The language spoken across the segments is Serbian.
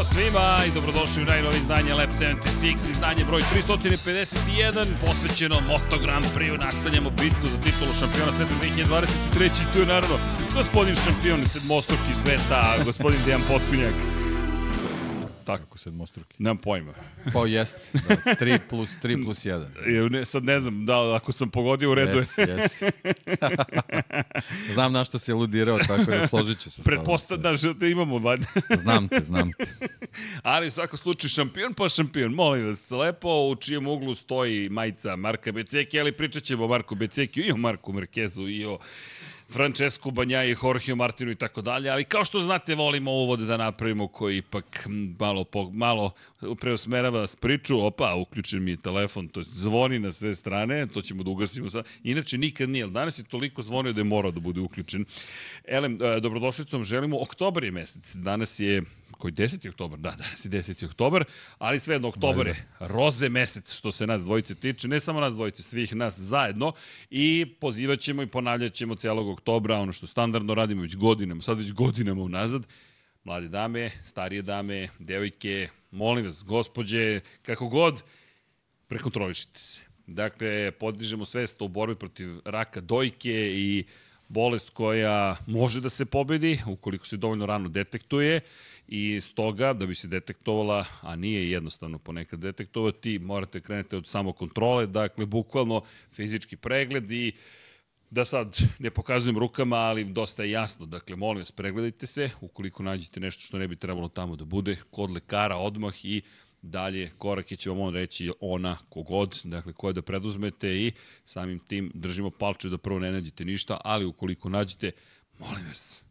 Ćao svima i dobrodošli u najnovi izdanje Lab 76, izdanje broj 351, posvećeno Moto Grand Prix, nastavljamo bitku za titulu šampiona sveta 2023. I tu je naravno gospodin šampion sedmostruki sveta, gospodin Dejan Potkunjak. Tako. Kako sedmostruki? Nemam pojma. Pa jest, da, 3 plus 3 plus 1. Jer Ne, sad ne znam, da, ako sam pogodio u redu je. Yes, yes. znam na što se ludirao, tako da složit ću se. Pretpostavljam da te imamo, valjda. Znam te, znam te. Ali u svakom slučaju šampion pa šampion. Molim vas, lepo u čijem uglu stoji majica Marka Beceki, ali pričat ćemo o Marku Becekiju i o Marku Markezu i o Francesco Banja i Jorge Martinu i tako dalje, ali kao što znate volimo uvod da napravimo koji ipak malo, po, malo preusmerava priču, opa, uključen mi je telefon, to zvoni na sve strane, to ćemo da ugasimo sad. Inače nikad nije, ali danas je toliko zvonio da je morao da bude uključen. Elem, e, dobrodošlicom želimo, oktobar je mesec, danas je koji 10. oktobar, da, danas je 10. oktobar, ali sve jedno oktobar je roze mesec što se nas dvojice tiče, ne samo nas dvojice, svih nas zajedno i pozivat ćemo i ponavljat ćemo celog oktobra, ono što standardno radimo već godinama, sad već godinama unazad, mlade dame, starije dame, devojke, molim vas, gospođe, kako god, prekontrolišite se. Dakle, podižemo svest o borbi protiv raka dojke i bolest koja može da se pobedi ukoliko se dovoljno rano detektuje i stoga da bi se detektovala, a nije jednostavno ponekad detektovati, morate krenete od samokontrole, dakle bukvalno fizički pregled i da sad ne pokazujem rukama, ali dosta je jasno. Dakle, molim vas, pregledajte se, ukoliko nađete nešto što ne bi trebalo tamo da bude, kod lekara odmah i dalje korake će vam on reći ona kogod, dakle koje da preduzmete i samim tim držimo palče da prvo ne nađete ništa, ali ukoliko nađete, molim vas,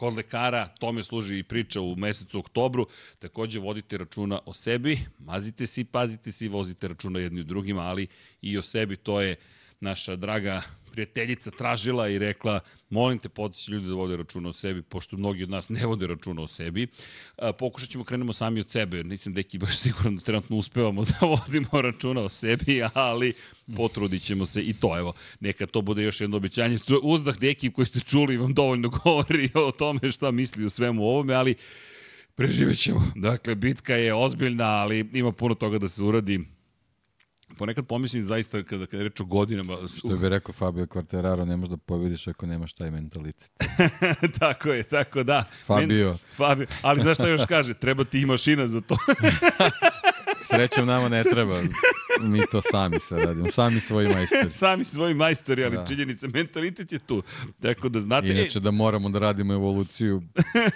kod lekara, tome služi i priča u mesecu oktobru, takođe vodite računa o sebi, mazite se i pazite se i vozite računa jedni u drugima, ali i o sebi, to je naša draga prijateljica tražila i rekla molim te potići ljudi da vode računa o sebi, pošto mnogi od nas ne vode računa o sebi. Pokušat ćemo krenemo sami od sebe, nisam deki baš siguran da trenutno uspevamo da vodimo računa o sebi, ali potrudit ćemo se i to, evo, neka to bude još jedno obećanje. Uzdah deki koji ste čuli vam dovoljno govori o tome šta misli o svemu ovome, ali preživet ćemo. Dakle, bitka je ozbiljna, ali ima puno toga da se uradi ponekad pomislim zaista kada, kada reč o godinama... Što bi rekao Fabio Quartararo, ne možeš da pobediš ako nemaš taj mentalitet. tako je, tako da. Fabio. Men, Fabio. Ali znaš šta još kaže? Treba ti i mašina za to. Srećom nama ne treba. Mi to sami sve radimo. Sami svoji majstori. sami svoji majstori, ali da. činjenica, mentalitet je tu. Tako da znate... Inače da moramo da radimo evoluciju.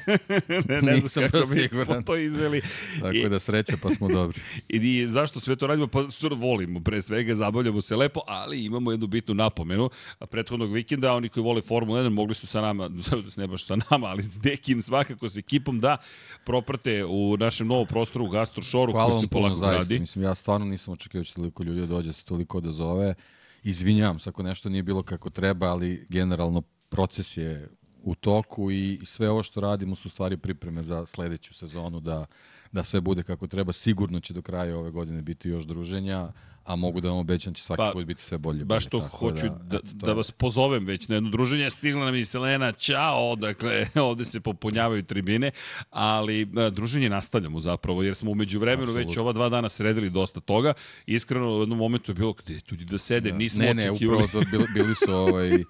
ne, ne znam kako bi smo to izveli. Tako I, da sreća pa smo dobri. I, I zašto sve to radimo? Pa što volimo. Pre svega zabavljamo se lepo, ali imamo jednu bitnu napomenu. A prethodnog vikenda oni koji vole Formula 1 mogli su sa nama, ne baš sa nama, ali s Dekim svakako s ekipom da proprate u našem novom prostoru u Gastro Shoru koji se polako zaista, radi. Mislim, ja stvarno nisam očekio da će toliko ljudi da dođe, da se toliko da zove. Izvinjam se ako nešto nije bilo kako treba, ali generalno proces je u toku i sve ovo što radimo su stvari pripreme za sledeću sezonu da, da sve bude kako treba. Sigurno će do kraja ove godine biti još druženja, a mogu da vam obećam da će svaki pa, put biti sve bolje. Baš to hoću da, da, da vas pozovem već na jedno druženje. Stigla nam i Selena, čao, dakle, ovde se popunjavaju tribine, ali a, druženje nastavljamo zapravo, jer smo umeđu vremenu Absolut. već ova dva dana sredili dosta toga. Iskreno, u jednom momentu je bilo gde ljudi da sede, da. nismo ne, očekivali. Ne, upravo to bili, bili su ovaj,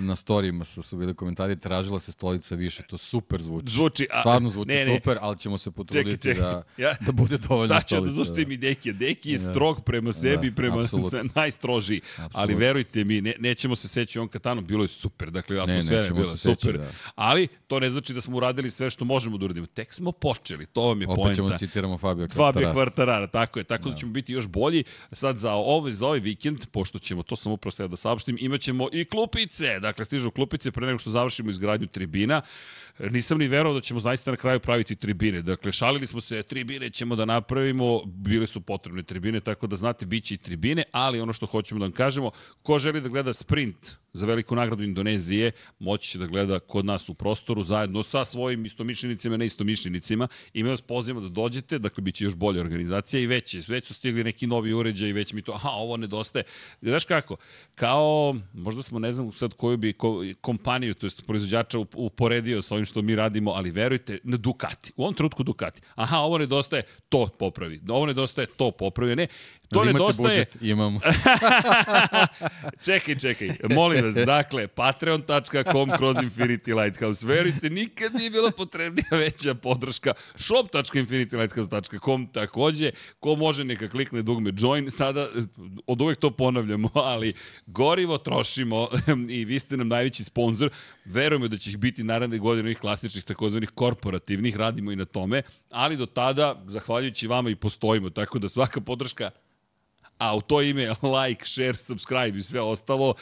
na storijima su, su bili komentari, tražila se stolica više, to super zvuči. Zvuči, a, Stvarno zvuči ne, ne. super, ali ćemo se potruditi čekaj, čekaj. Da, ja, da bude dovoljno stolica. Sad ću da dostavim i Deki, Deki je da. strog prema da, sebi, da, prema najstrožiji, absolut. ali verujte mi, ne, nećemo se seći on katanu, bilo je super, dakle atmosfera je bila super, seći, da. ali to ne znači da smo uradili sve što možemo da uradimo. Tek smo počeli, to vam je Opet poenta. Opet ćemo da citiramo Fabio Kvartarara. Fabio Kvartarara, tako je, tako da. da ćemo biti još bolji. Sad za ovaj, za ovaj vikend, pošto ćemo, to samo upravo da saopštim, imaćemo i klupice, dakle stižu klupice pre nego što završimo izgradnju tribina. Nisam ni verovao da ćemo zaista na kraju praviti tribine. Dakle, šalili smo se, tribine ćemo da napravimo, bile su potrebne tribine, tako da znate, bit će i tribine, ali ono što hoćemo da vam kažemo, ko želi da gleda sprint za veliku nagradu Indonezije, moći će da gleda kod nas u prostoru zajedno sa svojim istomišljenicima i neistomišljenicima i mi vas pozivamo da dođete, dakle bit će još bolja organizacija i već, već su stigli neki novi uređaj i već mi to, aha, ovo nedostaje. Znaš kako, kao, možda smo, ne znam sad koju bi ko, kompaniju, to je proizvođača uporedio sa ovim što mi radimo, ali verujte, na Ducati, u ovom trutku Ducati. Aha, ovo nedostaje, to popravi. Ovo nedostaje, to popravi. Ne, to nedostaje... budžet? Imamo. čekaj, čekaj. Molim vas, dakle, patreon.com kroz Infinity Lighthouse. Verujte, nikad nije bila potrebnija veća podrška. shop.infinitylighthouse.com takođe. Ko može neka klikne dugme join. Sada, od uvek to ponavljamo, ali gorivo trošimo i vi ste nam najveći sponsor. Verujemo da će ih biti naredne godine onih klasičnih takozvanih korporativnih. Radimo i na tome. Ali do tada, zahvaljujući vama i postojimo. Tako da svaka podrška a u to ime like, share, subscribe i sve ostalo.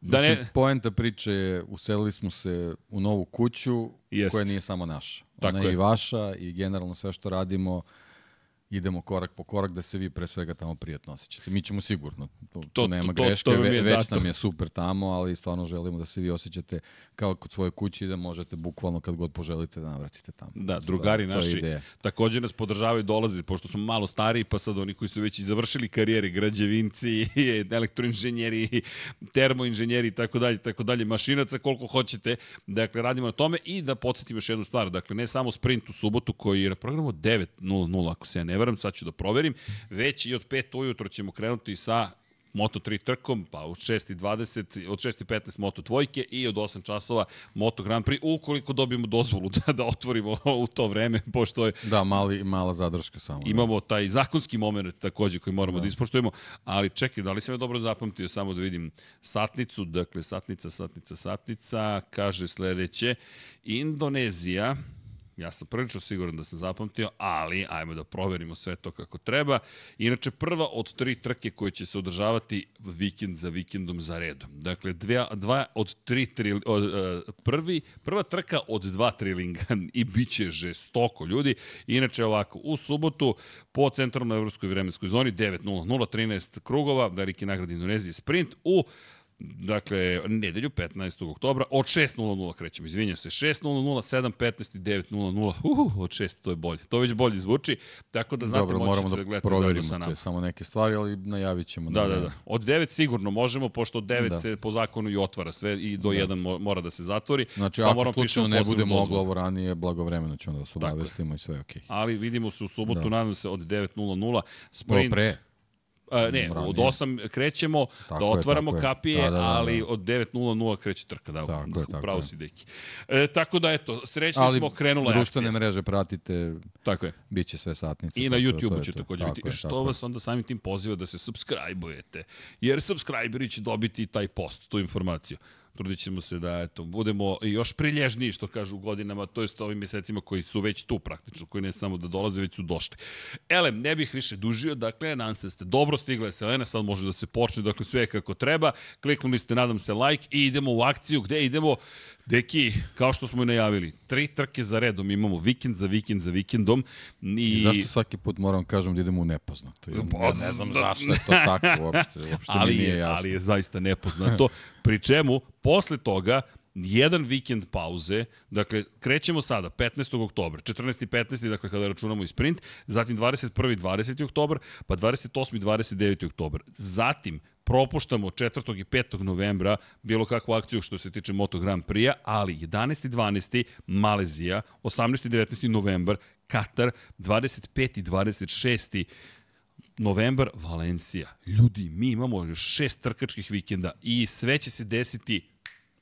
Da ne... Mislim, poenta priče je, uselili smo se u novu kuću Jest. koja nije samo naša. Ona Tako je i vaša i generalno sve što radimo idemo korak po korak da se vi pre svega tamo prijatno osjećate. Mi ćemo sigurno, to, to, to nema to, greške, to, to ve, već dato. nam je super tamo, ali stvarno želimo da se vi osjećate kao kod svoje kuće i da možete bukvalno kad god poželite da navratite tamo. Da, drugari to, naši to takođe nas podržavaju dolazi, pošto smo malo stariji, pa sad oni koji su već i završili karijere, građevinci, elektroinženjeri, termoinženjeri i tako dalje, tako dalje, mašinaca koliko hoćete. Dakle, radimo na tome i da podsjetim još jednu stvar. Dakle, ne samo sprint u subotu koji je na programu 9.00, ako se ja ne veram, sad ću da proverim, već i od 5 ujutro ćemo krenuti sa Moto3 trkom, pa od 6.20, od 6.15 Moto dvojke i od 8 časova Moto Grand Prix, ukoliko dobijemo dozvolu da, da otvorimo u to vreme, pošto je... Da, mali, mala zadrška samo. Da. Imamo taj zakonski moment takođe koji moramo da, da ispoštujemo, ali čekaj, da li sam ja dobro zapamtio, samo da vidim satnicu, dakle satnica, satnica, satnica, kaže sledeće, Indonezija, Ja sam prilično siguran da sam zapamtio, ali ajmo da proverimo sve to kako treba. Inače, prva od tri trke koje će se održavati vikend za vikendom za redom. Dakle, dve, dva od tri, tri od, uh, prvi, prva trka od dva trilinga i bit će žestoko, ljudi. Inače, ovako, u subotu po centralnoj evropskoj vremenskoj zoni 9.00, 13 krugova, veliki nagrad Indonezije sprint u Dakle, nedelju 15. oktobra od 6.00 krećemo, izvinjam se, 6.00, 7.15 i 9.00, uh, od 6 to je bolje. To već bolje zvuči, tako da znate Dobro, moramo da, da proverimo sa nama. te samo neke stvari, ali najavit ćemo. Da, da, da, da. Od 9 sigurno možemo, pošto od 9 da. se po zakonu i otvara sve i do da. 1 mora da se zatvori. Znači, pa ako slučajno ne bude moglo ovo ranije, blagovremeno ćemo da vas obavestimo i sve okej. Okay. Ali vidimo se u subotu, da. nadam se, od 9.00, sprint. Pre, A, ne, od 8 krećemo tako da otvaramo je, kapije, da, da, da, da. ali od 9.00 kreće trka, da, tako je, tako pravo si deki. E, tako da, eto, srećni ali smo, krenula akcija. Ali društvene mreže pratite, tako je. Biće sve satnice. I na YouTube-u će takođe biti. Je, što vas onda samim tim poziva da se subscribe-ujete, jer subscriberi će dobiti taj post, tu informaciju trudit ćemo se da eto, budemo još prilježniji, što kažu u godinama, to jest ovim mesecima koji su već tu praktično, koji ne samo da dolaze, već su došli. Ele, ne bih više dužio, dakle, se da ste dobro stigle Selena, sad može da se počne, dakle, sve kako treba. Kliknuli ste, nadam se, like i idemo u akciju, gde idemo Deki, kao što smo i najavili, tri trke za redom imamo vikend za vikend za vikendom. I, I zašto svaki put moram kažem da idemo u nepoznato? Ja, ja ne znam zašto je to tako uopšte. uopšte ali, mi nije jasno. ali je zaista nepoznato. Pri čemu, posle toga, jedan vikend pauze, dakle, krećemo sada, 15. oktober, 14. i 15. dakle, kada računamo i sprint, zatim 21. 20. oktober, pa 28. 29. oktober. Zatim, propuštamo 4. i 5. novembra bilo kakvu akciju što se tiče Moto Grand Prix-a, ali 11. i 12. Malezija, 18. i 19. novembar Katar, 25. i 26. novembar Valencija. Ljudi, mi imamo još šest trkačkih vikenda i sve će se desiti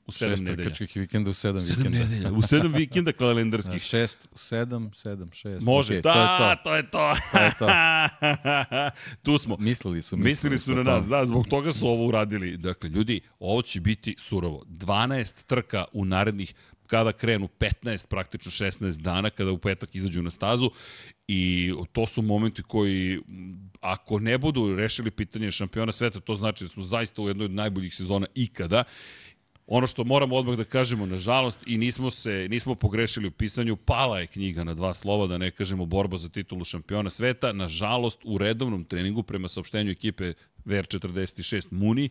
U sedam nedelja. trkačkih vikenda u sedam, sedam vikenda. Nedelja, u sedam vikenda kalendarskih. šest, u sedam, sedam, šest. Može, okay, da, to je to. To je to. to, je to. tu smo. Mislili su. Mislili, mislili su na nas, da, zbog toga su ovo uradili. Dakle, ljudi, ovo će biti surovo. 12 trka u narednih kada krenu 15, praktično 16 dana, kada u petak izađu na stazu i to su momenti koji, ako ne budu rešili pitanje šampiona sveta, to znači da smo zaista u jednoj od najboljih sezona ikada Ono što moramo odmah da kažemo, nažalost, i nismo se nismo pogrešili u pisanju, pala je knjiga na dva slova, da ne kažemo borba za titulu šampiona sveta. Nažalost, u redovnom treningu, prema saopštenju ekipe VR46 Muni,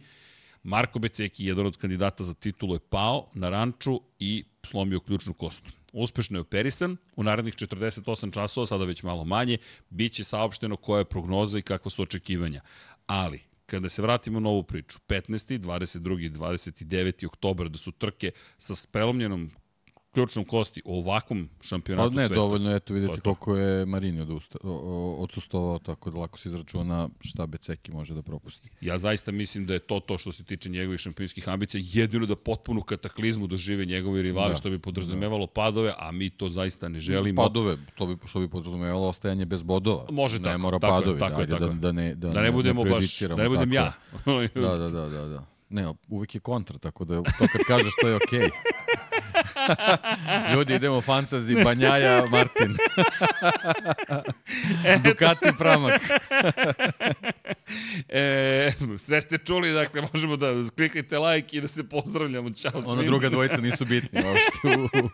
Marko Beceki, jedan od kandidata za titulu, je pao na ranču i slomio ključnu kostu. Uspešno je operisan, u narednih 48 časova, sada već malo manje, bit će saopšteno koja je prognoza i kakva su očekivanja. Ali, kada se vratimo na ovu priču, 15. 22. 29. oktober da su trke sa prelomljenom ključnom kosti u ovakvom šampionatu sveta. sveta. ne, dovoljno je to vidjeti to koliko je Marini odusta, odsustovao, tako da lako se izračuna šta Beceki može da propusti. Ja zaista mislim da je to to što se tiče njegovih šampionskih ambicija, jedino da potpunu kataklizmu dožive njegovi rivali, da. što bi podrazumevalo padove, a mi to zaista ne želimo. Padove, to bi, što bi podrazumevalo ostajanje bez bodova. Može ne tako. mora tako padovi, tako da, tako da, da, ne, da, da ne budemo ne baš, da ne budem ja. da, da, da, da, da. Ne, uvijek je kontra, tako da to kad kažeš to je okej. Okay. Ljudi, idemo fantasy, Banjaja, Martin. Ducati Pramak. e, sve ste čuli, dakle, možemo da klikajte like i da se pozdravljamo. Ćao svima. Ona druga dvojica nisu bitni uopšte u,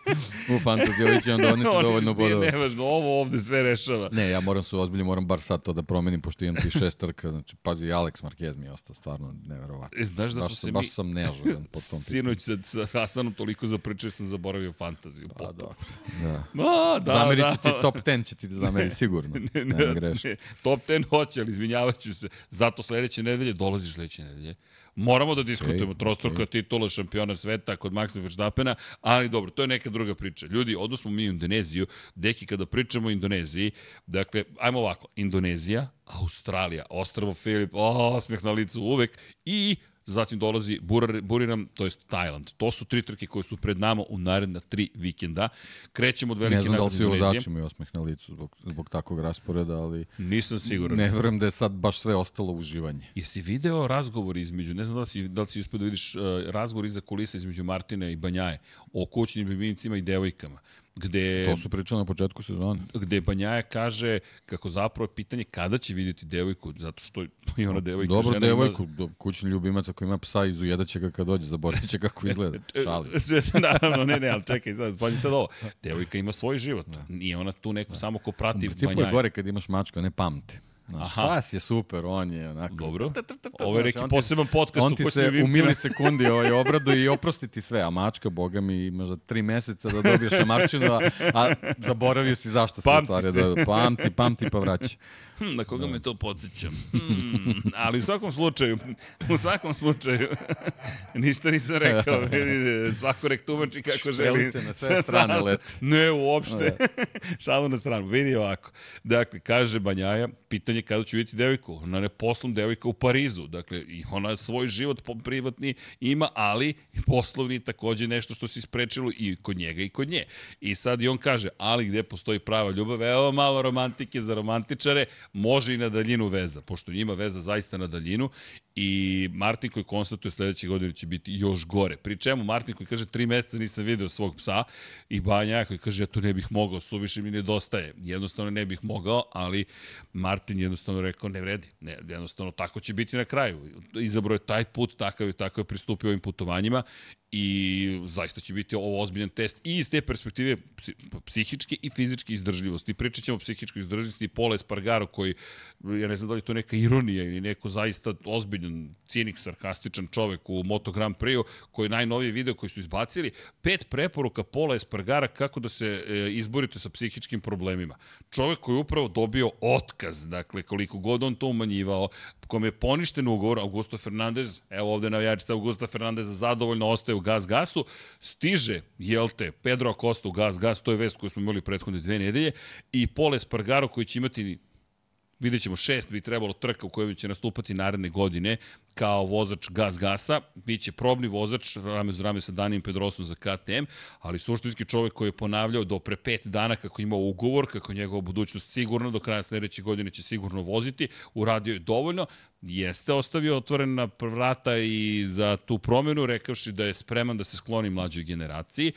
u fantasy, ovi će vam doneti dovoljno bodova. Nevažno, ovo ovde sve rešava. Ne, ja moram se ozbiljno, moram bar sad to da promenim, pošto imam ti šest trka. Znači, pazi, Alex Marquez mi je ostao stvarno neverovatno. E, znaš da baš, smo se baš mi... sam neažuran po tom Sinoć sa, sa Hasanom toliko zapričao sam zaboravio fantaziju. Pa, da. da. Ma, da, Zamerit da. ti top 10, će ti da zameri sigurno. ne, ne, ne, greš. ne, top 10 hoće, ali izvinjavat ću se. Zato sledeće nedelje, dolaziš sledeće nedelje. Moramo da diskutujemo okay, trostruka okay. titula šampiona sveta kod Maxa Verstappena, ali dobro, to je neka druga priča. Ljudi, odnos smo mi u Indoneziju, deki kada pričamo o Indoneziji, dakle, ajmo ovako, Indonezija, Australija, Ostravo Filip, o, smeh na licu uvek, i zatim dolazi Burar, Buriram, to jest Tajland. To su tri trke koje su pred nama u naredna tri vikenda. Krećemo od velike nagrade Indonezije. Ne znam da li svi vozači imaju osmeh na licu zbog, zbog takvog rasporeda, ali... Nisam siguran. Ne verujem da je sad baš sve ostalo uživanje. Jesi video razgovor između, ne znam da li si, da li si uspio da vidiš uh, razgovor iza kulisa između Martina i Banjaje o kućnim ljubimcima i devojkama gde... To su pričali na početku sezone. Gde Banjaja kaže kako zapravo je pitanje kada će vidjeti devojku, zato što i ona devojka Dobro, žena devojku, ima... kućni ljubimac ako ima psa, izujedaće ga kad dođe, zaboravit će kako izgleda. Šalim. Naravno, ne, ne, ali čekaj, sad, pazi sad ovo. Devojka ima svoj život. Da. Nije ona tu neko da. samo ko prati Banjaja. U principu je gore kad imaš mačku, ne pamte. Aha. pas je super, on je onako... Dobro. Ovo je neki poseban podcast on ti se u mili sekundi ovaj obradu i oprosti ti sve, a mačka, boga mi, ima za tri meseca da dobiješ šamarčinu, a, a zaboravio si zašto se u stvari. Da, pamti, pamti pa vraća. Hm, na koga da. me to podsjećam? Hmm, ali u svakom slučaju, u svakom slučaju, ništa nisam rekao. Svako rek tumači kako želi. na sve strane leti. Ne, uopšte. Da. Šalu na stranu. Vidi ovako. Dakle, kaže Banjaja, pitanje kada ću vidjeti devojku. Ona ne poslom devojka u Parizu. Dakle, i ona svoj život privatni ima, ali poslovni takođe nešto što se isprečilo i kod njega i kod nje. I sad i on kaže, ali gde postoji prava ljubav, evo malo romantike za romantičare, može i na daljinu veza, pošto njima veza zaista na daljinu i Martin koji konstatuje sledeće godine će biti još gore. Pri čemu Martin koji kaže tri meseca nisam video svog psa i Banja koji kaže ja to ne bih mogao, suviše mi nedostaje. Jednostavno ne bih mogao, ali Martin jednostavno rekao ne vredi. Ne, jednostavno tako će biti na kraju. Izabro je taj put, takav je, tako je pristupio ovim putovanjima i zaista će biti ovo ozbiljan test i iz te perspektive psihičke i fizičke izdržljivosti. Pričat ćemo o psihičkoj izdržljivosti Pola Espargaro koji, ja ne znam da li to neka ironija ili neko zaista ozbiljan, cinik, sarkastičan čovek u Moto Grand Prix-u koji najnoviji video koji su izbacili. Pet preporuka Pola Espargara kako da se e, izborite sa psihičkim problemima. Čovek koji je upravo dobio otkaz, dakle koliko god on to umanjivao, kome je poništen ugovor, Augusto Fernandez, evo ovde navijačite Augusto Fernandez zadovoljno ostaje u Gas Gasu, stiže, jel te, Pedro Acosta u Gas Gas, to je vest koju smo imali prethodne dve nedelje, i Pole Spargaro koji će imati vidjet ćemo šest bi trebalo trka u kojoj će nastupati naredne godine kao vozač Gas Gasa, biće probni vozač rame za rame sa Danijem Pedrosom za KTM, ali suštinski čovek koji je ponavljao do pre pet dana kako ima ugovor, kako njegova budućnost sigurno do kraja sledeće godine će sigurno voziti, uradio je dovoljno, jeste ostavio otvorena vrata i za tu promenu, rekavši da je spreman da se skloni mlađoj generaciji,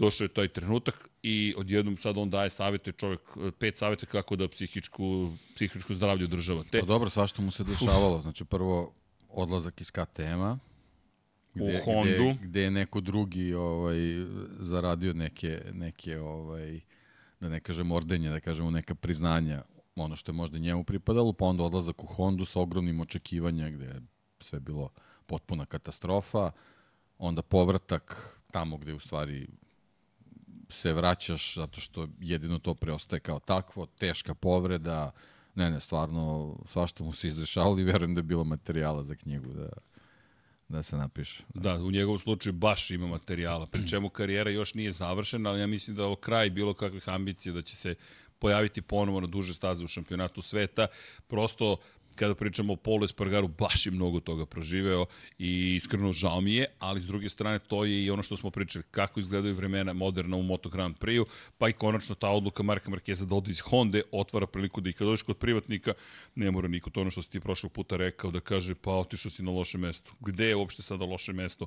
došao je taj trenutak i odjednom sad on daje savete, čovjek, pet savete kako da psihičku, psihičku zdravlje održava. Te... Pa dobro, svašta mu se dešavalo. Znači prvo odlazak iz KTM-a, gde, u Hondu. Gde, gde je neko drugi ovaj, zaradio neke, neke ovaj, da ne kažem ordenje, da kažemo neka priznanja ono što je možda njemu pripadalo, pa onda odlazak u Hondu sa ogromnim očekivanja gde je sve bilo potpuna katastrofa, onda povratak tamo gde u stvari se vraćaš zato što jedino to preostaje kao takvo, teška povreda, ne, ne, stvarno, svašta mu se izdešavalo i verujem da je bilo materijala za knjigu da, da se napiše. Da, u njegovom slučaju baš ima materijala, pri čemu karijera još nije završena, ali ja mislim da ovo kraj bilo kakvih ambicija da će se pojaviti ponovo na duže staze u šampionatu sveta. Prosto kada pričamo o Polu Espargaru, baš je mnogo toga proživeo i iskreno žao mi je, ali s druge strane to je i ono što smo pričali, kako izgledaju vremena moderna u Moto Grand Prix-u, pa i konačno ta odluka Marka Markeza da ode iz Honda otvara priliku da i kad dođeš kod privatnika, ne mora niko to ono što si ti prošlog puta rekao, da kaže pa otišao si na loše mesto. Gde je uopšte sada loše mesto?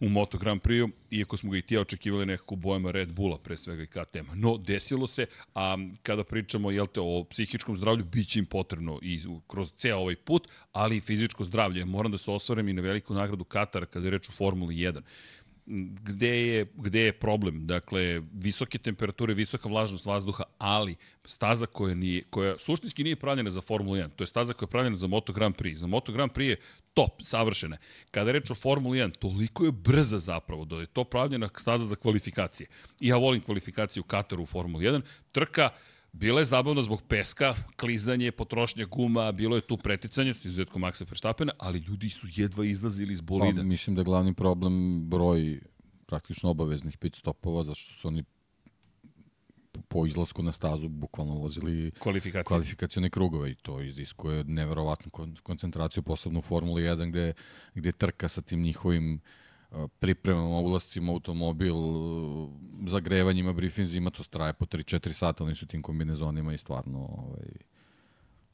U Moto Grand Prix, iako smo ga i ti očekivali nekako bojama Red Bulla, pre svega i KTM. No, desilo se, a kada pričamo jel te, o psihičkom zdravlju, bit će im potrebno i kroz ceo ovaj put, ali i fizičko zdravlje. Moram da se osvarem i na veliku nagradu Katara kada je reč o Formuli 1 gde je, gde je problem. Dakle, visoke temperature, visoka vlažnost vazduha, ali staza koja, nije, koja suštinski nije pravljena za Formulu 1, to je staza koja je pravljena za Moto Grand Prix. Za Moto Grand Prix je top, savršena. Kada je reč o Formuli 1, toliko je brza zapravo da je to pravljena staza za kvalifikacije. I ja volim kvalifikaciju Kataru u Formuli 1. Trka, Bila je zabavna zbog peska, klizanje, potrošnja guma, bilo je tu preticanje, s izuzetkom Maxa Verstappena, ali ljudi su jedva izlazili iz bolida. Pa, mislim da je glavni problem broj praktično obaveznih pit stopova, zašto su oni po izlasku na stazu bukvalno vozili kvalifikacione krugove i to iziskuje neverovatnu koncentraciju, posebno u Formuli 1 gde, gde trka sa tim njihovim uh, pripremama, ulascima automobil, zagrevanjima, briefinzima, to traje po 3-4 sata, oni su tim kombinezonima i stvarno ovaj,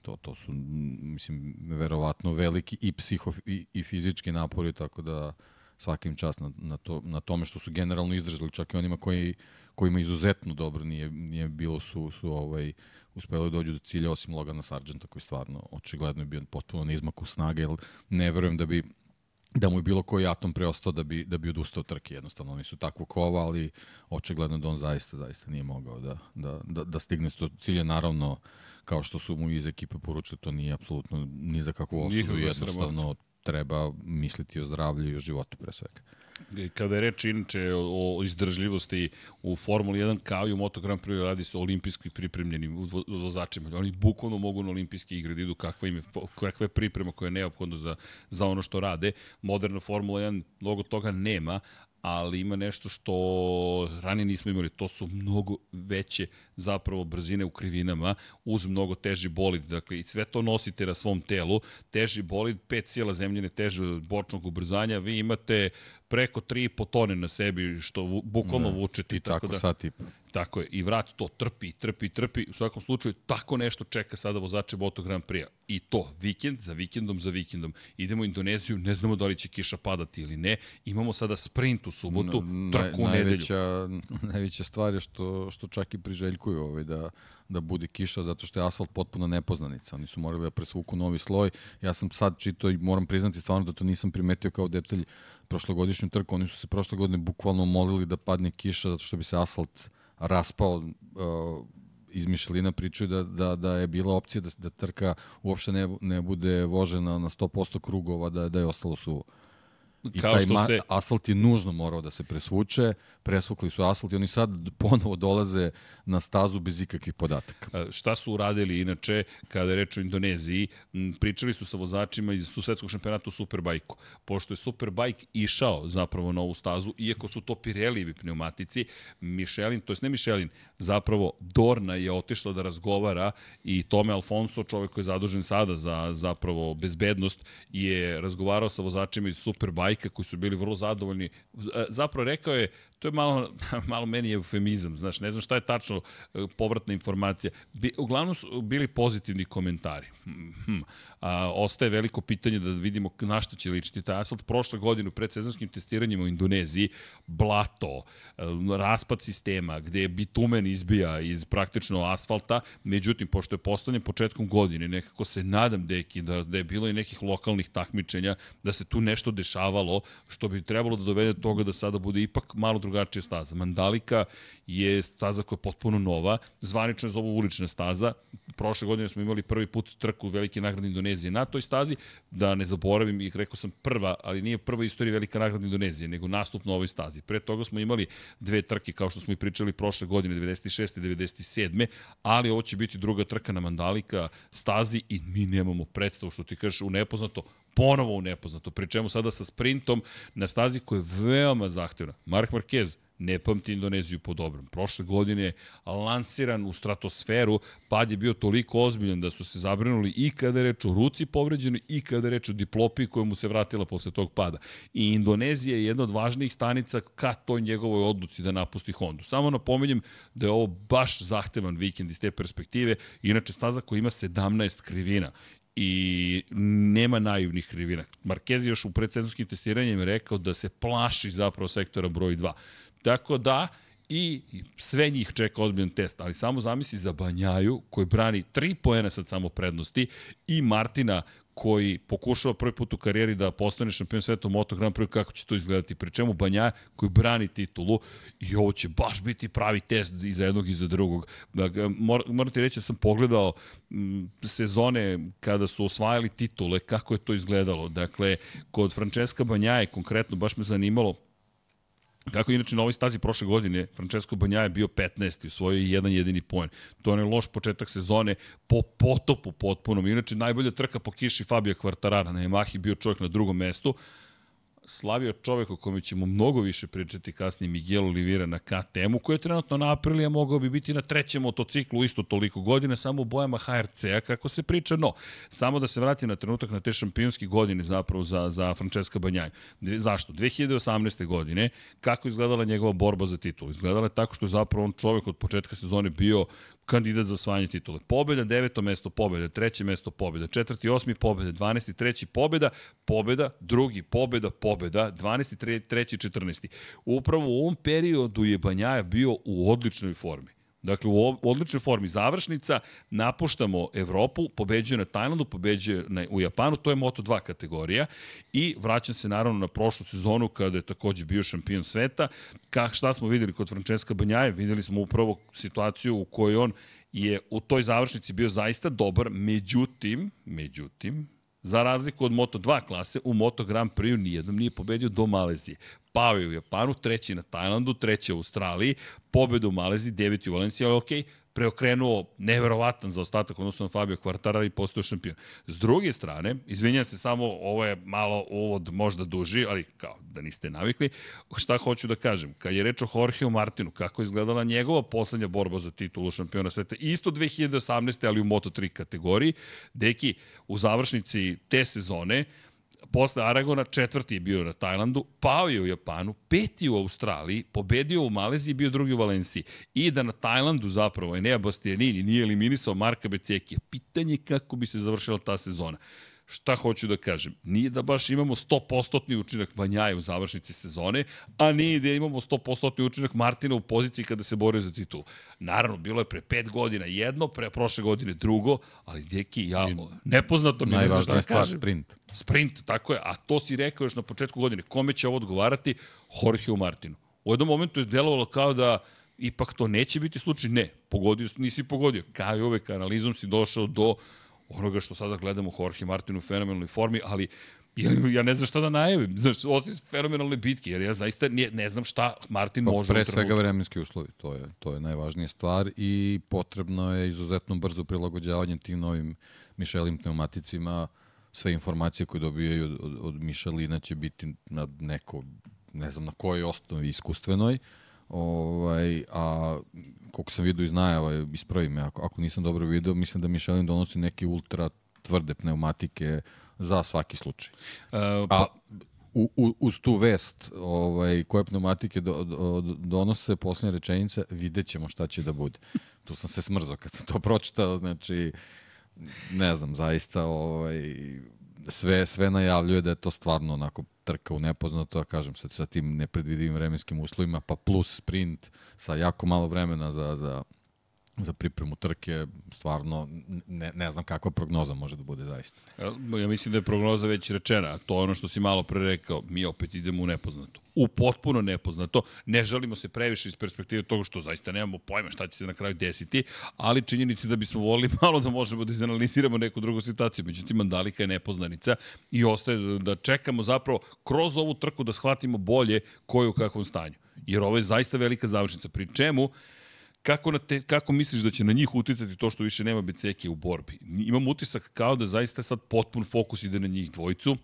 to, to su, mislim, verovatno veliki i psiho i, i fizički napori, tako da svakim čast na, na, to, na tome što su generalno izdržali, čak i onima koji, kojima izuzetno dobro nije, nije bilo, su, su ovaj, uspeli da dođu do cilja, osim Logana Sargenta, koji stvarno očigledno je bio potpuno na izmaku snage, jer ne verujem da bi da mu je bilo koji atom preostao da bi, da bi odustao trke. Jednostavno, oni su takvo kova, ali očigledno da on zaista, zaista nije mogao da, da, da, da stigne to cilje. Naravno, kao što su mu iz ekipe poručili, to nije apsolutno ni za kakvu osudu. Jednostavno, treba misliti o zdravlju i o životu pre svega. Kada je reč inače o, izdržljivosti u Formuli 1 kao i u Moto Grand Prix radi se o olimpijski pripremljenim vozačima. Oni bukvalno mogu na olimpijske igre da idu kakva, im je, kakva je priprema koja je neophodna za, za ono što rade. Moderna Formula 1 mnogo toga nema, ali ima nešto što ranije nismo imali. To su mnogo veće zapravo brzine u krivinama uz mnogo teži bolid. Dakle, i sve to nosite na svom telu. Teži bolid, pet sila zemljene teže od bočnog ubrzanja. Vi imate preko 3,5 tone na sebi, što bukvalno da, vučete. I tako, tako da, sat i Tako je, i vrat to trpi, trpi, trpi. U svakom slučaju, tako nešto čeka sada vozače Moto Grand Prix-a. I to, vikend za vikendom za vikendom. Idemo u Indoneziju, ne znamo da li će kiša padati ili ne. Imamo sada sprint u subotu, na, trku u nedelju. Najveća, najveća stvar je što, što čak i priželjkuju ovaj, da, da bude kiša, zato što je asfalt potpuno nepoznanica. Oni su morali da presvuku novi sloj. Ja sam sad čito i moram priznati stvarno da to nisam primetio kao detalj prošlogodišnju trku. Oni su se prošle godine bukvalno molili da padne kiša zato što bi se asfalt raspao uh, iz Mišelina pričaju da, da, da je bila opcija da, da trka uopšte ne, ne bude vožena na 100% krugova, da, da je ostalo suvo. I Kao taj što se... asfalt je nužno morao da se presvuče, presvukli su asfalt i oni sad ponovo dolaze na stazu bez ikakvih podataka. šta su uradili inače kada je reč o Indoneziji? Pričali su sa vozačima iz svetskog šampionata u Superbajku. Pošto je Superbajk išao zapravo na ovu stazu, iako su to Pirellijevi pneumatici, Michelin, to je ne Michelin, zapravo Dorna je otišla da razgovara i Tome Alfonso, čovek koji je zadužen sada za zapravo bezbednost, je razgovarao sa vozačima iz Superbajka koji su bili vrlo zadovoljni. E, zapravo rekao je, to je malo, malo meni eufemizam, znaš, ne znam šta je tačno e, povratna informacija. Bi, uglavnom su bili pozitivni komentari. Hm, a, ostaje veliko pitanje da vidimo na što će ličiti taj asfalt. Prošle godine u predsezonskim testiranjima u Indoneziji blato, e, raspad sistema gde je bitumen izbija iz praktično asfalta, međutim, pošto je postavljen početkom godine, nekako se nadam, deki, da, da je bilo i nekih lokalnih takmičenja, da se tu nešto dešavalo, što bi trebalo da dovede do toga da sada bude ipak malo drugačija staza. Mandalika je staza koja je potpuno nova, zvanično je zovu ulična staza. Prošle godine smo imali prvi put trku Velike nagrade Indonezije na toj stazi, da ne zaboravim, ih rekao sam prva, ali nije prva istorija Velika nagrada Indonezije, nego nastup na ovoj stazi. Pre toga smo imali dve trke, kao što smo i pričali prošle godine, 96. i 97. Ali ovo će biti druga trka na Mandalika stazi i mi nemamo predstavu, što ti kažeš, u nepoznato, ponovo u nepoznato. Pričemu sada sa sprintom na stazi koja je veoma zahtevna. Mark Marquez, ne pamti Indoneziju po dobrom. Prošle godine lansiran u stratosferu, pad je bio toliko ozbiljan da su se zabrinuli i kada je reč o ruci povređenoj i kada je reč o diplopi koja mu se vratila posle tog pada. I Indonezija je jedna od važnijih stanica ka toj njegovoj odluci da napusti Hondu. Samo napominjem da je ovo baš zahtevan vikend iz te perspektive, inače staza koja ima 17 krivina i nema naivnih krivina. Marquez još u predsezonskim testiranjima rekao da se plaši zapravo sektora broj 2. Tako da, i sve njih čeka ozbiljan test, ali samo zamisli za Banjaju koji brani 3 poena sad samo prednosti i Martina koji pokušava prvi put u karijeri da postane šampion sveta u Moto Grand Prix, kako će to izgledati. Pri čemu Banja koji brani titulu i ovo će baš biti pravi test i za jednog i za drugog. Dakle, mor, moram ti reći da sam pogledao m, sezone kada su osvajali titule, kako je to izgledalo. Dakle, kod Francesca Banjaje konkretno baš me zanimalo Kako inače na ovoj stazi prošle godine Francesco Banja je bio 15. u svojoj jedan jedini poen. To je loš početak sezone po potopu potpunom. Inače najbolja trka po kiši Fabio Quartarara na Yamahi bio čovjek na drugom mestu slavio čovek o kome ćemo mnogo više pričati kasnije, Miguel Oliveira na KTM-u, koji je trenutno na Aprilija mogao bi biti na trećem motociklu isto toliko godine, samo u bojama HRC-a, kako se priča, no, samo da se vratim na trenutak na te šampionske godine zapravo za, za Francesca Banjaj. Zašto? 2018. godine, kako izgledala njegova borba za titul? Izgledala je tako što je zapravo on čovek od početka sezone bio kandidat za osvajanje titule. Pobjeda, deveto mesto pobjeda, treće mesto pobjeda, četvrti, osmi pobjeda, 12. treći pobjeda, pobjeda, drugi pobjeda, pobjeda, 12. treći, 14. Upravo u ovom periodu je Banjaja bio u odličnoj formi. Dakle, u odličnoj formi završnica, napuštamo Evropu, pobeđuje na Tajlandu, pobeđuje na, u Japanu, to je Moto2 kategorija i vraćam se naravno na prošlu sezonu kada je takođe bio šampion sveta. Ka, šta smo videli kod Francesca Banjaje? Videli smo upravo situaciju u kojoj on je u toj završnici bio zaista dobar, međutim, međutim, Za razliku od Moto2 klase, u Moto Grand Prix nijednom nije pobedio do Malezije. Pao je u Japanu, treći na Tajlandu, treći u Australiji, pobedu u Maleziji, deveti u Valenciji, ali okej, okay, preokrenuo neverovatan za ostatak odnosno na Fabio Quartarara i postao šampion. S druge strane, izvinjam se samo, ovo je malo uvod možda duži, ali kao da niste navikli, šta hoću da kažem, kad je reč o Jorgeu Martinu, kako je izgledala njegova poslednja borba za titulu šampiona sveta, isto 2018. ali u Moto3 kategoriji, deki, u završnici te sezone, posle Aragona četvrti je bio na Tajlandu, pao je u Japanu, peti u Australiji, pobedio u Maleziji, bio drugi u Valenciji. I da na Tajlandu zapravo Enea Bastianini nije eliminisao Marka Becekija. Pitanje kako bi se završila ta sezona. Šta hoću da kažem? Nije da baš imamo 100% učinak Banjaje u završnici sezone, a nije da imamo 100% učinak Martina u poziciji kada se borio za titul. Naravno, bilo je pre pet godina jedno, pre prošle godine drugo, ali deki, ja, nepoznato mi ne znaš šta da kažem. sprint. Sprint, tako je. A to si rekao još na početku godine. Kome će ovo odgovarati? Jorgeu Martinu. U jednom momentu je delovalo kao da ipak to neće biti slučaj. Ne, pogodio, nisi pogodio. Kao i uvek analizom si došao do onoga što sada gledamo Jorge Martinu u fenomenalnoj formi, ali ja ne znam šta da najavim, znaš, osim fenomenalne bitke, jer ja zaista ne, ne znam šta Martin pa, može pre svega vremenski uslovi, to je, to je najvažnija stvar i potrebno je izuzetno brzo prilagođavanje tim novim Michelim pneumaticima, sve informacije koje dobijaju od, od, od Michelina će biti na neko, ne znam na kojoj osnovi iskustvenoj, ovaj, a koliko sam vidio iz najava, ispravi me ako, ako nisam dobro video, mislim da Michelin donosi neke ultra tvrde pneumatike za svaki slučaj. Uh, pa, u, u, uz tu vest ovaj, koje pneumatike do, do, donose, posljednja rečenica, vidjet ćemo šta će da bude. Tu sam se smrzao kad sam to pročitao, znači, ne znam, zaista ovaj, sve, sve najavljuje da je to stvarno onako trka u nepoznato, a kažem sad sa tim nepredvidivim vremenskim uslovima, pa plus sprint sa jako malo vremena za, za za pripremu trke, stvarno ne, ne znam kakva prognoza može da bude zaista. Ja mislim da je prognoza već rečena, to je ono što si malo pre rekao, mi opet idemo u nepoznato. U potpuno nepoznato, ne želimo se previše iz perspektive toga što zaista nemamo pojma šta će se na kraju desiti, ali činjenici da bismo volili malo da možemo da izanaliziramo neku drugu situaciju. Međutim, Mandalika je nepoznanica i ostaje da čekamo zapravo kroz ovu trku da shvatimo bolje ko je u kakvom stanju. Jer ovo je zaista velika završnica. Pri čemu, Kako, na te, kako misliš da će na njih uticati to što više nema Beceke u borbi? Imam utisak kao da zaista sad potpun fokus ide na njih dvojicu.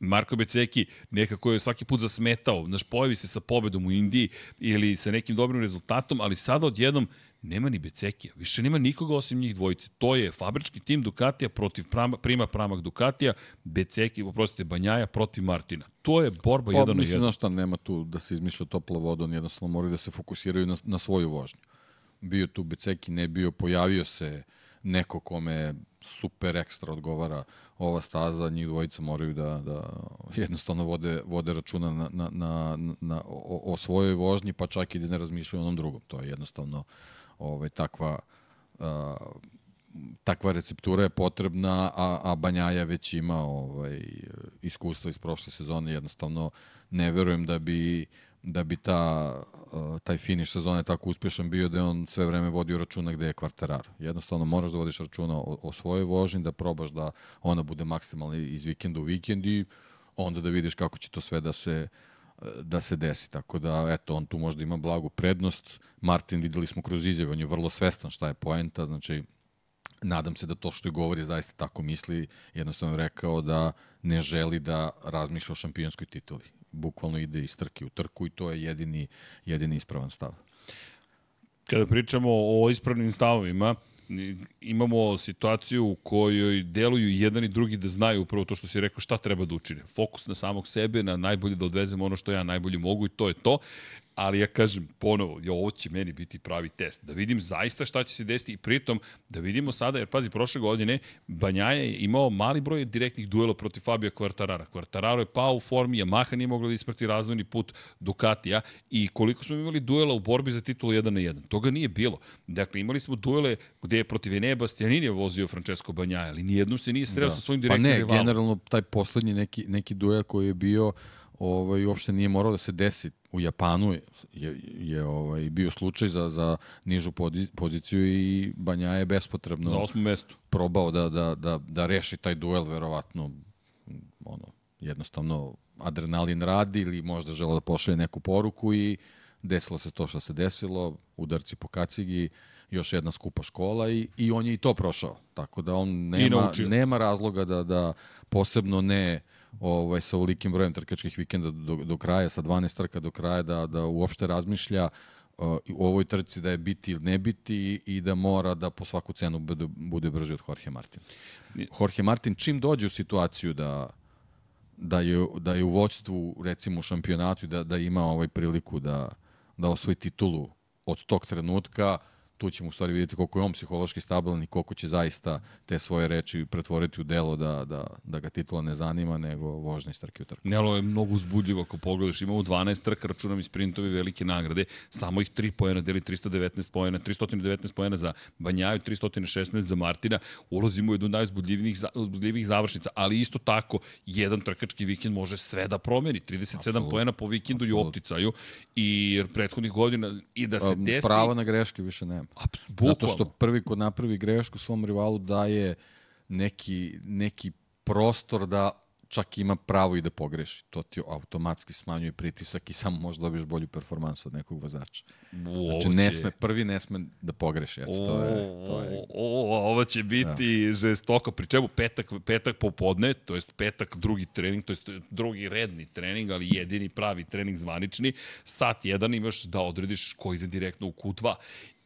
Marko Beceki nekako je svaki put zasmetao, znaš, pojavi se sa pobedom u Indiji ili sa nekim dobrim rezultatom, ali sada odjednom nema ni Becekija, više nema nikoga osim njih dvojice. To je fabrički tim Ducatija protiv prama, prima pramak Ducatija, Beceki, oprostite, Banjaja protiv Martina. To je borba pa, jedan na jedan. Mislim, šta, nema tu da se izmišlja topla voda, oni jednostavno moraju da se fokusiraju na, na svoju vožnju. Bio tu Beceki, ne bio, pojavio se neko kome super ekstra odgovara ova staza, njih dvojica moraju da, da jednostavno vode, vode računa na, na, na, na, o, o svojoj vožnji, pa čak i da ne razmišljaju o onom drugom. To je jednostavno uh, ovaj, takva, a, takva receptura je potrebna, a, a Banjaja već ima ovaj, iskustvo iz prošle sezone. Jednostavno ne verujem da bi da bi ta, taj finiš sezone tako uspešan bio da on sve vreme vodio računa gde je kvartarar. Jednostavno moraš da vodiš računa o, o svojoj vožnji, da probaš da ona bude maksimalna iz vikenda u vikend i onda da vidiš kako će to sve da se da se desi. Tako da, eto, on tu možda ima blagu prednost. Martin videli smo kroz izjave, on je vrlo svestan šta je poenta, znači nadam se da to što je govori zaista tako misli, jednostavno je rekao da ne želi da razmišlja o šampionskoj tituli. Bukvalno ide iz trke u trku i to je jedini, jedini ispravan stav. Kada pričamo o ispravnim stavovima, imamo situaciju u kojoj deluju jedan i drugi da znaju upravo to što si rekao šta treba da učine. Fokus na samog sebe, na najbolje da odvezem ono što ja najbolje mogu i to je to ali ja kažem ponovo, jo, ovo će meni biti pravi test. Da vidim zaista šta će se desiti i pritom da vidimo sada, jer pazi, prošle godine Banjaja je imao mali broj direktnih duela protiv Fabio Quartarara. Quartararo je pao u formi, Yamaha nije mogla da isprati razvojni put Ducatija i koliko smo imali duela u borbi za titulu 1 na 1. Toga nije bilo. Dakle, imali smo duele gde je protiv Enea Bastianini vozio Francesco Banjaja, ali nijednom se nije sreo da. sa svojim direktnim rivalom. Pa ne, rivalom. generalno taj poslednji neki, neki duel koji je bio ovaj, uopšte nije morao da se desi. U Japanu je, je, je ovaj, bio slučaj za, za nižu poziciju i Banja je bespotrebno za osmo mesto. probao da, da, da, da reši taj duel, verovatno ono, jednostavno adrenalin radi ili možda želo da pošalje neku poruku i desilo se to što se desilo, udarci po kacigi, još jedna skupa škola i, i on je i to prošao. Tako da on nema, nema razloga da, da posebno ne ovaj, sa ovolikim brojem trkačkih vikenda do, do kraja, sa 12 trka do kraja, da, da uopšte razmišlja uh, u ovoj trci da je biti ili ne biti i da mora da po svaku cenu bude, bude brži od Jorge Martin. Jorge Martin čim dođe u situaciju da da je, da je u voćstvu recimo u šampionatu da, da ima ovaj priliku da, da osvoji titulu od tog trenutka, tu ćemo u stvari vidjeti koliko je on psihološki stabilan i koliko će zaista te svoje reči pretvoriti u delo da, da, da ga titula ne zanima, nego vožnja iz trke u trku. Nelo je mnogo uzbudljivo ako pogledaš. Ima u 12 trka, računam i sprintovi velike nagrade, samo ih 3 pojena deli 319 pojena, 319 pojena za Banjaju, 316 za Martina. Ulazimo u jednu najuzbudljivijih uzbudljivih završnica, ali isto tako, jedan trkački vikend može sve da promeni. 37 Absolut. pojena po vikendu Absolut. i opticaju i prethodnih godina i da se desi... Pravo na greške više nema. Bukvalno. Zato što prvi ko napravi grešku svom rivalu daje neki, neki prostor da čak ima pravo i da pogreši. To ti automatski smanjuje pritisak i samo možda dobiješ bolju performansu od nekog vozača. Znači, ne sme, prvi ne sme da pogreši. Eto, to je, to je... O, ovo će biti da. žestoko. Pri čemu petak, petak popodne, to jest petak drugi trening, to jest drugi redni trening, ali jedini pravi trening zvanični, sat jedan imaš da odrediš ko ide direktno u Q2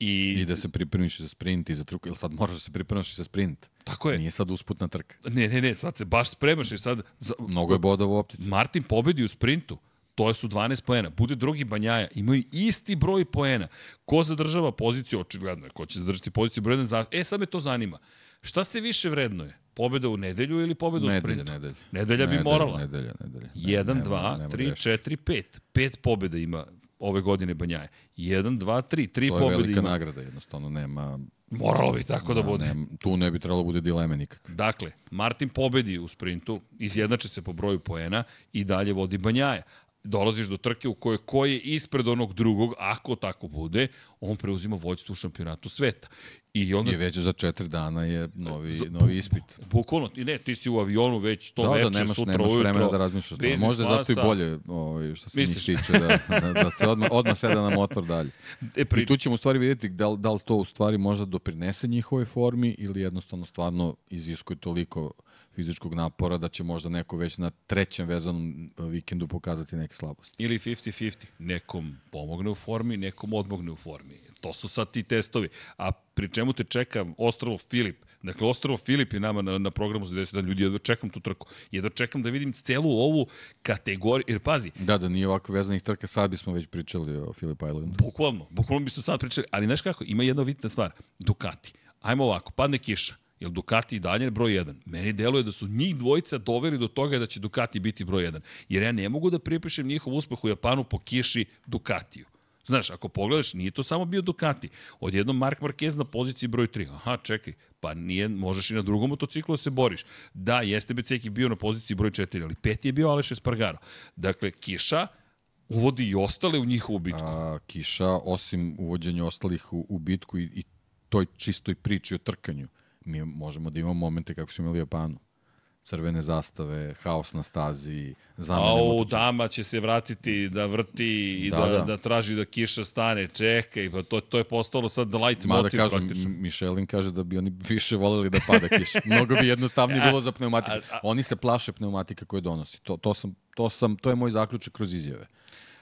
I, I da se pripremiš za sprint i za trku, ili sad moraš da se pripremiš za sprint. tako je. Nije sad usputna trka. Ne, ne, ne, sad se baš spremaš i sad... za- Mnogo je bodova u optici. Martin pobedi u sprintu. To su 12 poena. Bude drugi Banjaja. Imaju isti broj poena. Ko zadržava poziciju, očigledno je. Ko će zadržati poziciju broj 1 za... E, sad me to zanima. Šta se više vrednuje? Pobeda u nedelju ili pobeda u Nedelja, sprintu? nedelja. Nedelja bi morala. Nedelja, nedelja. 1, Nema- 2, nema 3, greške. 4, 5. Pet pobjeda ima ove godine Banjaje. 1, 2, 3. Tri To je pobjede velika ima. nagrada, jednostavno nema... Moralo bi tako da bude. nema- tu ne bi trebalo da bude dileme nikakve. Dakle, Martin pobedi u sprintu, izjednače se po broju poena i dalje vodi Banjaja. Dolaziš do trke u kojoj ko je ispred onog drugog, ako tako bude, on preuzima vođstvo u šampionatu sveta. I onda I već za četiri dana je novi, novi ispit. Bukvalno, ti ne, ti si u avionu već to Da, veče, da, nemaš, sutra nemaš ujutro. vremena da razmišljaš. bez Možda je zato i bolje ovaj, što se njih Misliš? tiče da, da, da se odmah, odmah seda na motor dalje. E, pri... I tu ćemo u stvari vidjeti da li, da li to u stvari možda doprinese njihovoj formi ili jednostavno stvarno iziskuje toliko fizičkog napora da će možda neko već na trećem vezanom vikendu pokazati neke slabosti. Ili 50-50. Nekom pomogne u formi, nekom odmogne u formi. To su sad ti testovi. A pri čemu te čeka Ostrovo Filip? Dakle, Ostrovo Filip je nama na, na programu za 10 dana. Ljudi, jedva čekam tu trku. Jedva čekam da vidim celu ovu kategoriju. Jer pazi, Da, da nije ovako vezanih trka, sad bismo već pričali o Philip Islandu. bukvalno, bukvalno bismo sad pričali. Ali znaš kako, ima jedna bitna stvar. Ducati. Ajmo ovako, padne kiša. Jel Ducati i dalje broj 1? Meni deluje da su njih dvojica doveli do toga da će Ducati biti broj 1. Jer ja ne mogu da pripišem njihov uspeh u Japanu po kiši Ducatiju. Znaš, ako pogledaš, nije to samo bio Ducati. Odjednom Mark Marquez na poziciji broj 3. Aha, čekaj, pa nije, možeš i na drugom motociklu da se boriš. Da, jeste Beceki bio na poziciji broj 4, ali peti je bio Aleš Espargaro. Dakle, kiša uvodi i ostale u njihovu bitku. A, kiša, osim uvođenja ostalih u, u bitku i, i toj čistoj priči o trkanju, mi možemo da imamo momente kako smo imali Japanu. Crvene zastave, haos na stazi, zamene Au, dama će se vratiti da vrti i da, Da, da, da. traži da kiša stane. Čekaj, pa to, to je postalo sad light Mada motiv kažem, praktično. M- Michelin kaže da bi oni više voleli da pada kiša. Mnogo bi jednostavnije bilo za pneumatike. Oni se plaše pneumatika koje donosi. To, to, sam, to, sam, to je moj zaključak kroz izjave.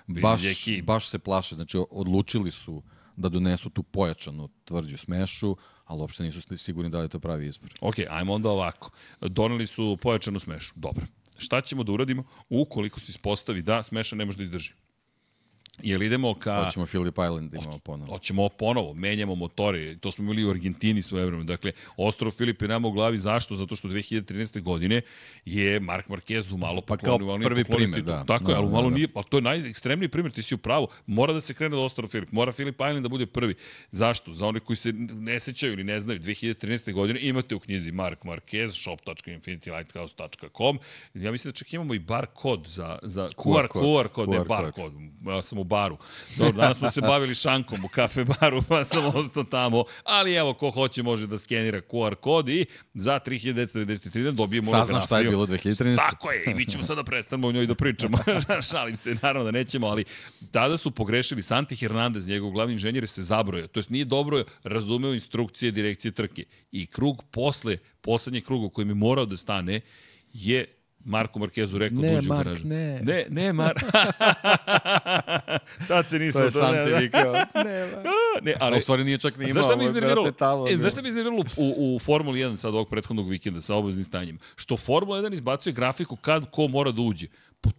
Baš, baš se plaše. Znači, odlučili su da donesu tu pojačanu tvrđu smešu, ali uopšte nisu sigurni da je to pravi izbor. Ok, ajmo onda ovako. Doneli su pojačanu smešu. Dobro. Šta ćemo da uradimo ukoliko se ispostavi da smeša ne može da izdrži? Jel idemo ka... Hoćemo Philip Island da imamo ponovo. Hoćemo ponovo, menjamo motori. To smo imali u Argentini svoje vreme. Dakle, Ostrov Filip je nama u glavi. Zašto? Zato što 2013. godine je Mark Marquez u malo Pa kao poklonio, ali nije prvi primer, da. Tako je, Da, ali da, malo da. nije, pa to je najekstremniji primer, ti si u pravu. Mora da se krene od Ostrov Filip. Mora Filip Island da bude prvi. Zašto? Za one koji se ne sećaju ili ne znaju, 2013. godine imate u knjizi Mark Marquez, shop.infinitylighthouse.com. Ja mislim da čak imamo i bar kod za, za QR, QR kod. QR kod, ne bar kod. kod. Ja sam u baru. Dobro, danas smo se bavili šankom u kafe baru, pa sam ostao tamo. Ali evo, ko hoće može da skenira QR kod i za 3993 dobije monografiju. Sazna šta je bilo 2013. Tako je, i mi ćemo sada prestanemo o njoj da pričamo. Šalim se, naravno da nećemo, ali tada su pogrešili Santi Hernandez, njegov glavni inženjer, je se zabroja. To jest nije dobro razumeo instrukcije direkcije trke. I krug posle, poslednjeg kruga u kojem je morao da stane, je Marko Markezu rekao Ne, da uđe u Mark, garažu. ne. Ne, ne, Mar... Tad se nismo... To je to- ne, Santi ne. vikao. Ne, Mark. Ne, Ali, u stvari nije čak ni imao. Znaš šta mi iznerviralo? E, znaš šta mi iznerviralo u, u Formuli 1 sad ovog prethodnog vikenda sa obaveznim stanjima? Što Formula 1 izbacuje grafiku kad ko mora da uđe.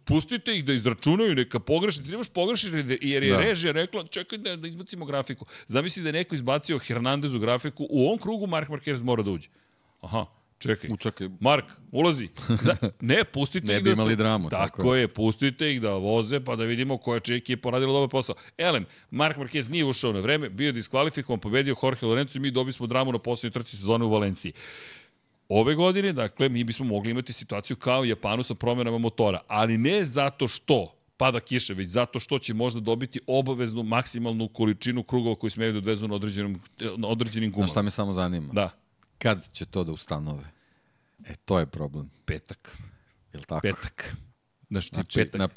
Pustite ih da izračunaju, neka pogreši. Ti nemaš pogrešiš jer je Da. režija rekla čekaj da, da izbacimo grafiku. Zamisli da je neko izbacio Hernandezu grafiku, u ovom krugu Mark Marquez mora da uđe. Aha, čekaj. Učakaj. Mark, ulazi. Da, ne, pustite Ne ih bi da... imali dramu, Tako, tako je, pustite ih da voze pa da vidimo koja će ekipa radila dobar posao. Elem, Mark Marquez nije ušao na vreme, bio je diskvalifikovan, pobedio Jorge Lorenzo i mi dobili smo dramu na poslednjoj trci sezone u Valenciji. Ove godine, dakle, mi bismo mogli imati situaciju kao Japanu sa promenama motora, ali ne zato što pada kiša, već zato što će možda dobiti obaveznu maksimalnu količinu krugova koji smeju da odvezu na, na određenim gumama. Znaš šta me samo zanima? Da, Kad će to da ustanove? E, to je problem. petak. Je li tako? Petak. Znaš, ti Znači, petak. na,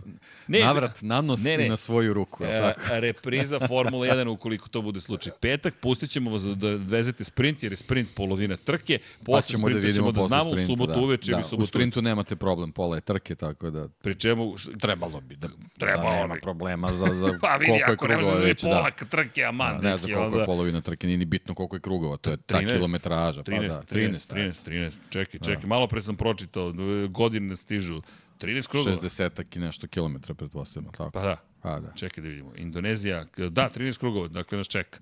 Ne, navrat na nos ne, ne. i na svoju ruku. je E, tako? repriza Formula 1 ukoliko to bude slučaj. Petak pustit ćemo vas da vezete sprint, jer je sprint polovina trke. Pa Posle ćemo da vidimo ćemo da znamo sprinta, u subotu da. uveče da, ili U subotu sprintu nemate problem, pola je trke, tako da Pri čemu, trebalo bi da, Trebalo da nema bi. problema za, za pa vidi, koliko je ako krugova već. da Da. pola trke, a man, Da, ne znam koliko je onda- polovina trke, nije ni bitno koliko je krugova, to je ta 13, kilometraža. 13, pa da, 13, 13, 13, 13, čekaj, čekaj, malo pre sam pročitao, godine ne stižu, 13 krugova. 60 i nešto kilometra, pretpostavljamo, tako. Pa da, Pa da. čekaj da vidimo, Indonezija, da, 13 krugova, dakle nas čeka.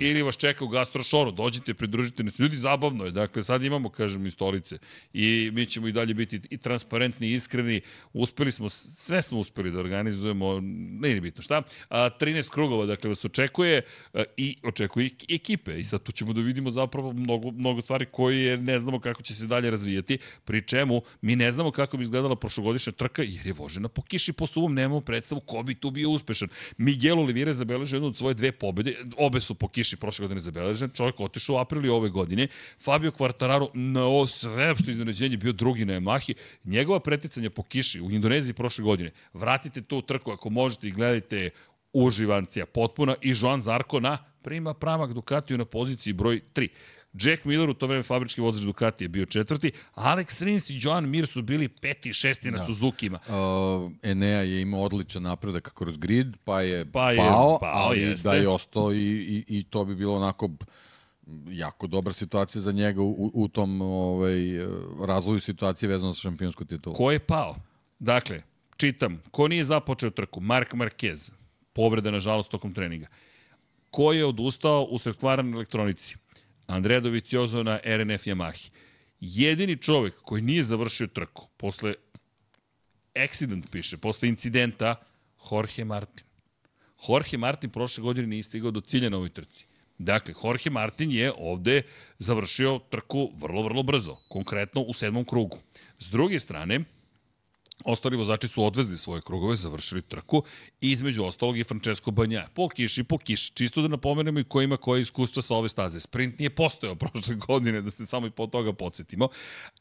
Ili vas čeka u gastrošoru, dođite, pridružite nas. Ljudi, zabavno je. Dakle, sad imamo, kažem, i stolice. I mi ćemo i dalje biti i transparentni, i iskreni. Uspeli smo, sve smo uspeli da organizujemo, ne je bitno šta. A, 13 krugova, dakle, vas očekuje a, i očekuje ekipe. I sad tu ćemo da vidimo zapravo mnogo, mnogo stvari koje ne znamo kako će se dalje razvijati. Pri čemu mi ne znamo kako bi izgledala prošlogodišnja trka, jer je vožena po kiši, po suvom, nemamo predstavu ko bi tu bio uspešan. Miguel Oliveira zabeležio jednu od svoje dve pobede, obe su po kiši prošle godine zabeležene, čovjek otišao u aprilu ove godine, Fabio Quartararo na ovo sve što iznenađenje bio drugi na Yamahi, njegova preticanja po kiši u Indoneziji prošle godine, vratite tu trku ako možete i gledajte uživancija potpuna i Joan Zarko na prima pramak Ducatiju na poziciji broj 3. Jack Miller u to vreme fabrički vozač Ducati je bio četvrti, Alex Rins i Joan Mir su bili peti i šesti na Da. Suzukima. Uh, Enea je imao odličan napredak kroz grid, pa je, Pa je pao, pao, ali jeste. da je ostao i, i, i to bi bilo onako jako dobra situacija za njega u, u tom ovaj, razvoju situacije vezano sa šampionsku titulu. Ko je pao? Dakle, čitam, ko nije započeo trku? Mark Marquez, povreda nažalost tokom treninga. Ko je odustao usred kvara na elektronici? Andrea Dovizioso na RNF Yamahi. Jedini čovek koji nije završio trku posle accident piše, posle incidenta, Jorge Martin. Jorge Martin prošle godine nije stigao do cilja na ovoj trci. Dakle, Jorge Martin je ovde završio trku vrlo, vrlo brzo, konkretno u sedmom krugu. S druge strane, Ostali vozači su odvezli svoje krugove, završili trku i između ostalog i Francesco Banja. Po kiši, po kiši. Čisto da napomenemo i ko ima koje iskustva sa ove staze. Sprint nije postojao prošle godine, da se samo i po toga podsjetimo.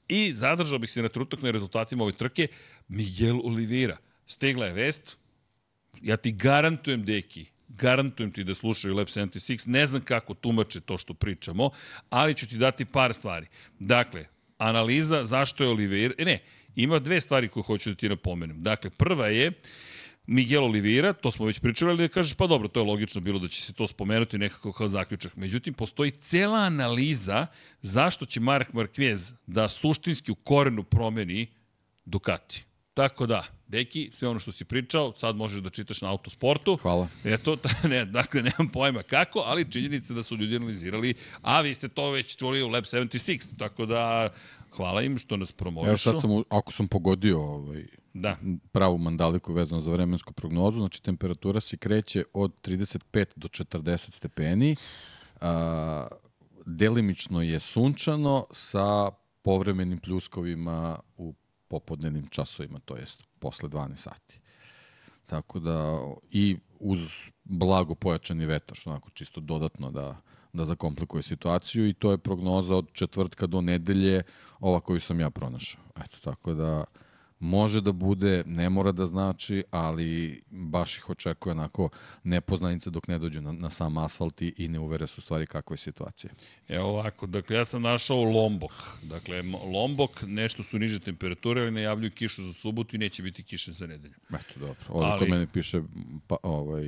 I zadržao bih se na trutak na rezultatima ove trke. Miguel Oliveira. Stigla je vest, ja ti garantujem, deki, garantujem ti da slušaju Lab 76, ne znam kako tumače to što pričamo, ali ću ti dati par stvari. Dakle, analiza zašto je Oliveira, e, ne, ima dve stvari koje hoću da ti napomenem. Dakle, prva je Miguel Oliveira, to smo već pričali, ali da kažeš, pa dobro, to je logično bilo da će se to spomenuti nekako kao zaključak. Međutim, postoji cela analiza zašto će Mark Marquez da suštinski u korenu promeni Ducati. Tako da, deki, sve ono što si pričao, sad možeš da čitaš na autosportu. Hvala. Eto, ne, dakle, nemam pojma kako, ali činjenica da su ljudi analizirali, a vi ste to već čuli u Lab 76, tako da hvala im što nas promovišu. Evo sad sam, ako sam pogodio ovaj, Da, pravu mandaliku vezano za vremensku prognozu, znači temperatura se kreće od 35 do 40 stepeni, a, delimično je sunčano sa povremenim pljuskovima u popodnevnim časovima, to jest posle 12 sati. Tako da, i uz blago pojačani vetar, što onako čisto dodatno da, da zakomplikuje situaciju i to je prognoza od četvrtka do nedelje, ova koju sam ja pronašao. Eto, tako da može da bude, ne mora da znači, ali baš ih očekuje onako nepoznanice dok ne dođu na, na sam asfalt i, ne uvere su stvari kakva je situacija. evo ovako, dakle, ja sam našao Lombok. Dakle, Lombok, nešto su niže temperature, ali najavljuju kišu za subotu i neće biti kiše za nedelju. Eto, dobro. Ovdje Ali- kod mene piše pa, ovaj,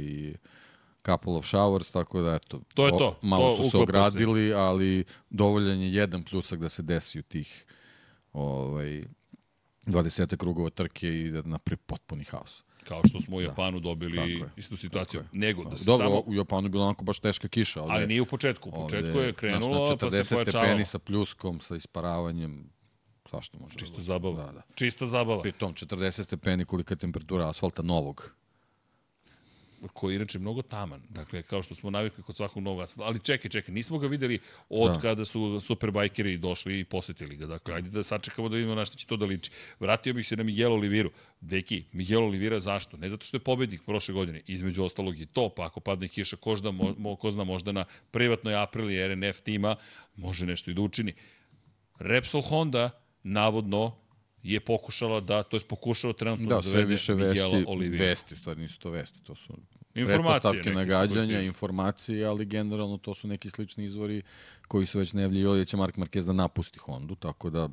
couple of showers, tako da eto, To je o- to. malo To su se uklapa se. ogradili, ali dovoljan je jedan plusak da se desi u tih ovaj, 20 krugova trke i da napravi potpuni haos. Kao što smo u Japanu dobili Tako je. istu situaciju. Je. Nego da se Dobro, samo... u Japanu je bila onako baš teška kiša. Ovde, Ali nije u početku. U ovde, početku je znaš, krenulo, na pa 40 se pojačavalo. stepeni sa pljuskom, sa isparavanjem, svašta može. Čisto da zabava. Da, da. Čista zabava. Pri tom 40 stepeni kolika je temperatura asfalta novog. Koji je inače mnogo taman. Dakle, kao što smo navikli kod svakog novog asfalta. Ali čekaj, čekaj, nismo ga videli od Da. kada su superbajkeri došli i posetili ga. Dakle, ajde da sačekamo da vidimo na što će to da liči. Vratio bih se na Miguel Oliviru. Deki, Miguel Olivira zašto? Ne zato što je pobednik prošle godine. Između ostalog i to, pa ako padne kiša, ko zna, mo, mo- ko zna možda na privatnoj aprili RNF tima, može nešto i da učini. Repsol Honda, navodno, je pokušala da, to je pokušala trenutno da, da sve više vesti, Olivira. vesti, stvari nisu to vesti, to su pretpostavke nagađanja, informacije, ali generalno to su neki slični izvori koji su već najavljivali da će Mark Marquez da napusti Hondu, tako da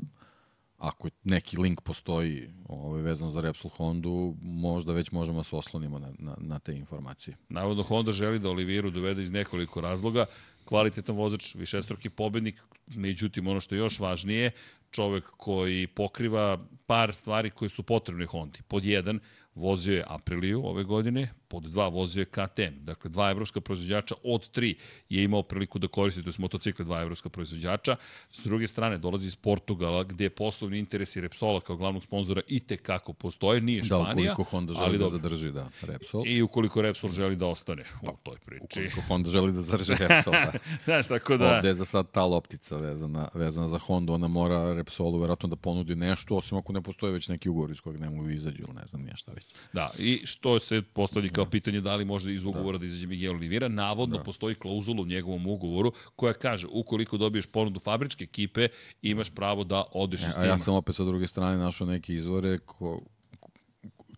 ako neki link postoji ovaj, vezan za Repsol Hondu, možda već možemo da se oslonimo na, na, na te informacije. Navodno Honda želi da Oliviru dovede iz nekoliko razloga. Kvalitetan vozač, višestruki pobednik, međutim ono što je još važnije, čovek koji pokriva par stvari koje su potrebne Hondi. Pod jedan, vozio je Apriliju ove godine, pod dva vozio je KTM. Dakle, dva evropska proizvođača od tri je imao priliku da koristi, to je motocikle dva evropska proizvođača. S druge strane, dolazi iz Portugala, gde poslovni interesi Repsola kao glavnog sponzora i kako postoje, nije da, Španija. Da, ukoliko Honda želi ali da zadrži, da, Repsol. I ukoliko Repsol želi da ostane pa, u toj priči. Ukoliko Honda želi da zadrži Repsol, da. Znaš, tako da... Ovde je za sad ta loptica vezana, vezana za Honda, ona mora Repsolu verovatno da ponudi nešto, osim ako ne postoje već neki ugovor iz kojeg ne mogu izađu ili ne znam nije šta već. Da, i što se postavlja kao pitanje da li može iz ugovora da, da izađe Miguel Oliveira, navodno da. postoji klauzula u njegovom ugovoru koja kaže ukoliko dobiješ ponudu fabričke ekipe, imaš pravo da odeš e, iz tima. A ja sam opet sa druge strane našao neke izvore ko,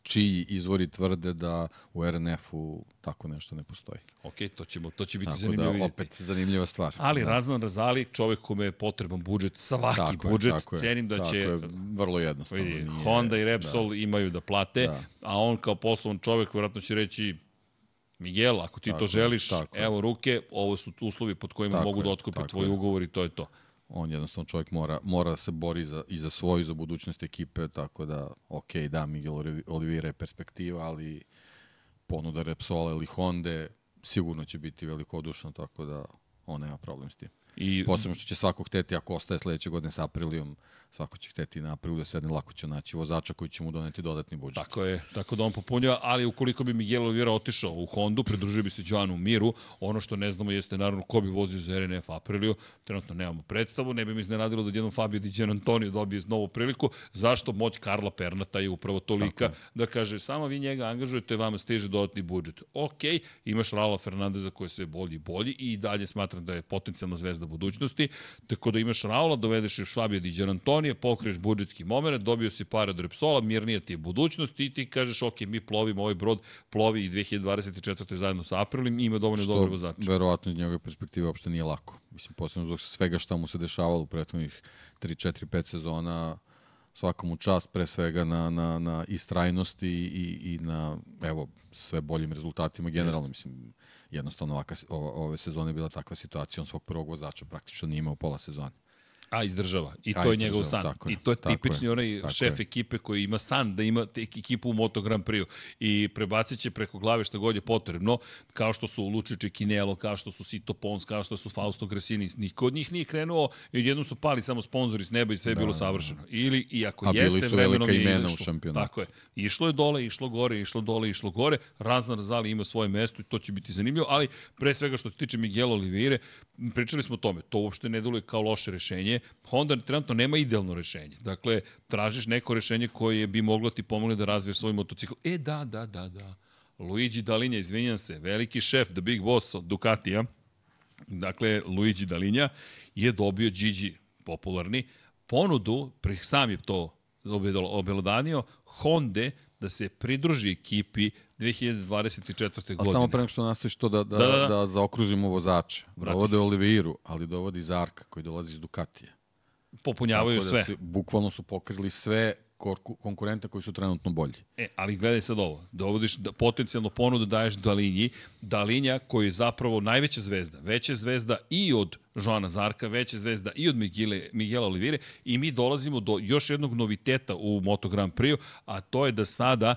čiji izvori tvrde da u RNF-u tako nešto ne postoji. Ok, to, ćemo, to će biti tako zanimljivo da, vidjeti. opet zanimljiva stvar. Ali da. Razvan Razali, čovek kome je potreban budžet, svaki tako budžet, je, tako cenim da tako će... Je, vrlo jednostavno. Vidi, nije, Honda i Repsol da. imaju da plate, da. a on kao poslovan čovek vjerojatno će reći Miguel, ako ti tako to želiš, tako evo ruke, ovo su uslovi pod kojima tako mogu da otkupe tvoj je. ugovor i to je to on jednostavno čovjek mora, mora da se bori za, i za svoju, za budućnost ekipe, tako da, ok, da, Miguel Oliveira je perspektiva, ali ponuda Repsola ili Honda sigurno će biti velikodušno, tako da on nema problem s tim. I, Posebno što će svako hteti, ako ostaje sledeće godine sa Aprilijom, svako će hteti na aprilu da sedne, lako će naći vozača koji će mu doneti dodatni budžet. Tako je, tako da on popunjava, ali ukoliko bi Miguel Oliveira otišao u Hondu, pridružio bi se Joanu Miru, ono što ne znamo jeste naravno ko bi vozio za RNF Apriliju, trenutno nemamo predstavu, ne bi mi iznenadilo da jednom Fabio Di Antonio dobije novu priliku, zašto moć Karla Pernata je upravo tolika da kaže samo vi njega angažujete, vama stiže dodatni budžet. Ok, imaš Rala Fernandeza koji je sve bolji i bolji i dalje smatram da je potencijalna zvezda budućnosti, tako da imaš Raula, dovedeš još Fabio Di Antonio, Estonije, pokriješ budžetski moment, dobio si pare od Repsola, mirnija ti je budućnost i ti kažeš, ok, mi plovimo, ovaj brod plovi i 2024. zajedno sa Aprilim i ima dovoljno dobro vozača. Verovatno iz njegove perspektive uopšte nije lako. Mislim, posebno zbog svega šta mu se dešavalo u prethodnih 3, 4, 5 sezona, svakom čast pre svega na, na, na istrajnosti i, i na evo, sve boljim rezultatima generalno. Mislim, jednostavno ovaka, ove sezone je bila takva situacija, on svog prvog vozača praktično nije imao pola sezone. A izdržava. I to A, je njegov san. Tako I to je tipični je, onaj šef je. ekipe koji ima san da ima ekipu u Moto Grand Prix. I prebacit će preko glave što god je potrebno, kao što su Lučić Kinelo, kao što su Sito Pons, kao što su Fausto Gresini. Niko od njih nije krenuo i jednom su pali samo sponzori s neba i sve je da, bilo da, da. savršeno. Ili, i ako A jeste vremenom je imena u šampionatu. Tako je. Išlo je dole, išlo gore, išlo dole, išlo gore. Razna Razali ima svoje mesto i to će biti zanimljivo, ali pre svega što se tiče Miguel Oliveira, pričali smo o tome, to uopšte ne deluje kao loše rešenje. Honda trenutno nema idealno rešenje. Dakle, tražiš neko rešenje koje bi moglo ti pomoći da razviješ svoj motocikl. E, da, da, da, da. Luigi Dalinja, izvinjam se, veliki šef, the big boss od Ducatija, dakle, Luigi Dalinja, je dobio Gigi, popularni, ponudu, sam je to obelodanio, Honda da se pridruži ekipi 2024. godine. A samo pre nego što nastaviš to da, da, da, da. da zaokružimo vozače. Dovode Oliviru, ali dovodi Zarka koji dolazi iz Ducatija. Popunjavaju da sve. Si, bukvalno su pokrili sve konkurenta koji su trenutno bolji. E, ali gledaj sad ovo. Dovodiš da, potencijalno ponudu daješ Dalinji. Dalinja koji je zapravo najveća zvezda. Veća zvezda i od Joana Zarka, veća zvezda i od Miguele, Miguela Olivire i mi dolazimo do još jednog noviteta u Moto Grand Prix, a to je da sada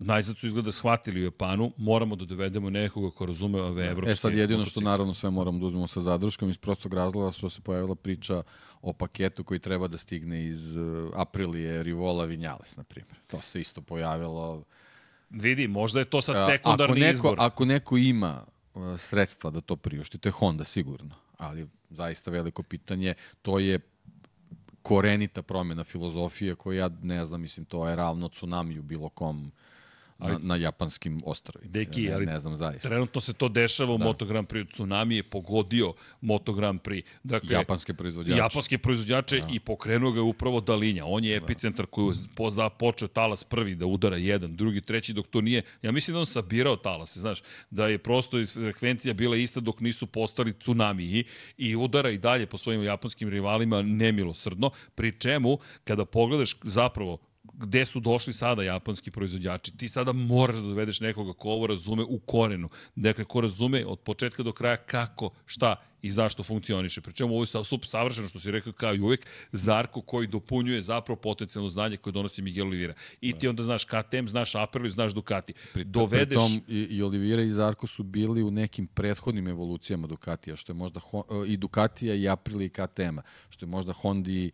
najzad su izgleda shvatili u Japanu, moramo da dovedemo nekoga ko razume ove evropske... E sad jedino što naravno sve moramo da uzmemo sa zadrškom iz prostog razloga što se pojavila priča o paketu koji treba da stigne iz uh, Aprilije, Rivola, Vinjales, na primjer. To se isto pojavilo... Vidi, možda je to sad sekundarni ako neko, izbor. Ako neko ima sredstva da to priušti, to je Honda sigurno, ali zaista veliko pitanje, to je korenita promjena filozofije koja ja ne znam, mislim, to je ravno tsunami u bilo kom ali, na, na japanskim ostrovima. Deki, ne, ali ne znam zaista. Trenutno se to dešava u da. Moto Grand Prix. Tsunami je pogodio Moto Grand Prix. Dakle, japanske proizvođače. Japanske proizvođače da. i pokrenuo ga upravo Dalinja. On je da. epicentar koji je po, započeo talas prvi da udara jedan, drugi, treći, dok to nije. Ja mislim da on sabirao talase, znaš, da je prosto frekvencija bila ista dok nisu postali tsunami i, i udara i dalje po svojim japanskim rivalima nemilosrdno, pri čemu kada pogledaš zapravo gde su došli sada japanski proizvođači. Ti sada moraš da dovedeš nekoga ko ovo razume u korenu. Dakle, ko razume od početka do kraja kako, šta i zašto funkcioniše. Pričemu ovo je savršeno što si rekao kao i uvek, Zarko koji dopunjuje zapravo potencijalno znanje koje donosi Miguel Oliveira. I ti onda znaš KTM, znaš Aprilia, znaš Ducati. Pri, Dovedeš... Pri tom i, i Oliveira i Zarko su bili u nekim prethodnim evolucijama Ducatija, što je možda i Ducatija i Aprilia i KTM-a, što je možda Hondi i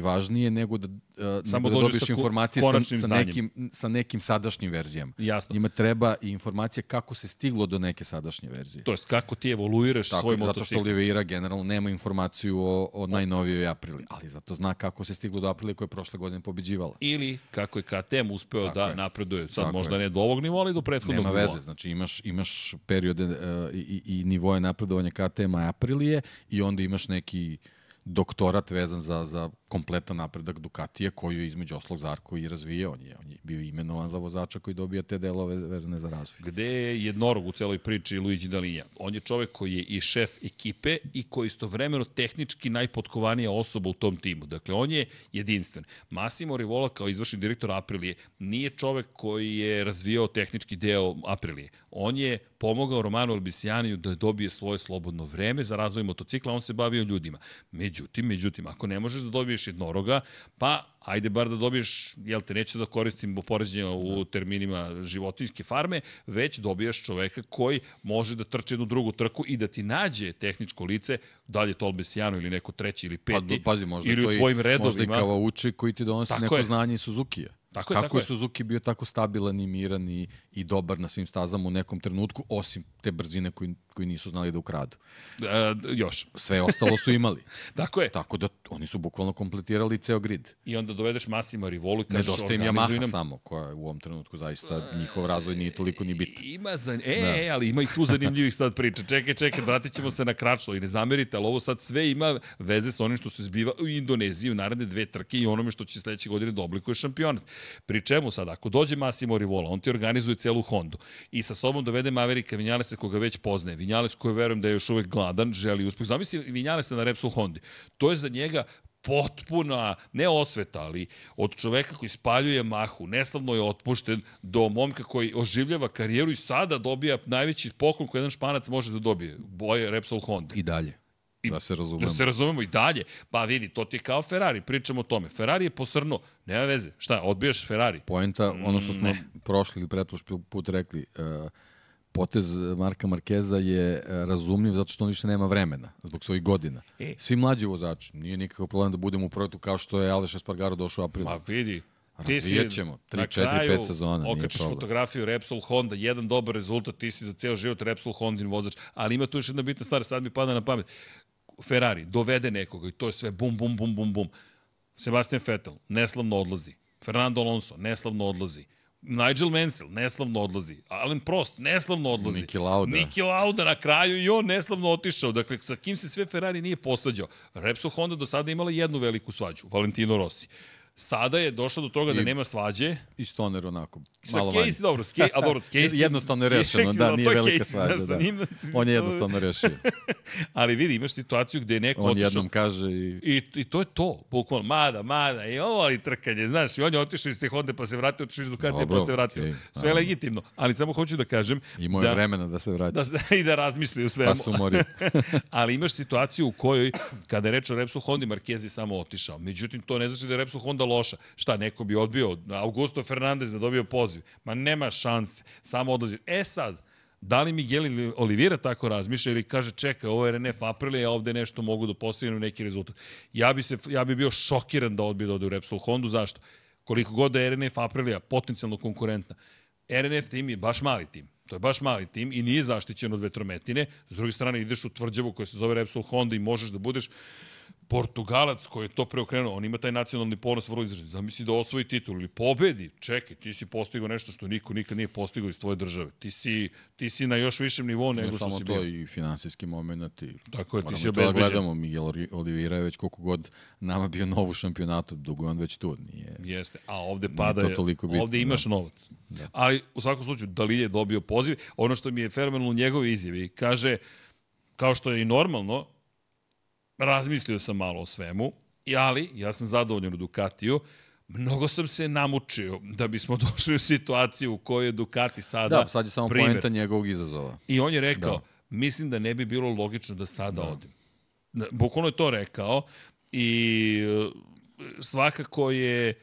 važnije nego da, uh, Samo nego da dobiješ informacije sa, sa, nekim, sa nekim sadašnjim verzijama. Jasno. Njima treba i informacija kako se stiglo do neke sadašnje verzije. To jest kako ti evoluiraš Tako, svoj motocikl. Zato što Oliveira generalno nema informaciju o, o najnovijoj Aprili, ali zato zna kako se stiglo do Aprili koja je prošle godine pobeđivala. Ili kako je KTM uspeo Tako da je. napreduje. Sad Tako možda je. ne do ovog nivoa, ali do prethodnog Nema veze, znači imaš, imaš periode uh, i, i nivoje napredovanja KTM-a Aprilije i onda imaš neki doktorat vezan za, za kompletan napredak Ducatija koju je između oslog Zarko i razvijao. On je, on je bio imenovan za vozača koji dobija te delove vezane za razvoj. Gde je jednorog u celoj priči Luigi Dalinja? On je čovek koji je i šef ekipe i koji istovremeno tehnički najpotkovanija osoba u tom timu. Dakle, on je jedinstven. Massimo Rivola kao izvršni direktor Aprilije nije čovek koji je razvijao tehnički deo Aprilije. On je pomogao Romanu Albisijaniju da dobije svoje slobodno vreme za razvoj motocikla, on se bavio ljudima. Međutim, međutim, ako ne možeš da dobiješ jednoroga, pa ajde bar da dobiješ, jel te, neće da koristim poređenja u terminima životinjske farme, već dobijaš čoveka koji može da trče jednu drugu trku i da ti nađe tehničko lice, da li je to Albesijano ili neko treći ili pa, peti, pa, pazi, možda ili u tvojim redovima. Možda i kao uči koji ti donosi neko je. znanje iz Suzuki-a. Tako je, Kako tako je Suzuki bio tako stabilan i miran i, i dobar na svim stazama u nekom trenutku, osim te brzine koji, koji nisu znali da ukradu? E, još. Sve ostalo su imali. tako je. Tako da oni su bukvalno kompletirali ceo grid. I onda dovedeš Massimo Rivolu Nedostaje im Yamaha nam... samo, koja je u ovom trenutku zaista njihov razvoj nije toliko ni bitan. Ima za... E, da. e, ali ima i tu zanimljivih sad priča. Čekaj, čekaj, vratit ćemo se na kračlo i ne zamerite, ali ovo sad sve ima veze sa onim što se zbiva u Indoneziji u naredne dve trke i onome što će sledeće godine da oblikuje šampionat. Pri čemu sad, ako dođe Massimo Rivola, on ti organizuje celu Hondu i sa sobom dovede Maverika Vinjalesa koga već poznaje. Vinjales koji verujem da je još uvek gladan, želi uspeh. Zamisli Vinjalesa na Repsol Hondi. To je za njega potpuna, ne osveta, ali od čoveka koji spaljuje mahu, neslavno je otpušten, do momka koji oživljava karijeru i sada dobija najveći poklon koji jedan španac može da dobije. Boje Repsol Honda. I dalje. I, da se razumemo. Da se razumemo i dalje. Pa vidi, to ti je kao Ferrari, pričamo o tome. Ferrari je posrnuo, nema veze. Šta, odbijaš Ferrari? Poenta, ono što smo ne. prošli ili pretprošli put rekli, uh, potez Marka Markeza je e, razumljiv zato što on više nema vremena zbog svojih godina. E. Svi mlađi vozači, nije nikakav problem da budemo u projektu kao što je Aleš Espargaro došao u aprilu. Ma vidi, Razvijat ćemo, 3, 4, 5 sezona, okačiš fotografiju Repsol Honda, jedan dobar rezultat, ti si za ceo život Repsol Hondin vozač, ali ima tu još jedna bitna stvar, sad mi pada na pamet. Ferrari dovede nekoga i to je sve bum, bum, bum, bum, bum. Sebastian Vettel, neslavno odlazi. Fernando Alonso, neslavno odlazi. Nigel Mansell neslavno odlazi. Alan Prost neslavno odlazi. Niki Lauda. Niki Lauda na kraju i on neslavno otišao. Dakle, sa kim se sve Ferrari nije posvađao. Repsol Honda do sada imala jednu veliku svađu. Valentino Rossi. Sada je došlo do toga da I, da nema svađe. I Stoner onako, malo manje. Sa dobro, Case, a dobro, s Case... jednostavno je rešeno, da, nije velika svađa. Da. On je jednostavno rešio. Ali vidi, imaš situaciju gde je neko On otišao... jednom kaže i... I, I to je to, bukvalno, mada, mada, i ovo ali trkanje, znaš, i on je otišao iz te Honda pa se vratio, otišao iz Ducatija pa se vratio. Okay, Sve je legitimno, ali samo hoću da kažem... Imao je da, vremena da se vrati. Da, I da razmisli u svemu. Pa se umorio. ali imaš situaciju u kojoj, kada je reč o Repsol Hondi, Marquez je samo otišao. Međutim, to ne znači da je Repsol Honda loša. Šta, neko bi odbio Augusto Fernandez da dobio poziv. Ma nema šanse, samo odlazi. E sad, da li Miguel Olivira tako razmišlja ili kaže čekaj, ovo je RNF Aprilia, ja ovde nešto mogu da postignem neki rezultat. Ja bi, se, ja bi bio šokiran da odbije da ode u Repsol Hondu, zašto? Koliko god da je RNF Aprilia potencijalno konkurentna, RNF tim je baš mali tim. To je baš mali tim i nije zaštićen od vetrometine. S druge strane, ideš u tvrđavu koja se zove Repsol Honda i možeš da budeš Portugalac koji je to preokrenuo, on ima taj nacionalni ponos vrlo izražen. Zamisli da osvoji titul ili pobedi. Čekaj, ti si postigao nešto što niko nikad nije postigao iz tvoje države. Ti si, ti si na još višem nivou nego što si bio. Samo to i finansijski moment. I Tako je, ti si obezbeđen. Da obezbeđen. gledamo, Miguel Oliveira je već koliko god nama bio novu šampionatu, dugo je on već tu. Nije, Jeste, a ovde pada, to toliko bitno, ovde imaš da. novac. Da. Ali u svakom slučaju, Dali je dobio poziv. Ono što mi je fenomenalno u njegove izjavi, kaže, kao što je i normalno, razmislio sam malo o svemu, ali, ja sam zadovoljan u Ducatiju, mnogo sam se namučio da bismo došli u situaciju u kojoj je Ducati sada Da, sad je samo poenta njegovog izazova. I on je rekao, da. Da. mislim da ne bi bilo logično da sada da. odem. Bukvalno je to rekao i e, svakako je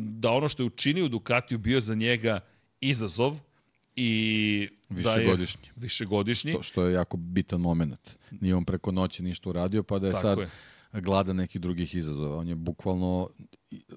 da ono što je učinio Ducatiju bio za njega izazov i Višegodišnji. Da je, višegodišnji. To što je jako bitan moment. Nije on preko noći ništa uradio, pa da je Tako sad je. gladan nekih drugih izazova. On je bukvalno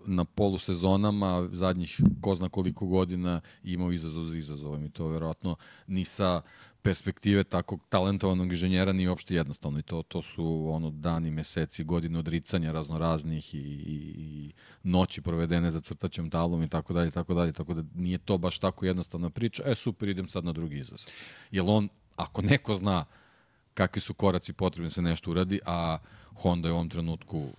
na polusezonama zadnjih ko zna koliko godina imao izazov za izazovom i to verovatno ni sa perspektive takog talentovanog inženjera nije uopšte jednostavno i to to su ono dani, meseci, godine odricanja raznoraznih i, i, i noći provedene za crtaćom talom i tako dalje, tako dalje, tako da nije to baš tako jednostavna priča. E super, idem sad na drugi izazov. Jel on, ako neko zna kakvi su koraci potrebni da se nešto uradi, a Honda je u ovom trenutku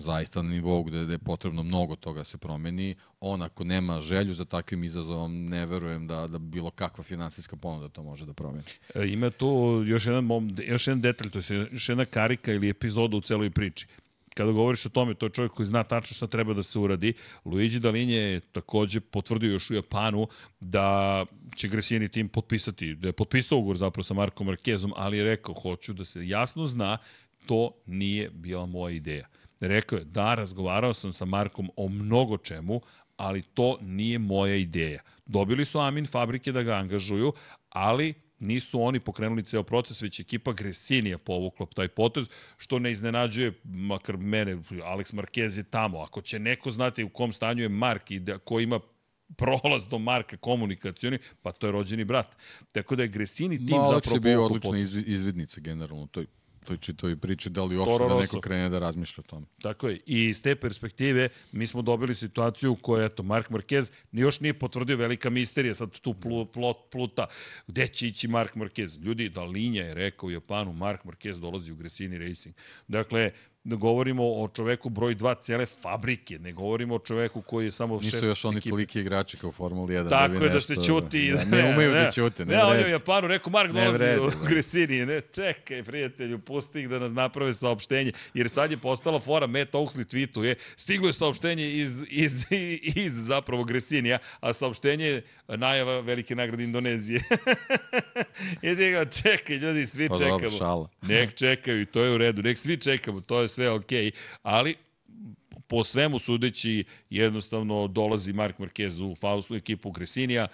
zaista na nivou gde, gde je potrebno mnogo toga da se promeni. On ako nema želju za takvim izazovom, ne verujem da, da bilo kakva finansijska ponuda to može da promeni. E, ima tu još jedan, mom, još jedan detalj, to je još jedna karika ili epizoda u celoj priči. Kada govoriš o tome, to je čovjek koji zna tačno šta treba da se uradi. Luigi Dalinje je takođe potvrdio još u Japanu da će Gresini tim potpisati, da je potpisao ugovor zapravo sa Markom Markezom, ali je rekao, hoću da se jasno zna, to nije bila moja ideja. Rekao je, da, razgovarao sam sa Markom o mnogo čemu, ali to nije moja ideja. Dobili su Amin fabrike da ga angažuju, ali nisu oni pokrenuli ceo proces, već ekipa Gresinija povukla taj potez, što ne iznenađuje, makar mene, Alex Marquez je tamo. Ako će neko znati u kom stanju je Mark i da, ko ima prolaz do Marka komunikacioni, pa to je rođeni brat. Tako da je Gresini tim Ma, zapravo... je bio odlična iz, izvidnica generalno, to je toj čitoj priči, da li uopšte da neko krene da razmišlja o tome. Tako je. I iz te perspektive mi smo dobili situaciju u kojoj, eto, Mark Marquez još nije potvrdio velika misterija, sad tu plu, plot, pluta, gde će ići Mark Marquez. Ljudi, da linja je rekao u Japanu, Mark Marquez dolazi u Gresini Racing. Dakle, da govorimo o čoveku broj 2 cele fabrike, ne govorimo o čoveku koji je samo šef Nisu još oni ekipe. toliki igrači kao Formula 1. Tako da je da se ćuti. Da, ne, umeju da ćute, ne, ne, on je u. Japanu rekao, Mark Ne dolazi vredi, u da. Gresini. Ne, čekaj, prijatelju, pusti ih da nas naprave saopštenje. Jer sad je postala fora, Matt Oaksley tweetuje, stiglo je saopštenje iz, iz, iz zapravo Gresinija, a saopštenje je najava velike nagrade Indonezije. I ti ga, čekaj, ljudi, svi Pa čekamo. dobro, šala. Nek čekaju to je u redu. Nek svi čekamo, to je sve okej. Okay. Ali po svemu sudeći jednostavno dolazi Mark Marquez u Faustu ekipu Gresinija.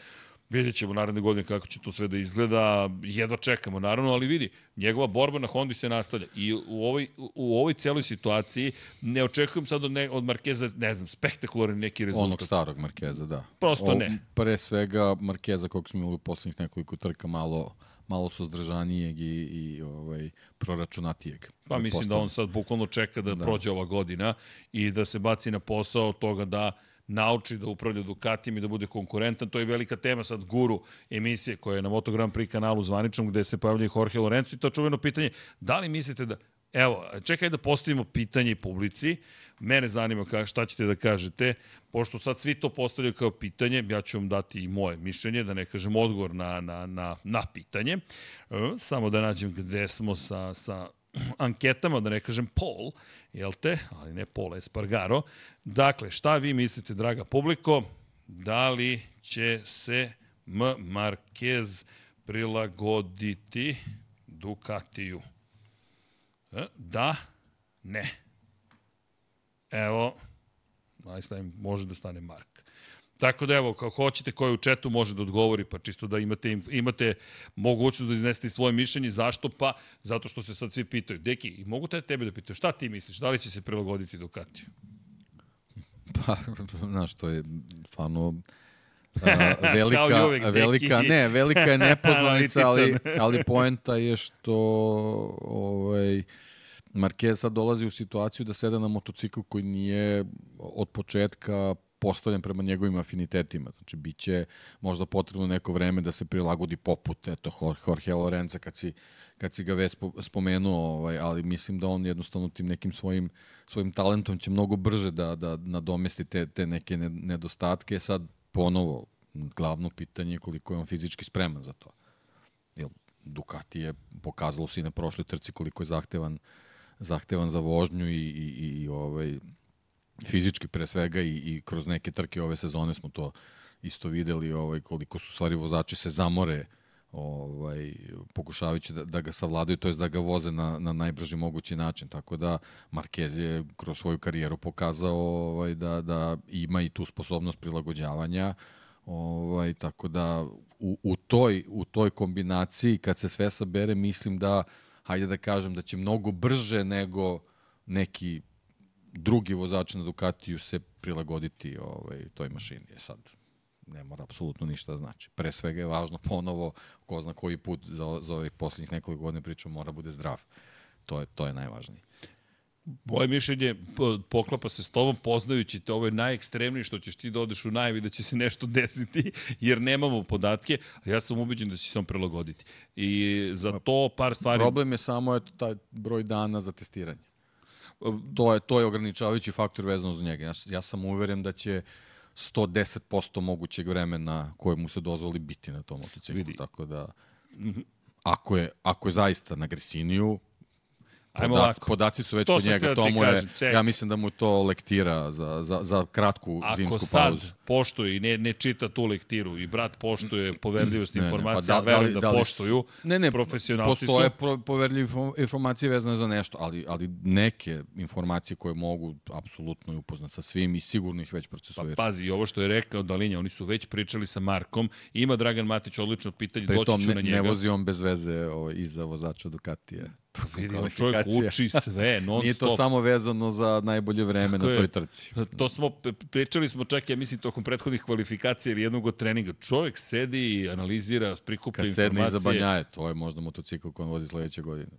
Vidjet ćemo naredne godine kako će to sve da izgleda. Jedva čekamo, naravno, ali vidi, njegova borba na Hondi se nastavlja. I u ovoj, u ovoj celoj situaciji ne očekujem sad od, ne, od Markeza, ne znam, spektakularni neki rezultat. Onog starog Markeza, da. Prosto ne. Pre svega Markeza, kog smo imali u poslednjih nekoliko trka, malo malo suzdržanijeg i, i ovaj, proračunatijeg. Pa mislim da on sad bukvalno čeka da, da prođe ova godina i da se baci na posao toga da nauči da upravlja Ducatijem i da bude konkurentan. To je velika tema sad guru emisije koja je na Moto Grand Prix kanalu zvaničnom gde se pojavlja Jorge Lorenzo i to čuveno pitanje. Da li mislite da Evo, čekaj da postavimo pitanje publici. Mene zanima ka, šta ćete da kažete. Pošto sad svi to postavljaju kao pitanje, ja ću vam dati i moje mišljenje, da ne kažem odgovor na, na, na, na pitanje. E, Samo da nađem gde smo sa, sa anketama, da ne kažem poll, jel te? Ali ne poll, Espargaro. Dakle, šta vi mislite, draga publiko? Da li će se M. Marquez prilagoditi Ducatiju? E, Da, ne. Evo, najstavim, može da stane Mark. Tako da evo, kako hoćete, ko je u četu može da odgovori, pa čisto da imate, imate mogućnost da iznesete svoje mišljenje. Zašto? Pa, zato što se sad svi pitaju. Deki, mogu te tebe da pitaju, šta ti misliš? Da li će se prilagoditi Ducatiju? Pa, znaš, to je stvarno a, velika, Deki. velika, ne, velika je nepoznanica, ali, ali poenta je što ovaj, Marquez sad dolazi u situaciju da seda na motocikl koji nije od početka postavljen prema njegovim afinitetima. Znači, bit će možda potrebno neko vreme da se prilagodi poput, eto, Jorge Lorenza kad si, kad si ga već spomenuo, ovaj, ali mislim da on jednostavno tim nekim svojim, svojim talentom će mnogo brže da, da nadomesti te, te neke nedostatke. Sad, ponovo, glavno pitanje je koliko je on fizički spreman za to. Jer Ducati je pokazalo se i na prošloj trci koliko je zahtevan, zahtevan za vožnju i, i, i ovaj, fizički pre svega i, i kroz neke trke ove sezone smo to isto videli ovaj, koliko su stvari vozači se zamore ovaj, pokušavajući da, da ga savladaju, to je da ga voze na, na najbrži mogući način. Tako da Marquez je kroz svoju karijeru pokazao ovaj, da, da ima i tu sposobnost prilagođavanja. Ovaj, tako da u, u, toj, u toj kombinaciji kad se sve sabere mislim da hajde da kažem da će mnogo brže nego neki drugi vozač na Ducatiju se prilagoditi ovaj, toj mašini. Je sad ne mora apsolutno ništa da znači. Pre svega je važno ponovo, ko zna koji put za, za ovih poslednjih nekoliko godina pričamo, mora bude zdrav. To je, to je najvažnije. Moje mišljenje poklapa se s tobom poznajući te ovo je najekstremnije što ćeš ti da odeš u najavi da će se nešto desiti jer nemamo podatke, a ja sam ubeđen da će se on prilagoditi. I za to par stvari... Problem je samo eto, taj broj dana za testiranje. To je, to je ograničavajući faktor vezano za njega. Ja, ja sam uveren da će 110% mogućeg vremena koje mu se dozvoli biti na tom motociklu. Vidi. Tako da, mhm. ako je, ako je zaista na Gresiniju, Ajmo Poda, lako. Podaci su već to kod njega, to mu je, kažem, ja mislim da mu to lektira za, za, za kratku Ako zimsku pauzu. Ako sad poštuje i ne, ne čita tu lektiru i brat poštuje poverljivost ne, informacija, ne, pa da, verujem da, da, da poštuju, ne, ne, profesionalci postoje su. Postoje poverljive informacije vezane za nešto, ali, ali neke informacije koje mogu apsolutno upoznati sa svim i sigurno ih već procesuirati. Pa pazi, ovo što je rekao Dalinja, oni su već pričali sa Markom, ima Dragan Matić odlično pitanje, Pri doći ću ne, na njega. ne vozi on bez veze ovaj, iza vozača Ducatija. To vidi, on čovjek uči sve, non Nije to stop. samo vezano za najbolje vreme Tako na toj trci. To smo, pričali smo čak, ja mislim, tokom prethodnih kvalifikacija ili jednog od treninga. Čovjek sedi i analizira, prikuplja informacije. Kad sedne iza banjaje, to je možda motocikl koji vozi sledeće godine.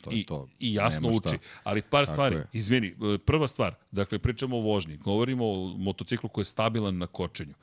To je I, to. I jasno Nema uči. Šta. Ali par Tako stvari, je. izvini, e, prva stvar, dakle, pričamo o vožnji, govorimo o motociklu koji je stabilan na kočenju.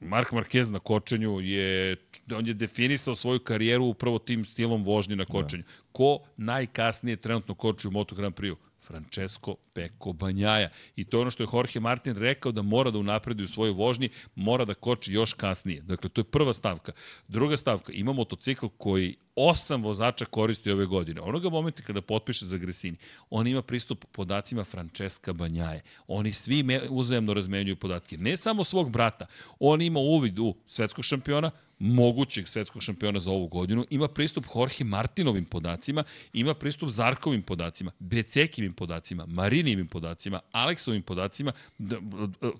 Mark Marquez na kočenju je, on je definisao svoju karijeru upravo tim stilom vožnje na kočenju. Da. Ko najkasnije trenutno koči u Moto Grand Prix-u? Francesco Peko Banjaja. I to je ono što je Jorge Martin rekao da mora da unapredi u svojoj vožnji, mora da koči još kasnije. Dakle, to je prva stavka. Druga stavka, ima motocikl koji osam vozača koristi ove godine. Onoga momenta kada potpiše za Gresini, on ima pristup podacima Francesca Banjaje. Oni svi uzajemno razmenjuju podatke. Ne samo svog brata, on ima uvid u svetskog šampiona, mogućeg svetskog šampiona za ovu godinu, ima pristup Jorge Martinovim podacima, ima pristup Zarkovim podacima, Becekivim podacima, Marinijevim podacima, Aleksovim podacima,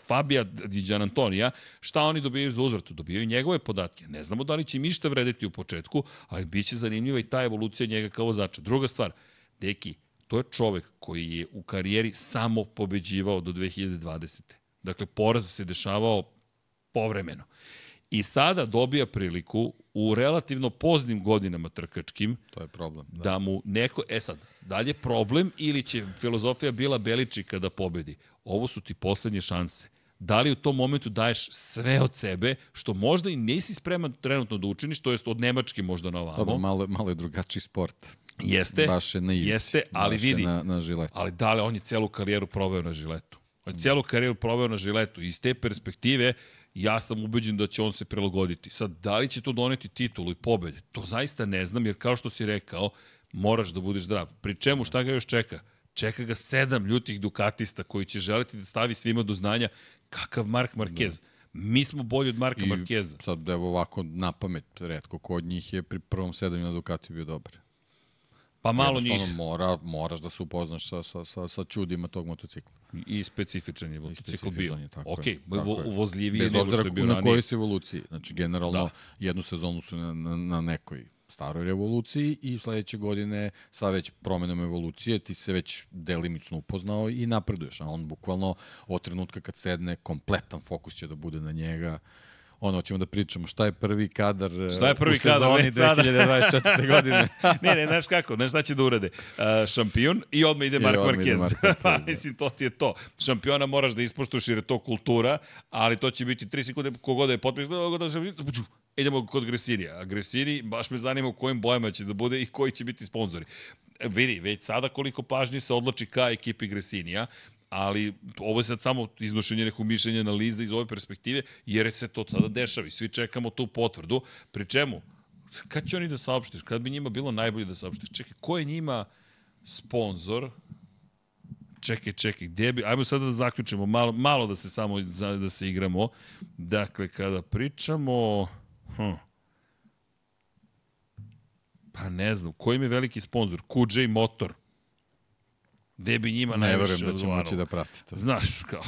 Fabija Diđan Antonija, šta oni dobijaju za uzvrtu? Dobijaju njegove podatke. Ne znamo da li će im išta vredeti u početku, ali bit će zanimljiva i ta evolucija njega kao vozača. Druga stvar, Deki, to je čovek koji je u karijeri samo pobeđivao do 2020. Dakle, poraz se dešavao povremeno. I sada dobija priliku u relativno poznim godinama trkačkim to je problem da. da mu neko e sad da li je problem ili će filozofija bila Beličika da pobedi ovo su ti poslednje šanse da li u tom momentu daješ sve od sebe, što možda i nisi spreman trenutno da učiniš, to jest od Nemačke možda na ovamo. Dobro, malo, malo je drugačiji sport. Jeste, baš je na ivici, jeste, ali vidi, na, na žiletu. ali da li on je celu karijeru proveo na žiletu. On je celu karijeru proveo na žiletu. Iz te perspektive, ja sam ubeđen da će on se prilagoditi. Sad, da li će to doneti titulu i pobede? To zaista ne znam, jer kao što si rekao, moraš da budeš zdrav. Pri čemu, šta ga još čeka? Čeka ga sedam ljutih dukatista koji će želiti da stavi svima do znanja kakav Mark Marquez. Da. Mi smo bolji od Marka I Markeza. sad, evo ovako, na pamet, redko kod njih je pri prvom sedanju na Ducati bio dobar. Pa malo njih. Mora, moraš da se upoznaš sa, sa, sa, sa čudima tog motocikla. I, specifičan je motocikl bio. Je, tako ok, je, vo, uvozljiviji nego što je bio ranije. na kojoj se evoluciji. Znači, generalno, da. jednu sezonu su na, na, na nekoj staroj revoluciji i sledeće godine sa već promenom evolucije ti se već delimično upoznao i napreduješ. A on bukvalno od trenutka kad sedne, kompletan fokus će da bude na njega ono, ćemo da pričamo šta je prvi kadar šta je prvi u sezoni kadar 2024. godine. ne, ne, znaš kako, znaš šta će da urade. Uh, šampion i odmah ide Marko Marquez. Pa, mislim, to ti je to. Šampiona moraš da ispoštuš jer je to kultura, ali to će biti 3 sekunde kogod je potpis, idemo kod Gresinija. A Gresini, baš me zanima u kojim bojama će da bude i koji će biti sponzori. Vidi, već sada koliko pažnje se odlači ka ekipi Gresinija, ali ovo je sad samo iznošenje nekog mišljenja analize iz ove perspektive, jer se to sada dešava i svi čekamo tu potvrdu, pri čemu, kad će oni da saopštiš, kad bi njima bilo najbolje da saopštiš, čekaj, ko je njima sponsor, čekaj, čekaj, gde bi, ajmo sada da zaključimo, malo, malo da se samo, da se igramo, dakle, kada pričamo, hm, pa ne znam, koji im je veliki sponsor, QJ Motor, gde bi njima ne najviše odgovaralo. Ne verujem da će moći da prati to. Znaš, kao,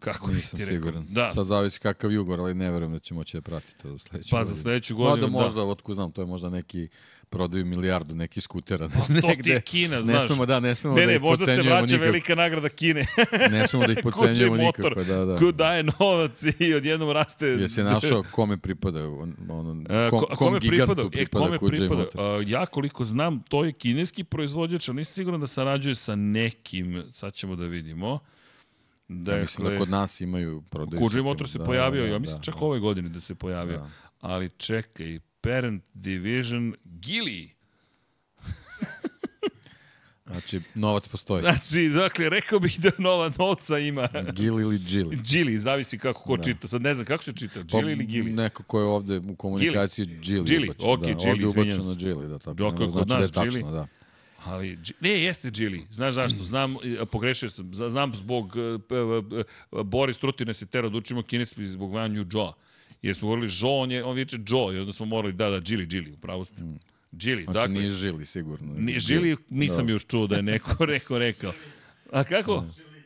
kako Nisam ti siguran. Da. Sad zavisi kakav jugor, ali ne verujem da će moći da prati to u sledeću Pa godinu. za sledeću godinu, Mada možda, da. otko znam, to je možda neki prodaju milijardu neki skutera. Pa, to ti je Kina, znaš. Ne smemo da, ne smemo ne, da ne, ih možda se vraća velika nagrada Kine. ne smemo da ih pocenjujemo nikako. Da, da. Ko daje novac i odjednom raste... Jesi našao kome pripada? Ono, e, kom, ko, kome pripada? pripada, e, kome pripada? Uh, ja koliko znam, to je kineski proizvođač, ali nisam siguran da sarađuje sa nekim, sad ćemo da vidimo. Dakle, ja mislim da kod nas imaju prodaju. Kuđi motor se da, pojavio, da, ja mislim da, čak da. ove godine da se pojavio. Da. Ali čekaj, Parent Division Gili. Znači, novac postoji. Znači, dakle, rekao bih da nova novca ima. Gili ili Gili. Gili, zavisi kako ko da. čita. Sad ne znam kako se čita, Gili pa, ili Gili. Neko ko je ovde u komunikaciji Gili. Gili, ok, da. Gili, ovde ubačeno Gili, da, tako. Dok, znači da je tačno, Gili. da. Ali, ne, jeste Gili. Znaš zašto? Znam, pogrešio sam. Znam zbog uh, Boris Trutine se tera da učimo kineski zbog Van New Joe. Jer smo govorili Jo, on, je, on viče Joe i onda smo morali da, da, Gili, Gili, upravo ste. Mm. Džili, znači, dakle. nije Žili, sigurno. Nije Žili, nisam da. još čuo da je neko rekao, rekao. A kako?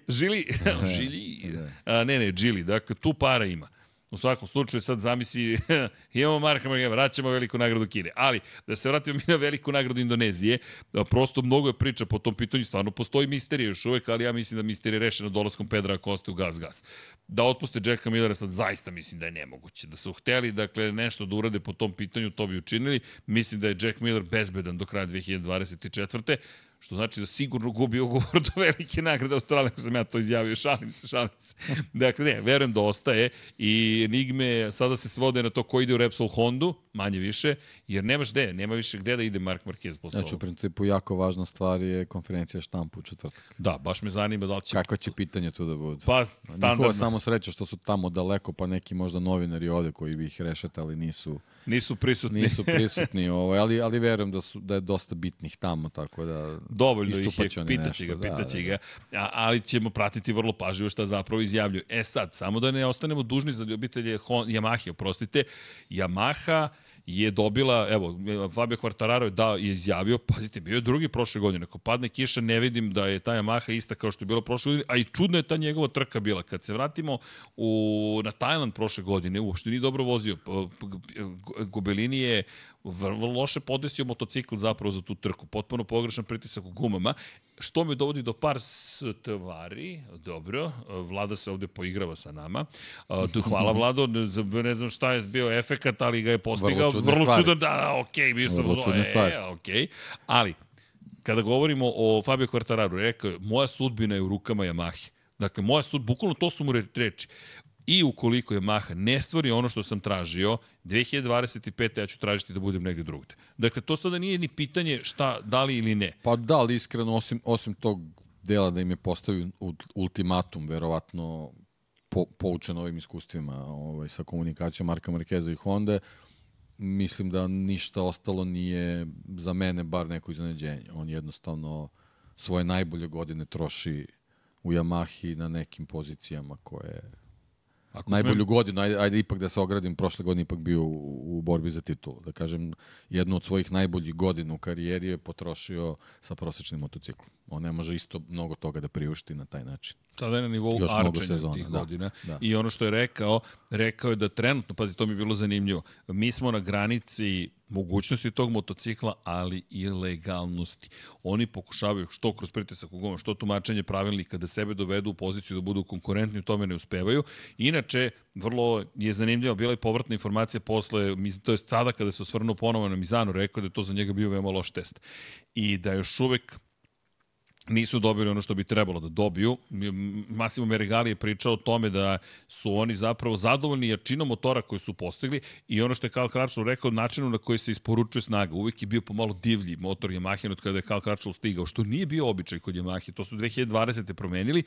Žili, Žili. A, ne, ne, Džili, dakle, tu para ima. U svakom slučaju sad zamisli, imamo Marka Margeva, vraćamo veliku nagradu Kine. Ali, da se vratimo mi na veliku nagradu Indonezije, prosto mnogo je priča po tom pitanju, stvarno postoji misterija još uvek, ali ja mislim da misterija je rešena dolaskom Pedra Koste u Gas Gas. Da otpuste Jacka Millera sad zaista mislim da je nemoguće. Da su hteli, dakle, nešto da urade po tom pitanju, to bi učinili. Mislim da je Jack Miller bezbedan do kraja 2024 što znači da sigurno gubi ugovor do velike nagrade Australije, ako sam ja to izjavio, šalim se, šalim se. Dakle, ne, verujem da ostaje i enigme sada se svode na to ko ide u Repsol Hondu, manje više, jer nemaš gde, nema više gde da ide Mark Marquez posle Znači, u principu, jako važna stvar je konferencija štampu u četvrtak. Da, baš me zanima da li će... Kako će pitanje tu da bude? Pa, standardno. Njihova samo sreća što su tamo daleko, pa neki možda novinari ovde koji bi ih rešetali nisu Nisu prisutni. Nisu prisutni, ovaj, ali, ali verujem da, su, da je dosta bitnih tamo, tako da... Dovoljno ih je, pitaće ga, pitaće da, ga. Da. A, ali ćemo pratiti vrlo pažljivo šta zapravo izjavljuju. E sad, samo da ne ostanemo dužni za ljubitelje Yamaha, oprostite, Yamaha je dobila, evo, Fabio Quartararo je, da, je izjavio, pazite, bio je drugi prošle godine, ako padne kiša ne vidim da je ta Yamaha ista kao što je bilo prošle godine, a i čudna je ta njegova trka bila. Kad se vratimo u, na Tajland prošle godine, uopšte nije dobro vozio. Gobelini je vrlo loše podesio motocikl zapravo za tu trku. Potpuno pogrešan pritisak u gumama, što me dovodi do par stvari. Dobro, Vlada se ovde poigrava sa nama. Hvala Vlado, ne znam šta je bio efekat, ali ga je postigao. Vrlo čudno, vrlo čudno da, da, okej, okay, bio sam... Vrlo čudne stvari. E, okej, okay. ali kada govorimo o Fabio Quartararu, rekao je, moja sudbina je u rukama Yamahe. Dakle, moja sud, bukvalno to su mu reči. I ukoliko je Maha ne stvori ono što sam tražio, 2025. ja ću tražiti da budem negde drugde. Dakle, to sada nije ni pitanje šta, da li ili ne. Pa da, ali iskreno, osim, osim tog dela da im je postavio ultimatum, verovatno po, poučen ovim iskustvima ovaj, sa komunikacijom Marka Markeza i Honda, mislim da ništa ostalo nije za mene bar neko iznenađenje. On jednostavno svoje najbolje godine troši u Yamahi na nekim pozicijama koje Ako najbolju smem... godinu, ajde, ajde ipak da se ogradim, prošle godine ipak bio u, u borbi za titulu. Da kažem, jednu od svojih najboljih godina u karijeri je potrošio sa prosečnim motociklom. On ne može isto mnogo toga da priušti na taj način. Sada je na nivou Još arčenja sezona, tih da, godina. da. I ono što je rekao, rekao je da trenutno, pazi, to mi je bilo zanimljivo, mi smo na granici mogućnosti tog motocikla, ali i legalnosti. Oni pokušavaju što kroz pritisak u guma, što tumačenje pravilnika da sebe dovedu u poziciju da budu konkurentni, u tome ne uspevaju. Inače, vrlo je zanimljiva bila i povratna informacija posle, to je sada kada se osvrnuo ponovo na Mizanu, rekao da je to za njega bio veoma loš test. I da još uvek nisu dobili ono što bi trebalo da dobiju. Massimo Meregali je pričao o tome da su oni zapravo zadovoljni jačinom motora koji su postigli i ono što je Karl Kračov rekao, načinu na koji se isporučuje snaga. Uvijek je bio pomalo divlji motor Yamaha od kada je Karl Kračov stigao, što nije bio običaj kod Yamaha. To su 2020. promenili.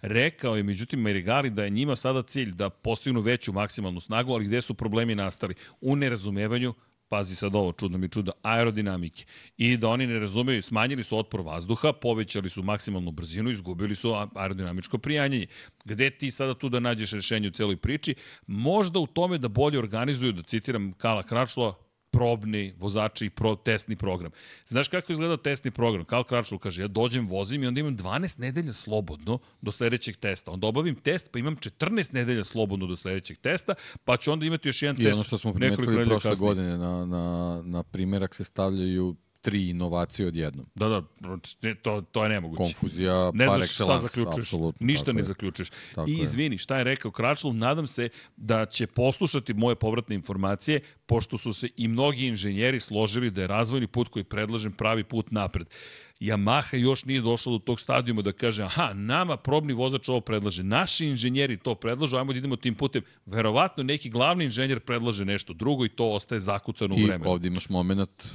Rekao je, međutim, Meregali da je njima sada cilj da postignu veću maksimalnu snagu, ali gde su problemi nastali? U nerazumevanju pazi sad ovo, čudno mi čuda, aerodinamike. I da oni ne razumeju, smanjili su otpor vazduha, povećali su maksimalnu brzinu, izgubili su aerodinamičko prijanjanje. Gde ti sada tu da nađeš rešenje u celoj priči? Možda u tome da bolje organizuju, da citiram Kala Kračlova, probni vozači i pro, testni program. Znaš kako izgleda testni program? Karl Kračul kaže, ja dođem, vozim i onda imam 12 nedelja slobodno do sledećeg testa. Onda obavim test, pa imam 14 nedelja slobodno do sledećeg testa, pa ću onda imati još jedan I test. I ono što smo primetili prošle kasnije. godine, na, na, na primjerak se stavljaju tri inovacije odjednom. Da, da, to, to je nemoguće. Konfuzija ne par znaš šta zaključuješ, ništa ne je. zaključuješ. Tako I izvini, šta je rekao Kračlov, nadam se da će poslušati moje povratne informacije, pošto su se i mnogi inženjeri složili da je razvojni put koji predlažem pravi put napred. Yamaha još nije došla do tog stadijuma da kaže, aha, nama probni vozač ovo predlaže, naši inženjeri to predlažu, ajmo da idemo tim putem. Verovatno neki glavni inženjer predlaže nešto drugo i to ostaje zakucano u vremenu. I ovdje imaš moment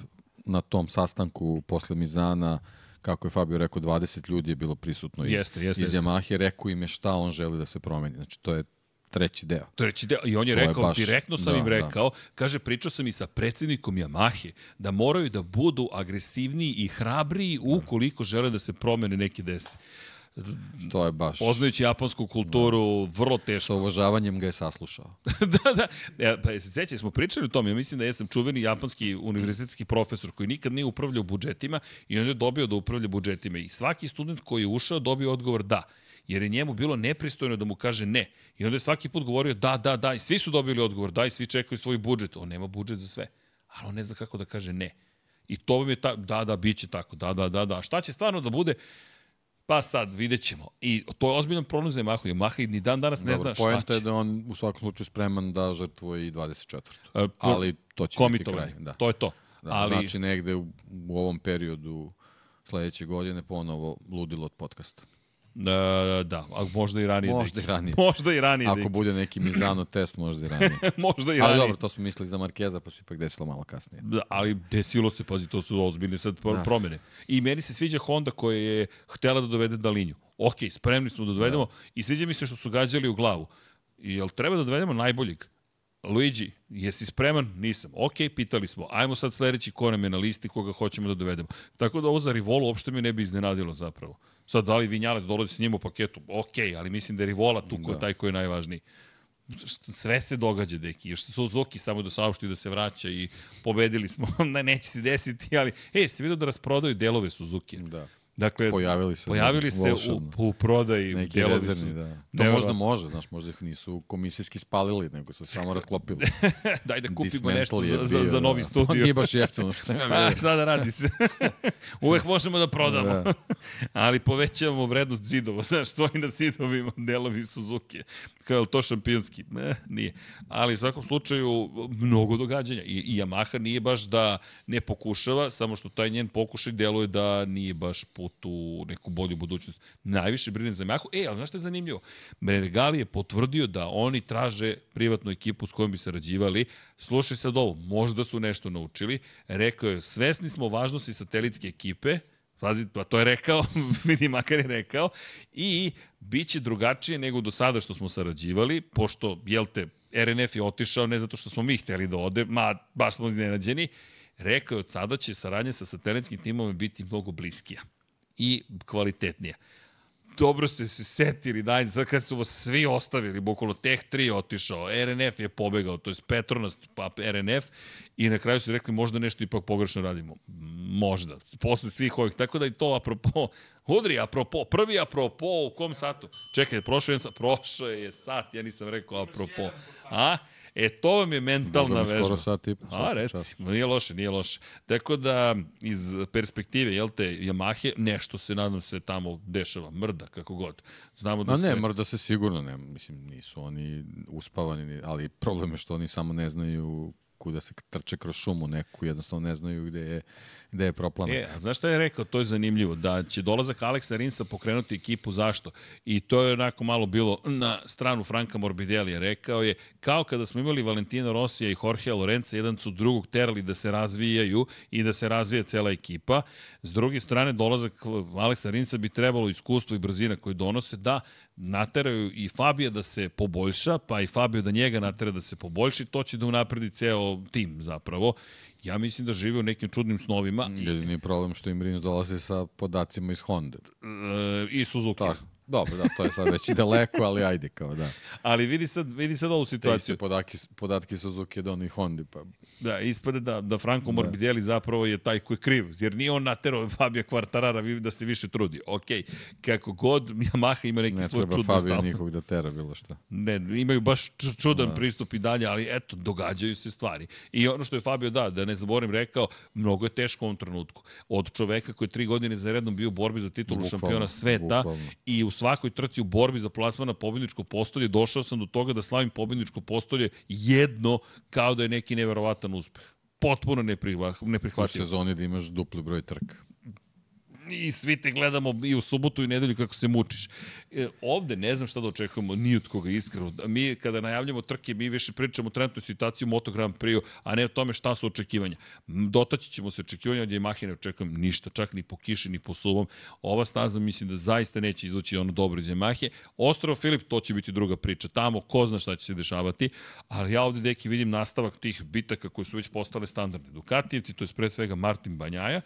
na tom sastanku posle Mizana, kako je Fabio rekao, 20 ljudi je bilo prisutno iz, jeste, jeste, iz Yamahe, rekao im je šta on želi da se promeni. Znači, to je treći deo. Treći deo. I on je to rekao, je baš, direktno sam da, im da. rekao, da. kaže, pričao sam i sa predsednikom Yamahe, da moraju da budu agresivniji i hrabriji ukoliko žele da se promene neki desi. To je baš... Poznajući japansku kulturu, da. vrlo teško. Sa uvažavanjem ga je saslušao. da, da. E, pa se sećaj, smo pričali o tome. Ja mislim da ja sam čuveni japanski univerzitetski profesor koji nikad nije upravljao budžetima i on je dobio da upravlja budžetima. I svaki student koji je ušao dobio odgovor da jer je njemu bilo nepristojno da mu kaže ne. I onda je svaki put govorio da, da, da, i svi su dobili odgovor da, i svi čekaju svoj budžet. On nema budžet za sve, ali on ne zna kako da kaže ne. I to vam je ta, da, da, bit će tako, da, da, da, da. Šta će stvarno da bude? Pa sad, vidjet ćemo. I to je ozbiljan problem za Yamaha. Yamaha ni dan danas ne Dobar, zna šta će. je da on u svakom slučaju spreman da žrtvuje i 24. E, ali to će biti kraj. Da. To je to. Da, ali... Znači negde u, u ovom periodu sledeće godine ponovo ludilo od podcasta. Da, da, a možda i ranije. Možda neki. i ranije. Možda i ranije. Ako neki. bude neki Mizano test, možda i ranije. možda i ranije. Ali dobro, to smo mislili za Markeza, pa se ipak desilo malo kasnije. Da, ali desilo se, pazi, to su ozbiljne sad da. promene. I meni se sviđa Honda koja je htela da dovede Dalinju. Ok, spremni smo da dovedemo da. i sviđa mi se što su gađali u glavu. Jel treba da dovedemo najboljeg? Luigi, jesi spreman? Nisam. Ok, pitali smo. Ajmo sad sledeći ko nam je na listi koga hoćemo da dovedemo. Tako da ovo za Rivolu uopšte me ne bi iznenadilo zapravo. Sad, da li Vinjalac dolazi s njim u paketu? Ok, ali mislim da je Rivola tu da. taj koji je najvažniji. Sve se događa, deki. Još Suzuki samo da saopšti da se vraća i pobedili smo. ne, neće se desiti, ali... E, se vidio da rasprodaju delove Suzuki. Da. Dakle, pojavili se, pojavili se u, u prodaji. Neki rezervni, su, da. To možda može, znaš, možda ih nisu komisijski spalili, nego su samo rasklopili. Daj da kupimo nešto za, za, za novi da. studio. Pa nije baš jeftino što ima. A, šta da radiš? Uvek možemo da prodamo. Da. Ali povećavamo vrednost zidova. Znaš, stoji na zidovima delovi Suzuki. Kao je to šampionski? Ne, nije. Ali u svakom slučaju mnogo događanja. I, I Yamaha nije baš da ne pokušava, samo što taj njen pokušaj deluje da nije baš put u neku bolju budućnost. Najviše brinem za Yamahu. E, ali znaš što je zanimljivo? Meregali je potvrdio da oni traže privatnu ekipu s kojom bi sarađivali. Slušaj sad ovo, možda su nešto naučili. Rekao je, svesni smo važnosti satelitske ekipe, Pazi, pa to je rekao, vidi makar je rekao, i bit će drugačije nego do sada što smo sarađivali, pošto, jel te, RNF je otišao ne zato što smo mi hteli da ode, ma, baš smo iznenađeni, rekao je od sada će saradnja sa satelitskim timom biti mnogo bliskija i kvalitetnija. dobro ste se setili, daj, sad kad su vas svi ostavili, bukvalno Teh 3 otišao, RNF je pobegao, to je Petronas, pa RNF, i na kraju su rekli možda nešto ipak pogrešno radimo. Možda, posle svih ovih, tako da i to apropo, Udri, apropo, prvi apropo, u kom satu? Čekaj, prošao je, prošao je sat, ja nisam rekao apropo. A? E, to vam je mentalna Dobro, vežba. Skoro sat i A, reci, nije loše, nije loše. Tako da, iz perspektive, jel te, Yamahe, nešto se, nadam se, tamo dešava, mrda, kako god. Znamo da Ma ne, se... mrda se sigurno, ne, mislim, nisu oni uspavani, ali problem je što oni samo ne znaju kuda se trče kroz šumu neku, jednostavno ne znaju gde je, gde je proplanak. E, znaš šta je rekao, to je zanimljivo, da će dolazak Aleksa Rinsa pokrenuti ekipu, zašto? I to je onako malo bilo na stranu Franka Morbidelija, rekao je, kao kada smo imali Valentina Rosija i Jorge Lorenza, jedan su drugog terali da se razvijaju i da se razvija cela ekipa. S druge strane, dolazak Aleksa Rinsa bi trebalo iskustvo i brzina koji donose da nateraju i Fabija da se poboljša, pa i Fabio da njega natera da se poboljši, to će da unapredi ceo tim zapravo. Ja mislim da žive u nekim čudnim snovima. Jedini problem što im Rins dolazi sa podacima iz Honda. E, I Suzuki. Tako. Dobro, da, to je sad već i daleko, ali ajde kao da. Ali vidi sad, vidi sad ovu situaciju. Te podatki, podatki Suzuki da oni Hondi, pa... Da, ispade da, da Franco da. Morbidelli zapravo je taj koji je kriv, jer nije on naterao Fabio Quartarara da se više trudi. Ok, kako god Yamaha ima neki ne svoj čudno stav. Ne treba Fabio nikog da tera bilo šta. Ne, imaju baš čudan da. pristup i dalje, ali eto, događaju se stvari. I ono što je Fabio da, da ne zaborim rekao, mnogo je teško u ovom trenutku. Od čoveka koji je tri godine za redom bio u borbi za titulu šampiona sveta bukvalno. i u svakoj trci u borbi za plasman na pobjedničko postolje, došao sam do toga da slavim pobjedničko postolje jedno kao da je neki neverovatan uspeh. Potpuno neprihvatljivo. U sezoni da imaš dupli broj trka i svi te gledamo i u subotu i nedelju kako se mučiš. E, ovde ne znam šta da očekujemo ni od koga iskreno. Mi kada najavljamo trke, mi više pričamo o trenutnoj situaciji u Moto Grand Prix, a ne o tome šta su očekivanja. Dotaći ćemo se očekivanja od Yamahe, ne očekujem ništa, čak ni po kiši, ni po suvom. Ova staza mislim da zaista neće izvući ono dobro iz Yamahe. Ostrovo Filip, to će biti druga priča. Tamo, ko zna šta će se dešavati, ali ja ovde, deki, vidim nastavak tih bitaka koje su već postale standardne. Dukatijevci, to je pre svega Martin Banjaja,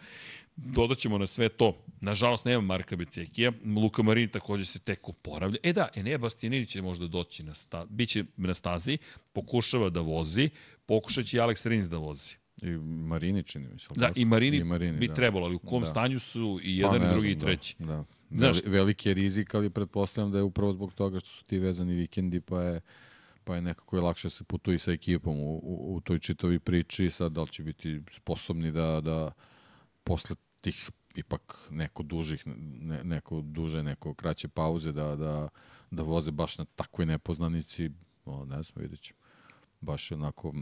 Dodat ćemo na sve to. Nažalost, nema Marka Becekija. Luka Marini takođe se tek oporavlja. E da, Enea Bastianini će možda doći na, sta, biće na stazi, pokušava da vozi, pokušaće i Alex Rins da vozi. I Marini čini mi se. Da, i Marini, I Marini bi da. trebalo, ali u kom da. stanju su i jedan pa, i drugi i da, treći. Da, da. Znaš, veliki je rizik, ali pretpostavljam da je upravo zbog toga što su ti vezani vikendi, pa je pa je nekako je lakše se putuje sa ekipom u, u, u toj čitovi priči, sad da li će biti sposobni da, da posle tih ipak neko dužih, ne, neko duže, neko kraće pauze da, da, da voze baš na takvoj nepoznanici, o, ne znam, vidjet ćemo. Baš onako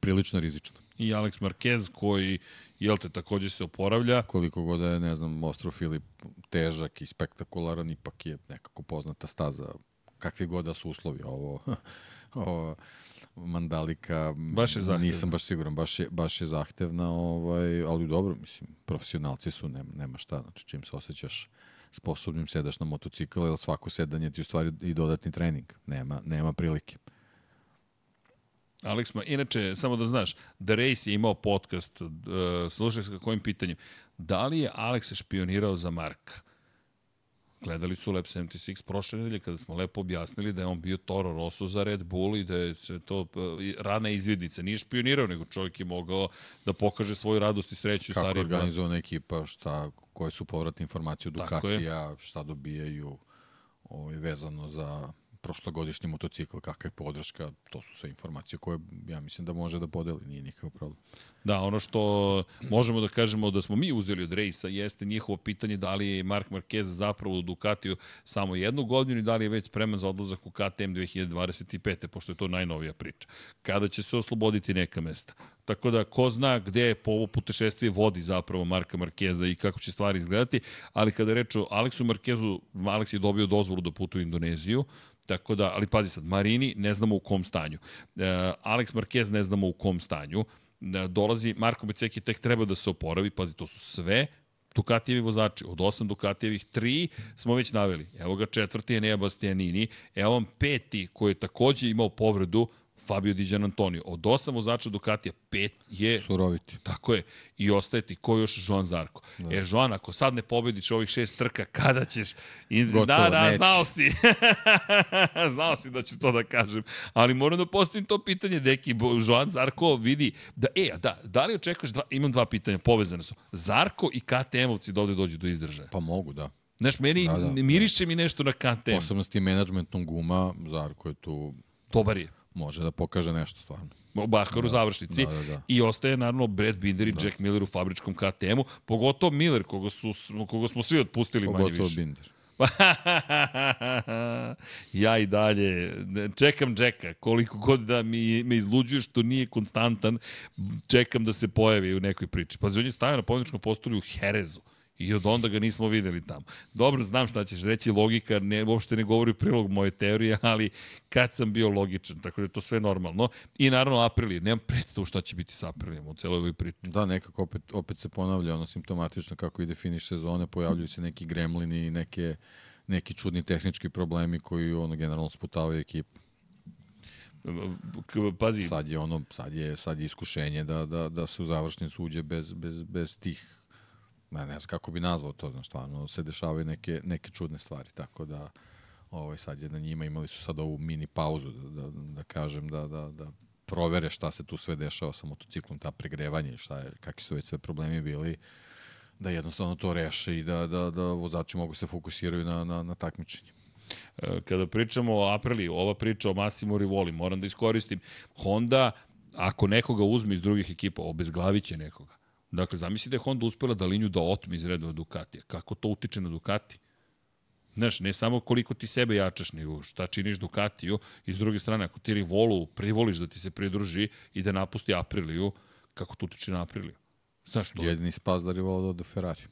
prilično rizično. I Alex Marquez koji, jel te, takođe se oporavlja. Koliko god je, ne znam, Ostro Filip težak i spektakularan, ipak je nekako poznata staza kakvi god da su uslovi. Ovo, ovo Mandalika, baš je zahtevna. nisam baš siguran, baš je, baš je zahtevna, ovaj, ali dobro, mislim, profesionalci su, nema, nema šta, znači čim se osjećaš sposobnim sedaš na motocikl, jer svako sedanje ti u stvari i dodatni trening, nema, nema prilike. Alex, ma, inače, samo da znaš, The Race je imao podcast, uh, slušaj sa kojim pitanjem, da li je Alex špionirao za Marka? Gledali su Lab 76 prošle nedelje kada smo lepo objasnili da je on bio Toro Rosso za Red Bull i da je se to e, rana izvidnica. Nije špionirao, nego čovjek je mogao da pokaže svoju radost i sreću. Kako stari organizovana ekipa, šta, koje su povratne informacije od Ducatija, šta dobijaju ovaj, vezano za prošlogodišnji motocikl, kakva je podrška, to su sve informacije koje ja mislim da može da podeli, nije nikakav problem. Da, ono što možemo da kažemo da smo mi uzeli od rejsa jeste njihovo pitanje da li je Mark Marquez zapravo u Ducatiju samo jednu godinu i da li je već spreman za odlazak u KTM 2025. pošto je to najnovija priča. Kada će se osloboditi neka mesta. Tako da, ko zna gde po ovo putešestvije vodi zapravo Marka Markeza i kako će stvari izgledati, ali kada reč o Aleksu Markezu, Aleks je dobio dozvolu da putuje u Indoneziju, Tako da, ali pazi sad, Marini ne znamo u kom stanju. E, Alex Marquez ne znamo u kom stanju. E, dolazi, Marko Beceki tek treba da se oporavi, pazi, to su sve Dukatijevi vozači. Od osam Dukatijevih, tri smo već naveli. Evo ga četvrti je Nea Bastianini. Evo vam peti koji je takođe imao povredu Fabio Di Antonio. Od osam vozača Ducatija, pet je... Suroviti. Tako je. I ostaje ti ko još Joan Zarko. Da. E, Joan, ako sad ne pobediš ovih šest trka, kada ćeš? I, Gotovo, da, da, neće. znao si. znao si da ću to da kažem. Ali moram da postavim to pitanje, deki, Joan Zarko vidi da, e, da, da li očekuješ, dva, imam dva pitanja, povezane su. Zarko i KTM-ovci da ovde dođu do izražaja. Pa mogu, da. Znaš, meni Da, da, da. miriše mi nešto na KTM. Posebno s tim menadžmentom guma, Zarko je tu, Dobar je. Može da pokaže nešto stvarno. Bahar u završnici. Da, da, da. I ostaje naravno Brad Binder i da. Jack Miller u fabričkom KTM-u. Pogotovo Miller, koga, su, koga smo svi otpustili manje Pogotovo više. Binder. ja i dalje čekam Jacka, koliko god da mi me izluđuje što nije konstantan, čekam da se pojavi u nekoj priči. Pa on je stavio na pobjedičkom postolju u Herezu. I od onda ga nismo videli tamo. Dobro, znam šta ćeš reći, logika ne, uopšte ne govori prilog moje teorije, ali kad sam bio logičan, tako da je to sve normalno. I naravno Aprilije, nemam predstavu šta će biti sa Aprilijem u celoj ovoj priči. Da, nekako opet, opet se ponavlja ono simptomatično kako ide finiš sezone, pojavljuju se neki gremlini i neke, neki čudni tehnički problemi koji ono generalno sputavaju ekipu. Pazi, Sad je ono, sad je, sad je iskušenje da, da, da se u završnicu uđe bez, bez, bez tih ne, ne znam kako bi nazvao to, znaš, stvarno se dešavaju neke, neke čudne stvari, tako da ovaj, sad je na njima, imali su sad ovu mini pauzu, da, da, da kažem, da, da, da provere šta se tu sve dešava sa motociklom, ta pregrevanje, šta je, kakvi su već sve problemi bili, da jednostavno to reše i da, da, da vozači mogu se fokusiraju na, na, na takmičenje. E, kada pričamo o Apriliji, ova priča o Massimo Rivoli, moram da iskoristim. Honda, ako nekoga uzme iz drugih ekipa, obezglavit će nekoga. Dakle, zamisli da je Honda uspela da linju da otme iz redova Ducatija. Kako to utiče na Ducati? Znaš, ne samo koliko ti sebe jačaš, nego šta činiš Ducatiju i s druge strane, ako ti Rivolu privoliš da ti se pridruži i da napusti Apriliju, kako to utiče na Apriliju? Znaš, to, Jedini spas da rival do Ferrari.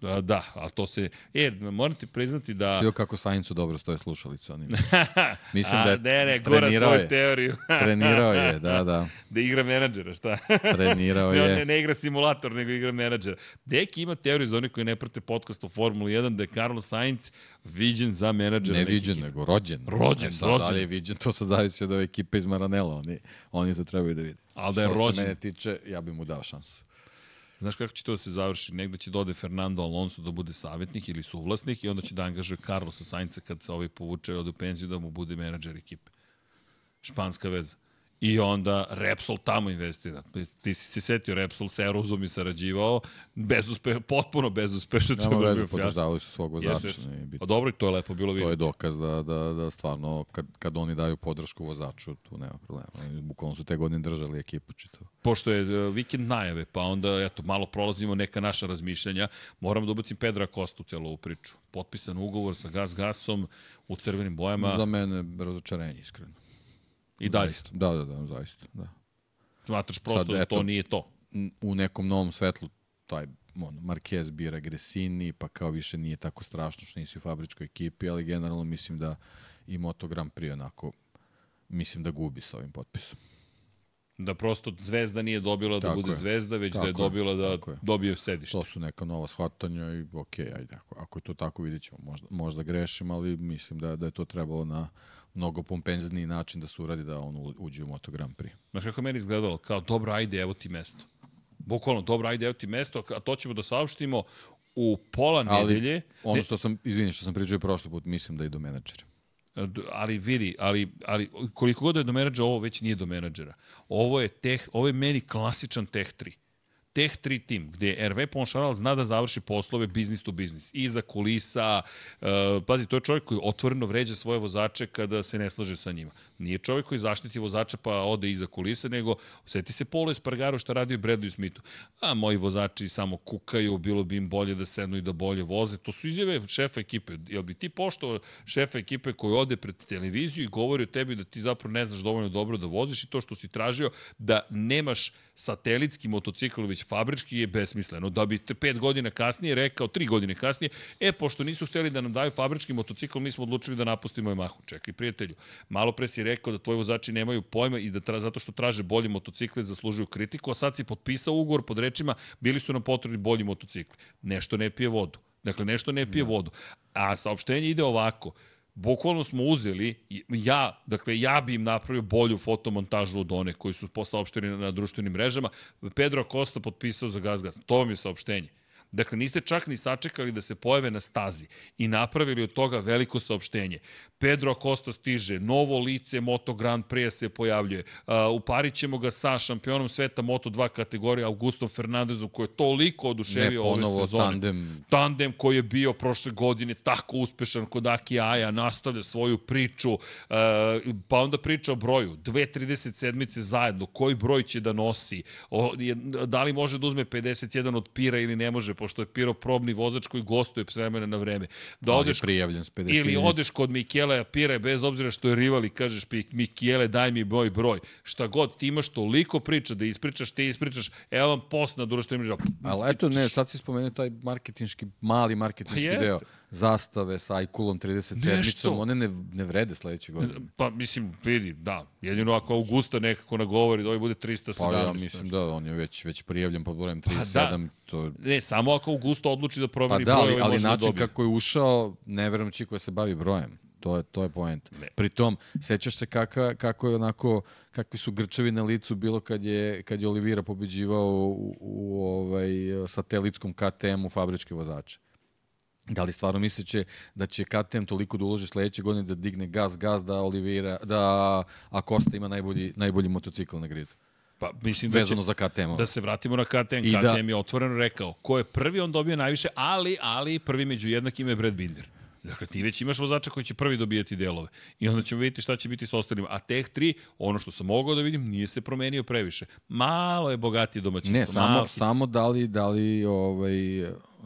Da, da, ali to se... E, moram ti priznati da... Sio kako Saincu dobro stoje slušalica. Oni. Mislim A, da je ne, ne, gura svoju je. teoriju. Trenirao je, da, da. da igra menadžera, šta? Trenirao ne, je. ne, ne igra simulator, nego igra menadžera. Deki ima teoriju za oni koji ne prate podcast o Formuli 1, da je Carlos Sainz viđen za menadžera. Ne viđen, nego rođen. Rođen, E sad, rođen. Da li je viđen, to sad zavisi od ove ekipe iz Maranela. Oni, oni to trebaju da vide. Ali da je Što se rođen. mene tiče, ja bih mu dao šansu. Znaš kako će to da se završi? Negde će dode Fernando Alonso da bude savjetnik ili suvlasnik i onda će da angažuje Carlosa Sainca kad se ovaj povuče od u penziju da mu bude menadžer ekipe. Španska veza. I onda Repsol tamo investira. Ti, si se setio, Repsol sa Erozom i sarađivao, bezuspe, potpuno bezuspešno. to je Nema baš veze, podržavali su svog Jesu, vozača. jesu. nije A bitno. dobro, to je lepo bilo To vidjeti. je dokaz da, da, da stvarno, kad, kad oni daju podršku vozaču, tu nema problema. Oni bukvalno su te godine držali ekipu čitavu. Pošto je e, vikend najave, pa onda eto, malo prolazimo neka naša razmišljanja, moram da ubacim Pedra Kostu u celu ovu priču. Potpisan ugovor sa Gas Gasom u crvenim bojama Za mene razočarenje, iskreno. I dalje. Zaista. Da, da, da, zaista. Da. Smatraš prosto Sad, da to eto, nije to. u nekom novom svetlu taj ono, Marquez bira Gresini, pa kao više nije tako strašno što nisi u fabričkoj ekipi, ali generalno mislim da i Moto Grand Prix onako mislim da gubi sa ovim potpisom. Da prosto zvezda nije dobila da Tako bude je. zvezda, već da je Tako je, dobila da tako je. dobije sedište. To su neka nova shvatanja i ok, ajde, ako, ako je to tako vidjet ćemo. Možda, možda grešim, ali mislim da, da je to trebalo na mnogo pompenzniji način da se uradi da on uđe u Moto Grand Prix. Znaš kako je meni izgledalo? Kao, dobro, ajde, evo ti mesto. Bukvalno, dobro, ajde, evo ti mesto, a to ćemo da saopštimo u pola Ali nedelje. Ono što sam, izvini, što sam pričao prošli put, mislim da i do menadžera. D- ali vidi, ali, ali koliko god da je do menadžera, ovo već nije do menadžera. Ovo je, teh, ovo je meni klasičan Tech 3. Tech 3 tim, gde Hervé Poncharal zna da završi poslove business to business. Iza kulisa, uh, pazi, to je čovjek koji otvoreno vređa svoje vozače kada se ne slaže sa njima. Nije čovjek koji zaštiti vozača pa ode iza kulisa, nego seti se Polo Espargaro što radi u Bredu i Smithu. A moji vozači samo kukaju, bilo bi im bolje da sednu i da bolje voze. To su izjave šefa ekipe. Jel bi ti poštovao šefa ekipe koji ode pred televiziju i govori o tebi da ti zapravo ne znaš dovoljno dobro da voziš i to što si tražio da nemaš satelitski motocikl, već fabrički je besmisleno. Da bi pet godina kasnije rekao, tri godine kasnije, e, pošto nisu hteli da nam daju fabrički motocikl, mi smo odlučili da napustimo Yamahu. Čekaj, prijatelju, malo pre si rekao da tvoji vozači nemaju pojma i da tra, zato što traže bolji motocikle zaslužuju kritiku, a sad si potpisao ugovor pod rečima, bili su nam potrebni bolji motocikli. Nešto ne pije vodu. Dakle, nešto ne pije vodu. A saopštenje ide ovako. Bukvalno smo uzeli, ja, dakle, ja bi im napravio bolju fotomontažu od one koji su posaopšteni na društvenim mrežama. Pedro Acosta potpisao za Gazgas. To vam je saopštenje. Dakle, niste čak ni sačekali da se pojave na stazi i napravili od toga veliko saopštenje. Pedro Acosta stiže, novo lice Moto Grand Prix se pojavljuje. Uh, uparit ćemo ga sa šampionom sveta Moto 2 kategorije Augusto Fernandezom koji je toliko oduševio ove sezone. tandem. Tandem koji je bio prošle godine tako uspešan kod Aki Aja, nastavlja svoju priču, uh, pa onda priča o broju. 2.37 zajedno, koji broj će da nosi, o, je, da li može da uzme 51 od Pira ili ne može, pošto je Piro probni vozač koji gostuje s vremena na vreme. Da odeš, prijavljen s 50 Ili odeš kod Mikele Pire, bez obzira što je rival i kažeš Mikele daj mi moj broj. Šta god, ti imaš toliko priča da ispričaš, ti ispričaš, evo vam post na društvenim mrežama. Ali eto, ne, sad si spomenuo taj marketinški, mali marketinški pa deo zastave sa Ajkulom 37-icom, one ne, ne vrede sledeće godine. Pa mislim, vidi, da. Jedino ako Augusta nekako nagovori da ovaj bude 317. Pa ja mislim da, on je već, već prijavljen pod brojem 37. Pa da. To... Ne, samo ako Augusto odluči da promeni pa da, broj, ali, ovaj ali da način da kako je ušao, ne verujem čiko da se bavi brojem. To je, to je point. Ne. Pritom, sećaš se kaka, kako je onako, kakvi su grčevi na licu bilo kad je, kad je Olivira pobeđivao u, u ovaj, satelitskom KTM-u fabričke vozače. Da li stvarno misliće da će KTM toliko da uloži sledeće godine da digne gas, gas, da Olivira, da Acosta ima najbolji, najbolji motocikl na gridu? Pa mislim da Vezano će, za KTM. Da se vratimo na KTM. I KTM da, je otvoreno rekao, ko je prvi, on dobije najviše, ali, ali prvi među jednakim je Brad Binder. Dakle, ti već imaš vozača koji će prvi dobijati delove. I onda ćemo vidjeti šta će biti s ostalima. A Tech 3, ono što sam mogao da vidim, nije se promenio previše. Malo je bogatije domaćinstvo. Ne, samo, samo da li, da li ovaj,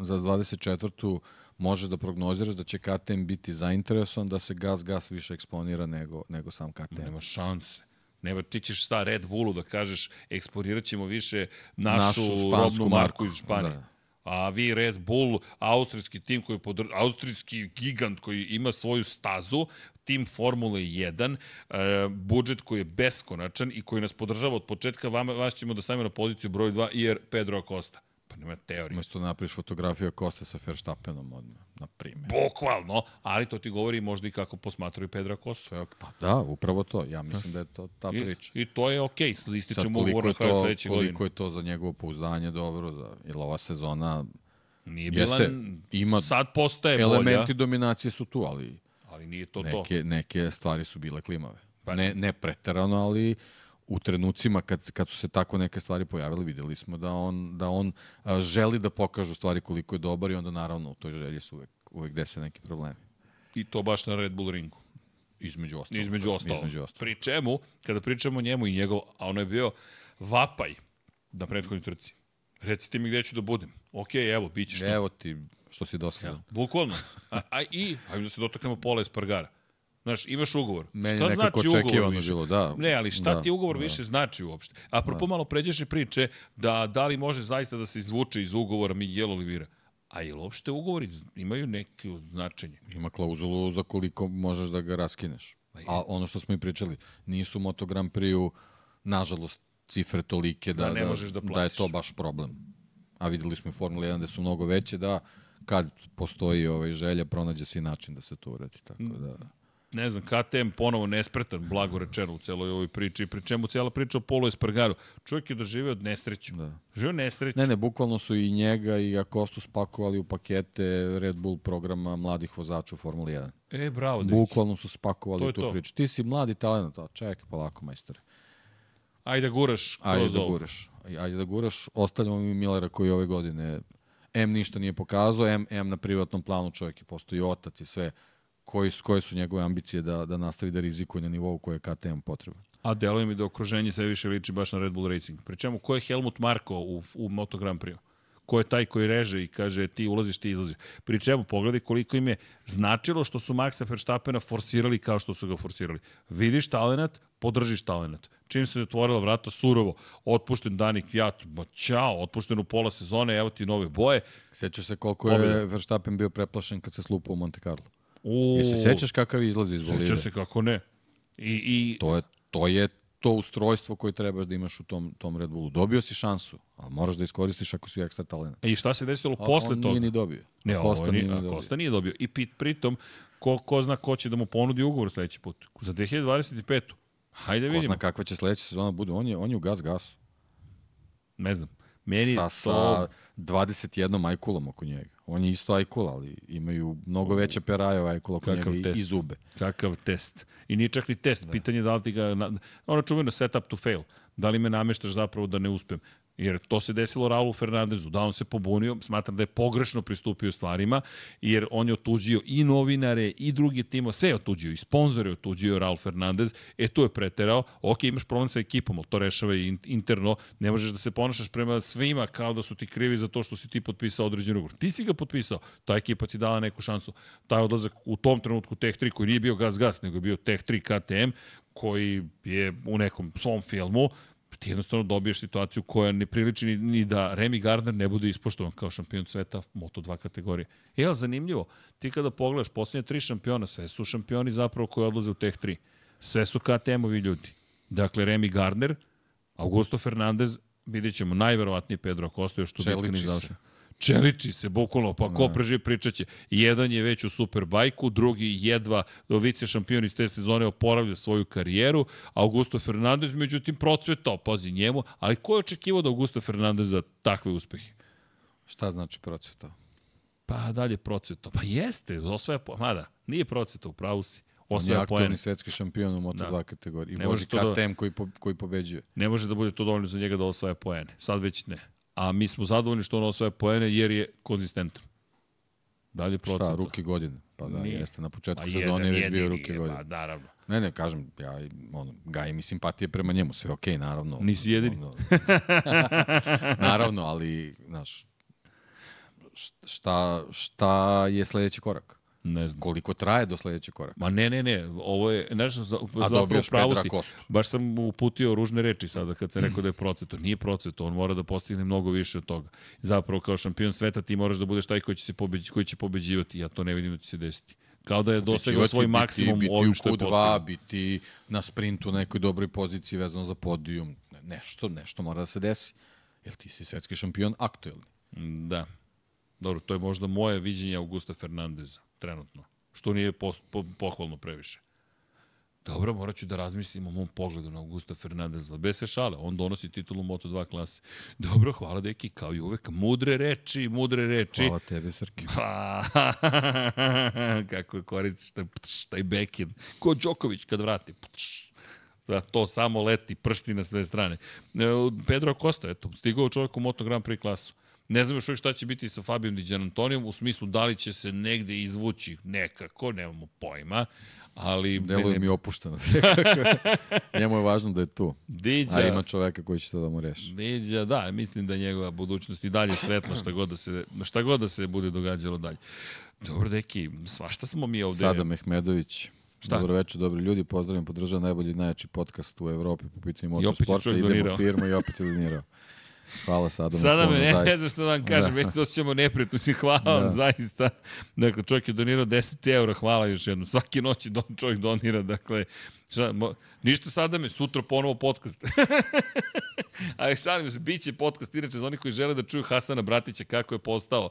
za 24 možeš da prognoziraš da će KTM biti zainteresovan da se gas gas više eksponira nego, nego sam KTM. Nema šanse. Nema, ti ćeš sta Red Bullu da kažeš eksporirat ćemo više našu, našu robnu marku iz Španije. Da. A vi Red Bull, austrijski tim koji podr... austrijski gigant koji ima svoju stazu, tim Formule 1, e, budžet koji je beskonačan i koji nas podržava od početka, vama, vas ćemo da stavimo na poziciju broj 2 jer Pedro Acosta. Nema teorije. Mesto da napraviš fotografiju Koste sa Verstappenom, odmah, na primjer. Bukvalno, ali to ti govori možda i kako posmatraju Pedra Kosu. Okay. Pa da, upravo to. Ja mislim da je to ta priča. I, i to je okej. Okay. Listit ćemo ugovor na kraju sledeće godine. Koliko je to za njegovo pouzdanje dobro, za, jer ova sezona Nije bila, jeste, ima sad postaje elementi bolja. dominacije su tu, ali ali nije to neke, to. Neke stvari su bile klimave. Pa ne, ne preterano, ali u trenucima kad, kad su se tako neke stvari pojavile, videli smo da on, da on a, želi da pokaže stvari koliko je dobar i onda naravno u toj želji su uvek, uvek dese neki problemi. I to baš na Red Bull ringu. Između ostalo. Između ostalo. Između ostalo. Pri čemu, kada pričamo o njemu i njegov, a ono je bio vapaj na prethodnoj trci. Recite mi gde ću da budem. Ok, evo, bit ćeš Evo ti što si dosadan. Ja, bukvalno. A, a i, hajde da se dotaknemo pola Espargara. Znaš, imaš ugovor. Meni šta nekako znači ugovor više? bilo, da. Ne, ali šta da, ti ugovor da. više znači uopšte? Apropo da. malo pređešnje priče, da da li može zaista da se izvuče iz ugovora Miguel Olivira. A je li uopšte ugovori imaju neke značenje? Ima klauzulu za koliko možeš da ga raskineš. A ono što smo i pričali, nisu Moto Grand Prix-u, nažalost, cifre tolike da, da, ne da, da, da je to baš problem. A videli smo i Formula 1 da su mnogo veće, da kad postoji ovaj želja, pronađe se i način da se to uradi. Tako da ne znam, KTM ponovo nespretan, blago rečeno u celoj ovoj priči, pri čemu cijela priča o Polo Espargaru. Čovjek je doživeo nesreću. Da. Živeo nesreću. Ne, ne, bukvalno su i njega i Akostu spakovali u pakete Red Bull programa mladih vozača u Formuli 1. E, bravo, Dejki. Bukvalno su spakovali tu to. priču. Ti si mladi talent, a čekaj, polako, majstore. Ajde da guraš Ajde da guraš. Ajde da guraš. Ostavljamo mi Millera koji ove godine M ništa nije pokazao, M, M na privatnom planu čovjek je postoji otac i sve koji, koje su njegove ambicije da, da nastavi da rizikuje na nivou koje je KTM potreban. A deluje mi da okruženje sve više liči baš na Red Bull Racing. Pričemu, ko je Helmut Marko u, u Moto Grand Prix? Ko je taj koji reže i kaže ti ulaziš, ti izlaziš? Pri čemu, pogledaj koliko im je značilo što su Maxa Verstappena forsirali kao što su ga forsirali. Vidiš talenat, podržiš talenat. Čim se otvorila vrata, surovo, otpušten Danik Kvjat, ma čao, otpušten u pola sezone, evo ti nove boje. Sećaš se koliko je Verstappen bio preplašen kad se slupao u Monte Carlo? U... Jesi sećaš kakav izlazi iz bolide? Sećam se kako ne. I, i... To, je, to je to ustrojstvo koje trebaš da imaš u tom, tom Red Bullu. Dobio si šansu, ali moraš da iskoristiš ako si ekstra talent. I šta se desilo a, posle on toga? nije ni dobio. Ne, A Kosta, nije, ni a Kosta nije dobio. I pit, pritom, ko, ko zna ko će da mu ponudi ugovor sledeći put. Za 2025. Hajde Ko vidimo. zna kakva će sledeća sezona bude. On je, on je u gas gas. Ne znam. Meni Sa, to... sa 21 ajkulom oko njega. On je isto ajkul, ali imaju mnogo veće peraje ajkula oko Kakav njega i, test. i zube. Kakav test. I nije čak ni test. Da. Pitanje je da li ti ga... Ono čuveno setup to fail. Da li me nameštaš zapravo da ne uspem? Jer to se desilo Raulu Fernandezu. Da on se pobunio, smatram da je pogrešno pristupio stvarima, jer on je otuđio i novinare, i drugi timo, sve je otuđio, i sponzore je otuđio Raul Fernandez, e tu je preterao, ok, imaš problem sa ekipom, ali to rešava i interno, ne možeš da se ponašaš prema svima kao da su ti krivi za to što si ti potpisao određen ugovor. Ti si ga potpisao, ta ekipa ti dala neku šansu. Taj odlazak u tom trenutku Tech 3, koji nije bio gas-gas, nego je bio Tech 3 KTM, koji je u nekom svom filmu, ti jednostavno dobiješ situaciju koja ne priliči ni, ni da Remy Gardner ne bude ispoštovan kao šampion sveta Moto2 kategorije. E, ali zanimljivo, ti kada pogledaš posljednje tri šampiona, sve su šampioni zapravo koji odlaze u Tech 3. Sve su KTM-ovi ljudi. Dakle, Remy Gardner, Augusto Fernandez, vidjet ćemo najverovatnije Pedro Acosta, još tu bitka ni završena. Čeliči se, bukvalno, pa ko Da. preživi pričat će. Jedan je već u Superbajku, drugi jedva vice šampion iz te sezone oporavlja svoju karijeru, Augusto Fernandez, međutim, procvetao, pazi njemu, ali ko je očekivao od Augusto Fernandeza takve uspehe? Šta znači procvetao? Pa dalje procvetao. Pa jeste, osvaja, po... mada, nije procvetao, u pravu si. On je Osvaja aktualni poene. svetski šampion u Moto2 Da. kategoriji. I vozi to da- KTM koji, po, koji pobeđuje. Ne može da bude to dovoljno za njega da osvaja poene. Sad već ne. A mi smo zadovoljni što on osvaja poene jer je konzistentan. Dalje procvetao. Šta, ruki godine? Pa da, Nije. jeste. Na početku Pa sezone je već bio ruki je, godine. Pa, naravno. Ne, ne, kažem, ja ono, gajim i simpatije prema njemu, sve okej, naravno. Nisi jedini. Ono, naravno, ali, znaš, šta, šta je sledeći korak? Ne znam. Koliko traje do sledećeg koraka? Ma ne, ne, ne, ovo je, nešto za, A zapravo pravo si. Kostu. Baš sam mu uputio ružne reči sada kad sam rekao da je proceto. Nije proceto, on mora da postigne mnogo više od toga. Zapravo kao šampion sveta ti moraš da budeš taj koji će, se pobeđi, koji će pobeđivati. Ja to ne vidim da će se desiti. Kao da je dosegao svoj biti- maksimum biti, ovim u što je Q2, postigao. biti na sprintu u nekoj dobroj poziciji vezano za podijum. Ne- Nešto, nešto mora da se desi. Jer ti si svetski šampion aktuelni. Da. Dobro, to je možda moje viđenje Augusta Fernandeza, trenutno. Što nije po, po, pohvalno previše. Dobro, morat ću da razmislim o mom pogledu na Augusta Fernandeza. Bez sve šale, on donosi titulu Moto2 klase. Dobro, hvala deki, kao i uvek. Mudre reči, mudre reči. Hvala tebi, Srki. Pa, kako koristiš taj, ptš, taj backhand. Ko Đoković kad vrati. Ptš. Da, to samo leti, pršti na sve strane. E, Pedro Acosta, eto, stigao čovjek u Moto Grand Prix klasu. Ne znam još uvijek šta će biti sa Fabijom Di Gianantonijom, u smislu da li će se negde izvući nekako, nemamo pojma, ali... Deluje mi opušteno. Njemu je važno da je tu. Diđa, A ima čoveka koji će to da mu reši. Diđa, da, mislim da je njegova budućnost i dalje svetla šta god da se, šta god da se bude događalo dalje. Dobro, deki, svašta smo mi ovde. Sada Mehmedović. Šta? Dobro večer, dobri ljudi, pozdravljam, podržavam najbolji i najjači podcast u Evropi po pitanju čovjek idemo donirao. firmu i opet je donirao. Hvala Sada Sada me ne, ne znam što da vam kažem, Da. već se osjećamo neprijatno, mislim, hvala vam Da. zaista. Dakle, čovjek je donirao 10 eura, hvala još jednom. Svake noći don, čovjek donira, dakle, šta, mo, ništa sada me, sutra ponovo podcast. Ali šalim se, bit će podcast, inače za oni koji žele da čuju Hasana Bratića kako je postao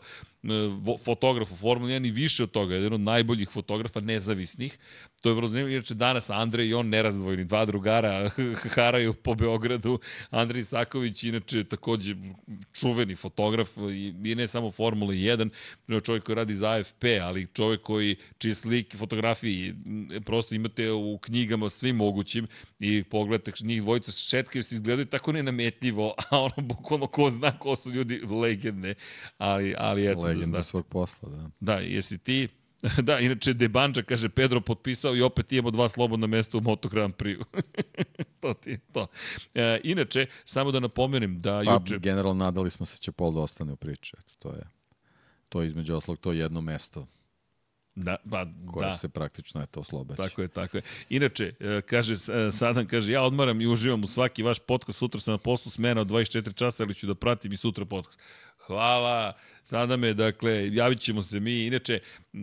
fotograf u Formuli 1 i više od toga, jedan od najboljih fotografa nezavisnih. To je vrlo zanimljivo, inače danas Andrej i on nerazdvojni, dva drugara haraju po Beogradu. Andrej Isaković, inače takođe čuveni fotograf i, i ne samo Formula 1, nego čovjek koji radi za AFP, ali čovjek koji čije slike, fotografije prosto imate u knjigama svim mogućim i pogledate njih dvojica šetkaju se izgledaju tako nenametljivo, a ono bukvalno ko zna ko su ljudi legende, ali, ali eto da Legenda znaš. svog posla, da. Da, jesi ti Da, inače Debanđa kaže Pedro potpisao i opet imamo dva slobodna mesta u Moto Grand Prix. to ti je to. E, inače, samo da napomenem da Pa, juče... generalno nadali smo se će Pol da ostane u priči. Eto, to je to je između oslog to jedno mesto Da, pa, koje da. se praktično eto oslobađa. Tako je, tako je. Inače, e, kaže, e, Sadan kaže, ja odmaram i uživam u svaki vaš podcast, sutra sam na poslu smena od 24 časa, ali ću da pratim i sutra podcast. hvala. Sada me, dakle, javit ćemo se mi. Inače, e,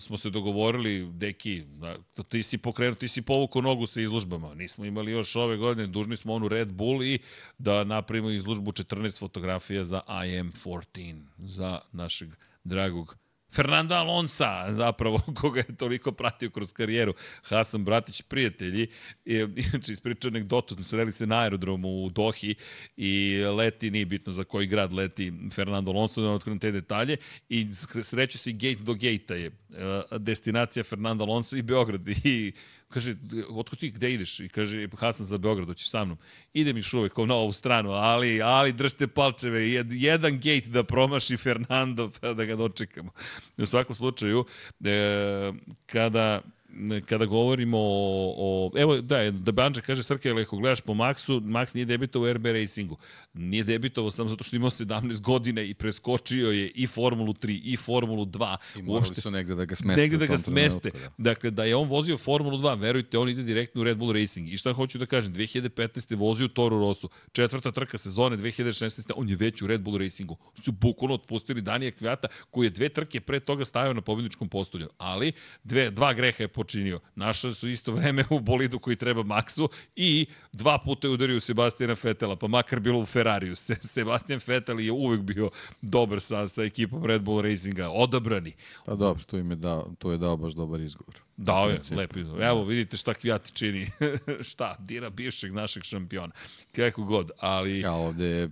smo se dogovorili, deki, da, ti si pokrenuo, ti si povukao nogu sa izlužbama. Nismo imali još ove godine, dužni smo onu Red Bull i da napravimo izlužbu 14 fotografija za IM14, za našeg dragog Fernanda Alonsa, zapravo, koga je toliko pratio kroz karijeru. Hasan Bratić, prijatelji, je, inače ispričao anegdotu, sreli se na aerodromu u Dohi i leti, nije bitno za koji grad leti Fernando Alonso, da otkrivam te detalje, i sreću se gate do gate je uh, destinacija Fernando Alonso i Beograd. I Kaže, otko ti, gde ideš? I kaže, Hasan za Beograd, hoćeš sa mnom. Idem još uvek na ovu stranu, ali, ali držite palčeve, Jed, jedan gate da promaši Fernando, pa da ga dočekamo. U svakom slučaju, e, kada kada govorimo o, o evo da da Banđa kaže Srke ako gledaš po Maxu Max nije debitovao u RB Racingu nije debitovao samo zato što imao 17 godina i preskočio je i Formulu 3 i Formulu 2 i morali Uopšte, su negde da ga smeste negde da ga smeste da. dakle da je on vozio Formulu 2 verujte on ide direktno u Red Bull Racing i šta hoću da kažem 2015. vozio Toro Rosso četvrta trka sezone 2016. on je već u Red Bull Racingu su bukvalno otpustili Danija Kvijata koji je dve trke pre toga stavio na pobedničkom postolju ali dve dva greha je počinio. Našao su isto vreme u bolidu koji treba Maxu i dva puta je udario Sebastijana Fetela, pa makar bilo u Ferrariju. Se, Sebastian Fetel je uvek bio dobar sa, sa ekipom Red Bull Racinga, odabrani. Pa dobro, to, im je dao, to je dao baš dobar izgovor. Dao je, lepo izgovor. Evo, vidite šta Kvijati čini. šta, dira bivšeg našeg šampiona. Kako god, ali... Ja, ovde je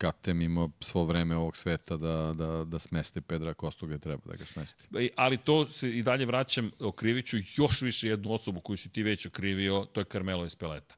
Kapten imao svo vreme ovog sveta da, da, da smesti Pedra Kostu gde treba da ga smesti. Ali to se i dalje vraćam, okriviću još više jednu osobu koju si ti već okrivio, to je Carmelo Espeleta.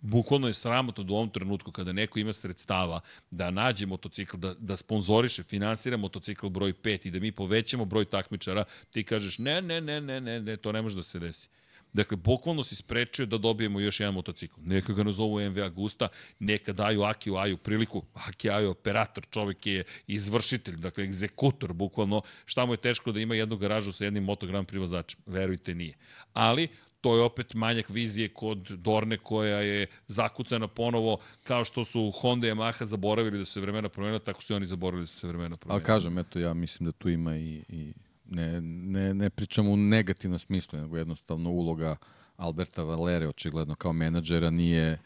Bukvalno je sramotno da u ovom trenutku kada neko ima sredstava da nađe motocikl, da, da sponzoriše, finansira motocikl broj 5 i da mi povećamo broj takmičara, ti kažeš ne, ne, ne, ne, ne, ne, to ne može da se desi. Dakle, bukvalno si sprečio da dobijemo još jedan motocikl. Neka ga nazovu MV Agusta, neka daju Akiju Aju priliku. Aki Aju operator, čovek je izvršitelj, dakle, egzekutor, bukvalno. Šta mu je teško da ima jednu garažu sa jednim motogram privozačem? Verujte, nije. Ali, to je opet manjak vizije kod Dorne koja je zakucana ponovo kao što su Honda i Yamaha zaboravili da se vremena promenila, tako su oni zaboravili da se vremena promenila. Ali kažem, eto, ja mislim da tu ima i, i ne, ne, ne pričamo u negativnom smislu, nego jednostavno uloga Alberta Valere, očigledno kao menadžera, nije,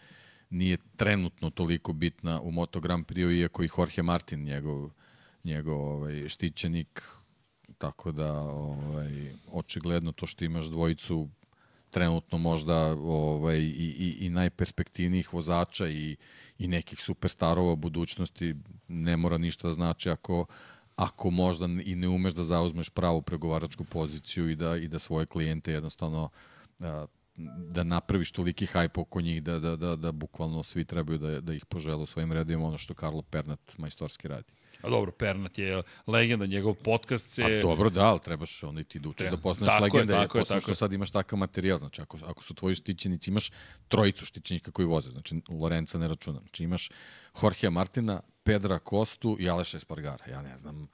nije trenutno toliko bitna u Moto Grand Prix, iako i Jorge Martin, njegov, njegov ovaj, štićenik, tako da ovaj, očigledno to što imaš dvojicu trenutno možda ovaj, i, i, i najperspektivnijih vozača i, i nekih superstarova budućnosti ne mora ništa da znači ako, ako možda i ne umeš da zauzmeš pravu pregovaračku poziciju i da, i da svoje klijente jednostavno da, da napraviš toliki hajp oko njih da, da, da, da bukvalno svi trebaju da, da ih požele u svojim redima, ono što Karlo Pernat majstorski radi. A dobro, Pernat je legenda, njegov podcast se... A dobro, da, ali trebaš onda i ti da učiš da postaneš tako legenda, je, tako je, tako što sad imaš takav materijal, znači ako, ako su tvoji štićenici, imaš trojicu štićenika koji voze, znači Lorenca ne računam, znači imaš Jorgea Martina, Pedra Kostu i Aleša Espargara. Ja ne znam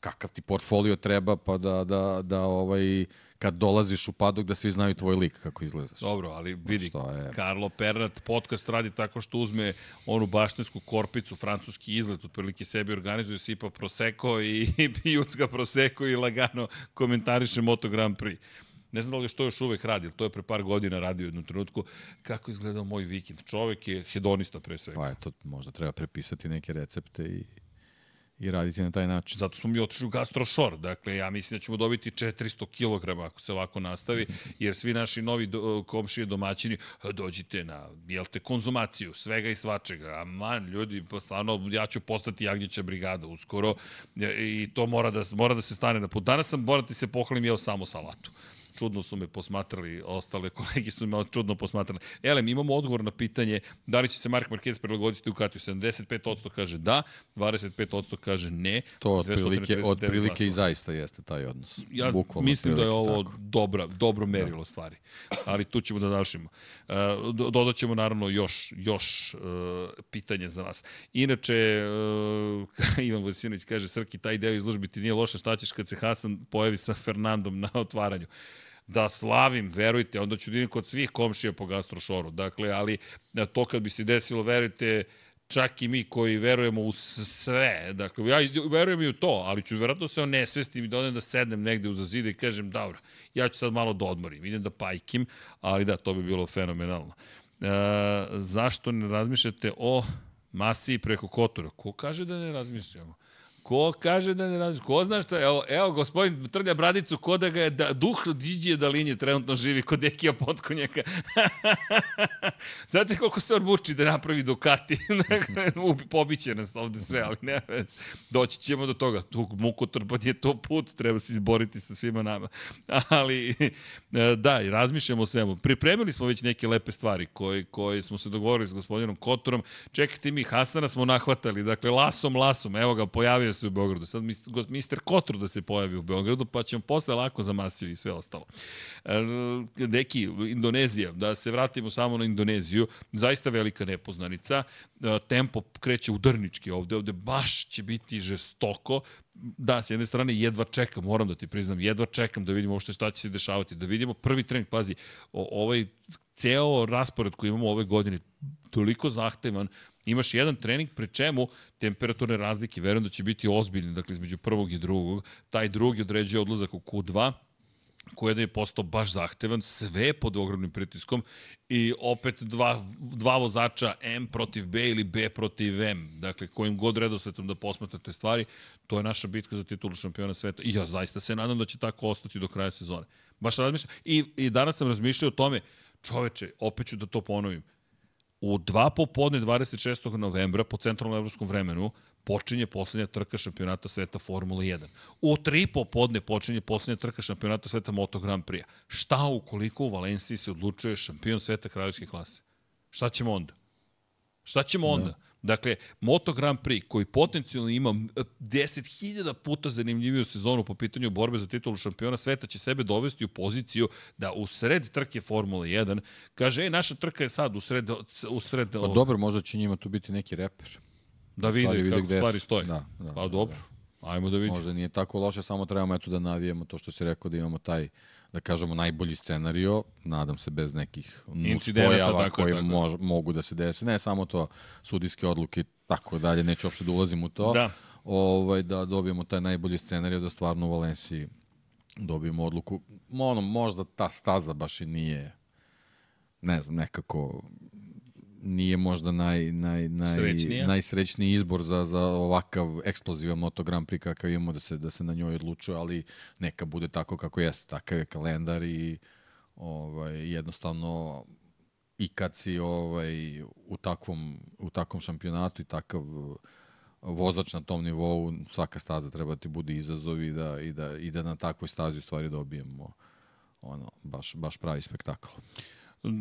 kakav ti portfolio treba pa da, da, da ovaj, kad dolaziš u padok da svi znaju tvoj lik kako izgleda. Dobro, ali vidi, je... Karlo Pernat podcast radi tako što uzme onu baštinsku korpicu, francuski izlet, otprilike sebi organizuje, sipa proseko i, i jucka proseko i lagano komentariše Moto Grand Prix. Ne znam da li što još uvek radi, to je pre par godina radio u jednom trenutku. Kako izgledao moj vikend? Čovek je hedonista pre svega. Pa eto, možda treba prepisati neke recepte i i raditi na taj način. Zato smo mi otišli u gastrošor. Dakle, ja mislim da ćemo dobiti 400 kg ako se ovako nastavi, jer svi naši novi do, komšije domaćini dođite na, jel te, konzumaciju svega i svačega. A man, ljudi, pa stvarno, ja ću postati Jagnjeća brigada uskoro i to mora da, mora da se stane na put. Danas sam, morati se pohvalim, jeo samo salatu čudno su me posmatrali, ostale kolege su me čudno posmatrali. Elem, imamo odgovor na pitanje da li će se Mark Marquez prilagoditi Ducatiju. 75% kaže da, 25% kaže ne. To otprilike, otprilike i zaista jeste taj odnos. Ja Bukvalno mislim da je ovo tako. dobra, dobro merilo da. stvari. Ali tu ćemo da završimo. Uh, dodat ćemo naravno još, još uh, pitanje za vas. Inače, uh, Ivan Vosinović kaže, Srki, taj deo izložbi ti nije loše, šta ćeš kad se Hasan pojavi sa Fernandom na otvaranju? Da slavim, verujte, onda ću da idem kod svih komšija po gastrošoru. Dakle, ali to kad bi se desilo, verujte, čak i mi koji verujemo u sve, dakle, ja verujem i u to, ali ću verovatno se onesvestim i da da sednem negde uza zide i kažem, dobro, ja ću sad malo da odmorim, idem da pajkim, ali da, to bi bilo fenomenalno. E, zašto ne razmišljate o Masiji preko Kotora? Ko kaže da ne razmišljamo? Ko kaže da ne razmišlja? Ko zna šta? Evo, evo gospodin trlja bradicu, ko da ga je da, duh Điđije Dalinje trenutno živi kod Dekija Potkonjaka. Znate koliko se on muči da napravi Ducati? Pobiće nas ovde sve, ali ne vez. Doći ćemo do toga. Tu muku trpad je to put, treba se izboriti sa svima nama. Ali, e, da, i razmišljamo o svemu. Pripremili smo već neke lepe stvari koje, koje smo se dogovorili s gospodinom Kotorom. Čekajte mi, Hasana smo nahvatali. Dakle, lasom, lasom. Evo ga, pojavio se u Beogradu. Sad mister Kotru da se pojavi u Beogradu, pa ćemo posle lako za Masiju i sve ostalo. Deki, e, Indonezija, da se vratimo samo na Indoneziju, zaista velika nepoznanica. E, tempo kreće udrnički ovde, ovde baš će biti žestoko. Da, s jedne strane jedva čekam, moram da ti priznam, jedva čekam da vidimo uopšte šta će se dešavati, da vidimo prvi trening, pazi, ovaj ceo raspored koji imamo ove godine toliko zahtevan imaš jedan trening pri čemu temperaturne razlike, verujem da će biti ozbiljne, dakle između prvog i drugog, taj drugi određuje odlazak u Q2, koji je postao baš zahtevan, sve pod ogromnim pritiskom i opet dva, dva vozača M protiv B ili B protiv M, dakle kojim god redosletom da posmatrate stvari, to je naša bitka za titulu šampiona sveta i ja zaista se nadam da će tako ostati do kraja sezone. Baš razmišljam. I, i danas sam razmišljao o tome, čoveče, opet ću da to ponovim, U dva popodne 26. novembra po centralnom evropskom vremenu počinje poslednja trka šampionata sveta Formula 1. U tri popodne počinje poslednja trka šampionata sveta Moto Grand Prix. Šta ukoliko u Valenciji se odlučuje šampion sveta kraljevske klase? Šta ćemo onda? Šta ćemo onda? Da. Dakle, Moto Grand Prix koji potencijalno ima 10.000 puta zanimljiviju sezonu po pitanju borbe za titulu šampiona sveta će sebe dovesti u poziciju da u sred trke Formula 1 kaže, ej, naša trka je sad u sred... U sred pa dobro, možda će njima tu biti neki reper. Da vide, vide kako stvari stoje. Da, da, pa dobro, da. ajmo da vidimo. Možda nije tako loše, samo trebamo eto da navijemo to što si rekao da imamo taj da kažemo, najbolji scenario, nadam se bez nekih nuspojava koji tako. Mož, mogu da se desi. Ne samo to, sudijske odluke tako dalje, neću uopšte da ulazim u to. Da. Ovaj, da dobijemo taj najbolji scenario, da stvarno u Valenciji dobijemo odluku. Ono, možda ta staza baš i nije ne znam, nekako nije možda naj, naj, naj, Srećnija. najsrećniji izbor za, za ovakav eksplozivan Moto Grand Prix kakav imamo da se, da se na njoj odlučuje, ali neka bude tako kako jeste, takav je kalendar i ovaj, jednostavno i kad si ovaj, u, takvom, u takvom šampionatu i takav vozač na tom nivou, svaka staza treba da ti bude izazov i da, i da, i da na takvoj stazi u stvari dobijemo ono, baš, baš pravi spektakl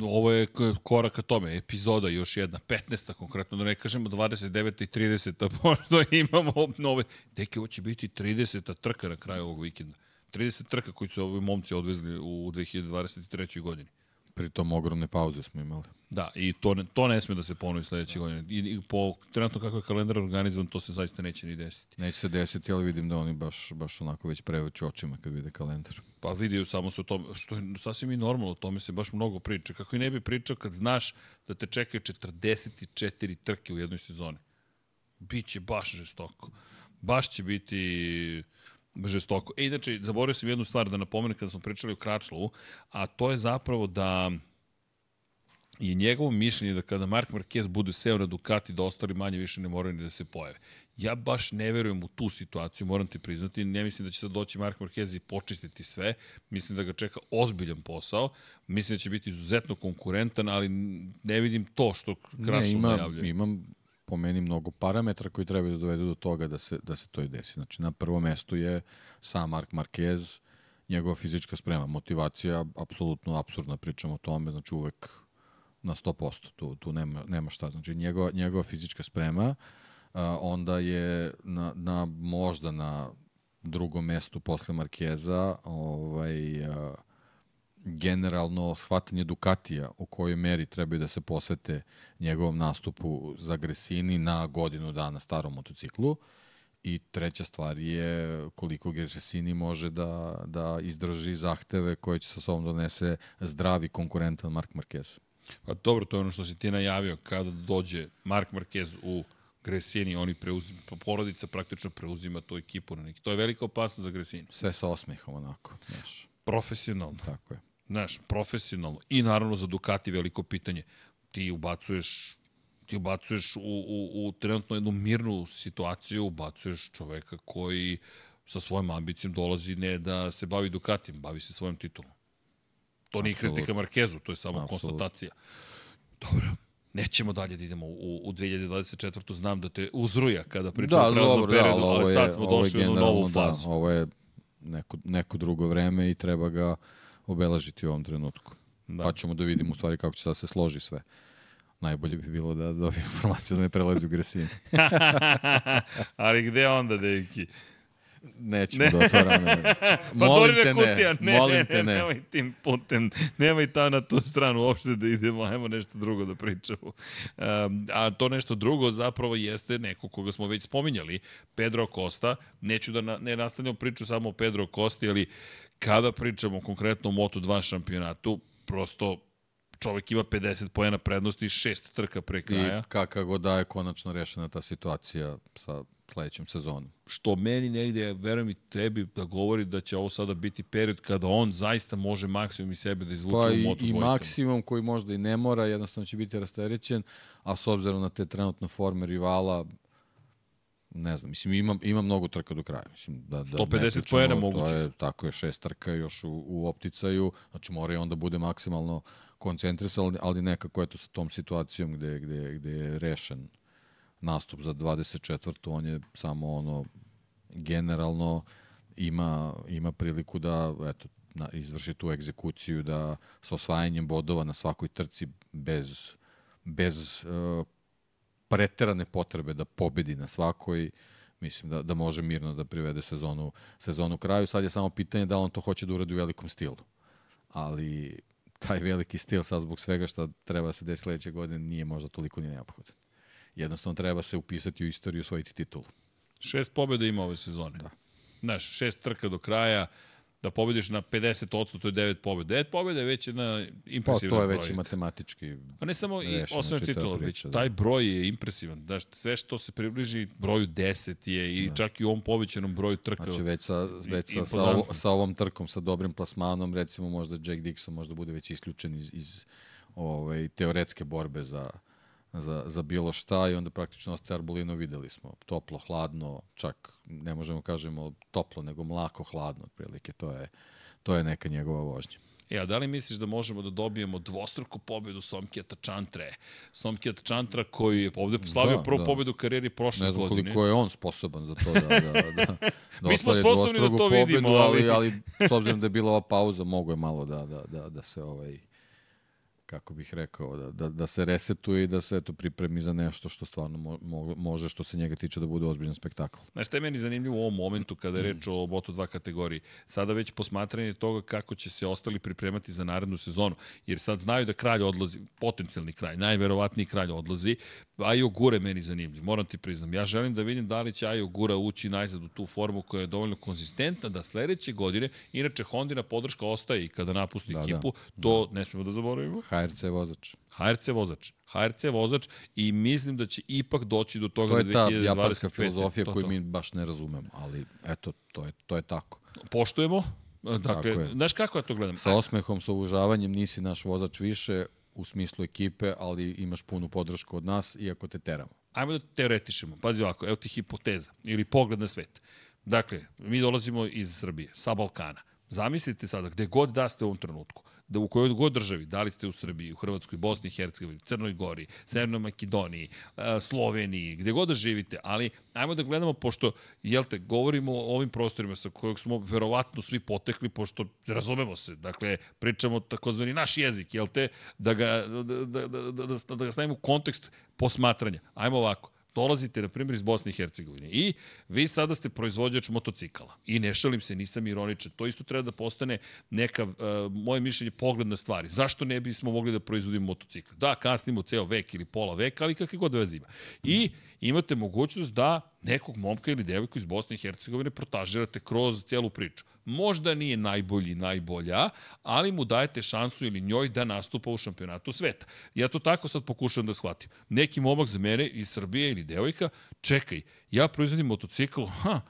ovo je korak ka tome, epizoda još jedna, 15. konkretno, da ne kažemo 29. i 30. možda imamo nove, deke, ovo će biti 30. trka na kraju ovog vikenda. 30 trka koji su ovi momci odvezli u 2023. godini. Pritom ogromne pauze smo imali. Da, i to ne, to ne sme da se ponovi sledeće godine. I, I po trenutno kako je kalendar organizovan, to se zaista neće ni desiti. Neće se desiti, ali vidim da oni baš, baš onako već preveću očima kad vide kalendar. Pa vidio samo se o tome, što je sasvim i normalno, o tome se baš mnogo priča. Kako i ne bi pričao kad znaš da te čekaju 44 trke u jednoj sezoni. Biće baš žestoko. Baš će biti žestoko. E, inače, zaboravio sam jednu stvar da napomenem kada smo pričali o Kračlovu, a to je zapravo da je njegovo mišljenje da kada Mark Marquez bude seo na Ducati da ostali manje više ne moraju ni da se pojave. Ja baš ne verujem u tu situaciju, moram ti priznati. Ne mislim da će sad doći Mark Marquez i počistiti sve. Mislim da ga čeka ozbiljan posao. Mislim da će biti izuzetno konkurentan, ali ne vidim to što Kračlov najavljuje. Imam po meni mnogo parametra koji trebaju da dovedu do toga da se, da se to i desi. Znači, na prvom mestu je sam Mark Marquez, njegova fizička sprema, motivacija, apsolutno absurdna pričamo o tome, znači uvek na 100%, tu, tu nema, nema šta. Znači, njegova, njegova fizička sprema, a, onda je na, na, možda na drugom mestu posle Markeza, ovaj, a, generalno shvatanje Ducatija u kojoj meri trebaju da se posvete njegovom nastupu za Gresini na godinu dana starom motociklu. I treća stvar je koliko Gresini može da, da izdrži zahteve koje će sa sobom donese zdravi konkurentan Mark Marquez. Pa dobro, to je ono što si ti najavio, kada dođe Mark Marquez u Gresini, oni preuzima, porodica praktično preuzima tu ekipu na neki. To je velika opasnost za Gresini. Sve sa osmehom, onako. Znaš. Profesionalno. Tako je. Znaš, profesionalno. I naravno za Ducati veliko pitanje. Ti ubacuješ ti ubacuješ u, u, u trenutno jednu mirnu situaciju, ubacuješ čoveka koji sa svojom ambicijom dolazi ne da se bavi Ducatim, bavi se svojom titulom. To nije kritika Markezu, to je samo Absolut. konstatacija. Dobro, nećemo dalje da idemo u, u 2024. Znam da te uzruja kada pričamo da, o prelaznom periodu, da, ali, ali sad smo došli u novu da, fazu. Da, ovo je neko, neko drugo vreme i treba ga obeležiti u ovom trenutku. Da. Pa ćemo da vidimo u stvari kako će da se složi sve. Najbolje bi bilo da dobijem informaciju da ne prelazi u Gresini. ali gde onda, deki? Nećemo ne. da otvaramo. pa molim te kutija, ne, ne, molim te ne. Nemoj tim putem, nemoj ta na tu stranu uopšte da idemo, ajmo nešto drugo da pričamo. Um, a to nešto drugo zapravo jeste neko koga smo već spominjali, Pedro Costa. Neću da na, ne nastavljam priču samo o Pedro Costi, ali kada pričamo konkretno o Moto2 šampionatu, prosto čovek ima 50 pojena prednosti i šest trka pre kraja. I kako da je konačno rešena ta situacija sa sledećem sezonom. Što meni negde, verujem i tebi, da govori da će ovo sada biti period kada on zaista može maksimum iz sebe da izvuče pa u moto i, i maksimum koji možda i ne mora, jednostavno će biti rasterećen, a s obzirom na te trenutne forme rivala, ne znam, mislim, ima, ima mnogo trka do kraja. Mislim, da, da 150 pojena moguće. Je, tako je, šest trka još u, u opticaju, znači mora i onda bude maksimalno koncentrisan, ali, ali nekako eto sa tom situacijom gde, gde, gde je rešen nastup za 24. on je samo ono generalno ima, ima priliku da eto, na, izvrši tu egzekuciju da sa osvajanjem bodova na svakoj trci bez, bez uh, preterane potrebe da pobedi na svakoj mislim da, da može mirno da privede sezonu, sezonu kraju. Sad je samo pitanje da on to hoće da uradi u velikom stilu. Ali taj veliki stil sad zbog svega što treba da se desi sledeće godine nije možda toliko ni neophodan jednostavno treba se upisati u istoriju osvojiti titulu. Šest pobjeda ima ove sezone. Da. Znaš, šest trka do kraja, da pobediš na 50%, to je 9 pobjeda. 9 pobjeda je već jedna impresivna Pa to je već i matematički A ne samo i osnovna titula, već da. taj broj je impresivan. Znaš, sve što se približi broju 10 je i da. čak i u ovom povećanom broju trka. Znači već sa, već sa, sa, ovo, sa ovom trkom, sa dobrim plasmanom, recimo možda Jack Dixon možda bude već isključen iz, iz ovaj, teoretske borbe za, za, za bilo šta i onda praktično ostaje Arbolino videli smo. Toplo, hladno, čak ne možemo kažemo toplo, nego mlako, hladno, otprilike. To je, to je neka njegova vožnja. E, a da li misliš da možemo da dobijemo dvostruku pobedu Somkijata Čantre? Somkijata Čantra koji je ovde slavio da, prvu da. pobedu u karijeri prošle godine. Ne znam koliko je on sposoban za to da, da, da, da Mi smo sposobni da to pobedu, vidimo, ali... ali... ali s obzirom da je bila ova pauza, mogo je malo da, da, da, da se ovaj kako bih rekao, da, da, da se resetuje i da se eto, pripremi za nešto što stvarno mo, može, što se njega tiče da bude ozbiljan spektakl. Znaš, šta je meni zanimljivo u ovom momentu kada je reč o Moto2 kategoriji? Sada već posmatranje toga kako će se ostali pripremati za narednu sezonu, jer sad znaju da kralj odlazi, potencijalni kralj, najverovatniji kralj odlazi, Ajo Gure meni zanimljiv, moram ti priznam. Ja želim da vidim da li će Ajo Gura ući najzad u tu formu koja je dovoljno konzistentna da sledeće godine, inače Hondina podrška ostaje i kada napusti da, da. ekipu, da, to da. ne smemo da zaboravimo. HRC vozač. HRC vozač. HRC vozač i mislim da će ipak doći do toga to je ta japanska filozofija to, koju to. mi baš ne razumemo, ali eto, to je, to je tako. Poštujemo, Dakle, znaš kako ja to gledam? Sa osmehom, sa uvažavanjem, nisi naš vozač više, u smislu ekipe, ali imaš punu podršku od nas, iako te teramo. Ajmo da teoretišemo. Pazi ovako, evo ti hipoteza ili pogled na svet. Dakle, mi dolazimo iz Srbije, sa Balkana. Zamislite sada, gde god da ste u ovom trenutku, da u kojoj god državi, da li ste u Srbiji, u Hrvatskoj, Bosni i Hercegovini, Crnoj Gori, Severnoj Makedoniji, Sloveniji, gde god da živite, ali ajmo da gledamo, pošto, jel te, govorimo o ovim prostorima sa kojeg smo verovatno svi potekli, pošto razumemo se, dakle, pričamo takozvani naš jezik, jel te, da ga, da, da, da, da, da, da ga stavimo u kontekst posmatranja. Ajmo ovako, dolazite, na primjer, iz Bosne i Hercegovine i vi sada ste proizvođač motocikala. I ne šalim se, nisam ironičan. To isto treba da postane neka, uh, moje mišljenje, pogled na stvari. Zašto ne bismo mogli da proizvodimo motocikl? Da, kasnimo ceo vek ili pola veka, ali kakve god veze ima. I imate mogućnost da nekog momka ili devojku iz Bosne i Hercegovine protažirate kroz cijelu priču. Možda nije najbolji, najbolja, ali mu dajete šansu ili njoj da nastupa u šampionatu sveta. Ja to tako sad pokušam da shvatim. Neki momak za mene iz Srbije ili devojka, čekaj, ja proizvodim motocikl, ha,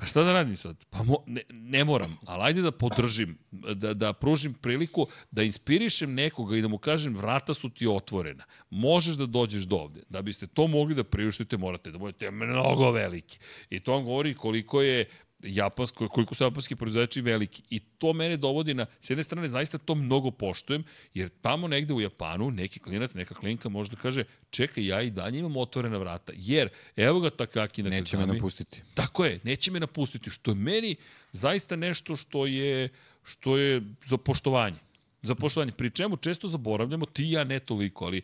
Pa šta da radim sad? Pa mo, ne, ne moram, ali ajde da podržim, da, da pružim priliku, da inspirišem nekoga i da mu kažem vrata su ti otvorena. Možeš da dođeš do ovde. Da biste to mogli da priuštite, morate da budete mnogo veliki. I to vam govori koliko je japansko, koliko su japanski proizvođači veliki. I to mene dovodi na, s jedne strane, zaista to mnogo poštujem, jer tamo negde u Japanu neki klinac, neka klinka može da kaže, čekaj, ja i dalje imam otvorena vrata, jer evo ga Takaki na Neće me napustiti. Tako je, neće me napustiti, što je meni zaista nešto što je, što je za poštovanje za poštovanje. Pri čemu često zaboravljamo, ti i ja ne toliko, ali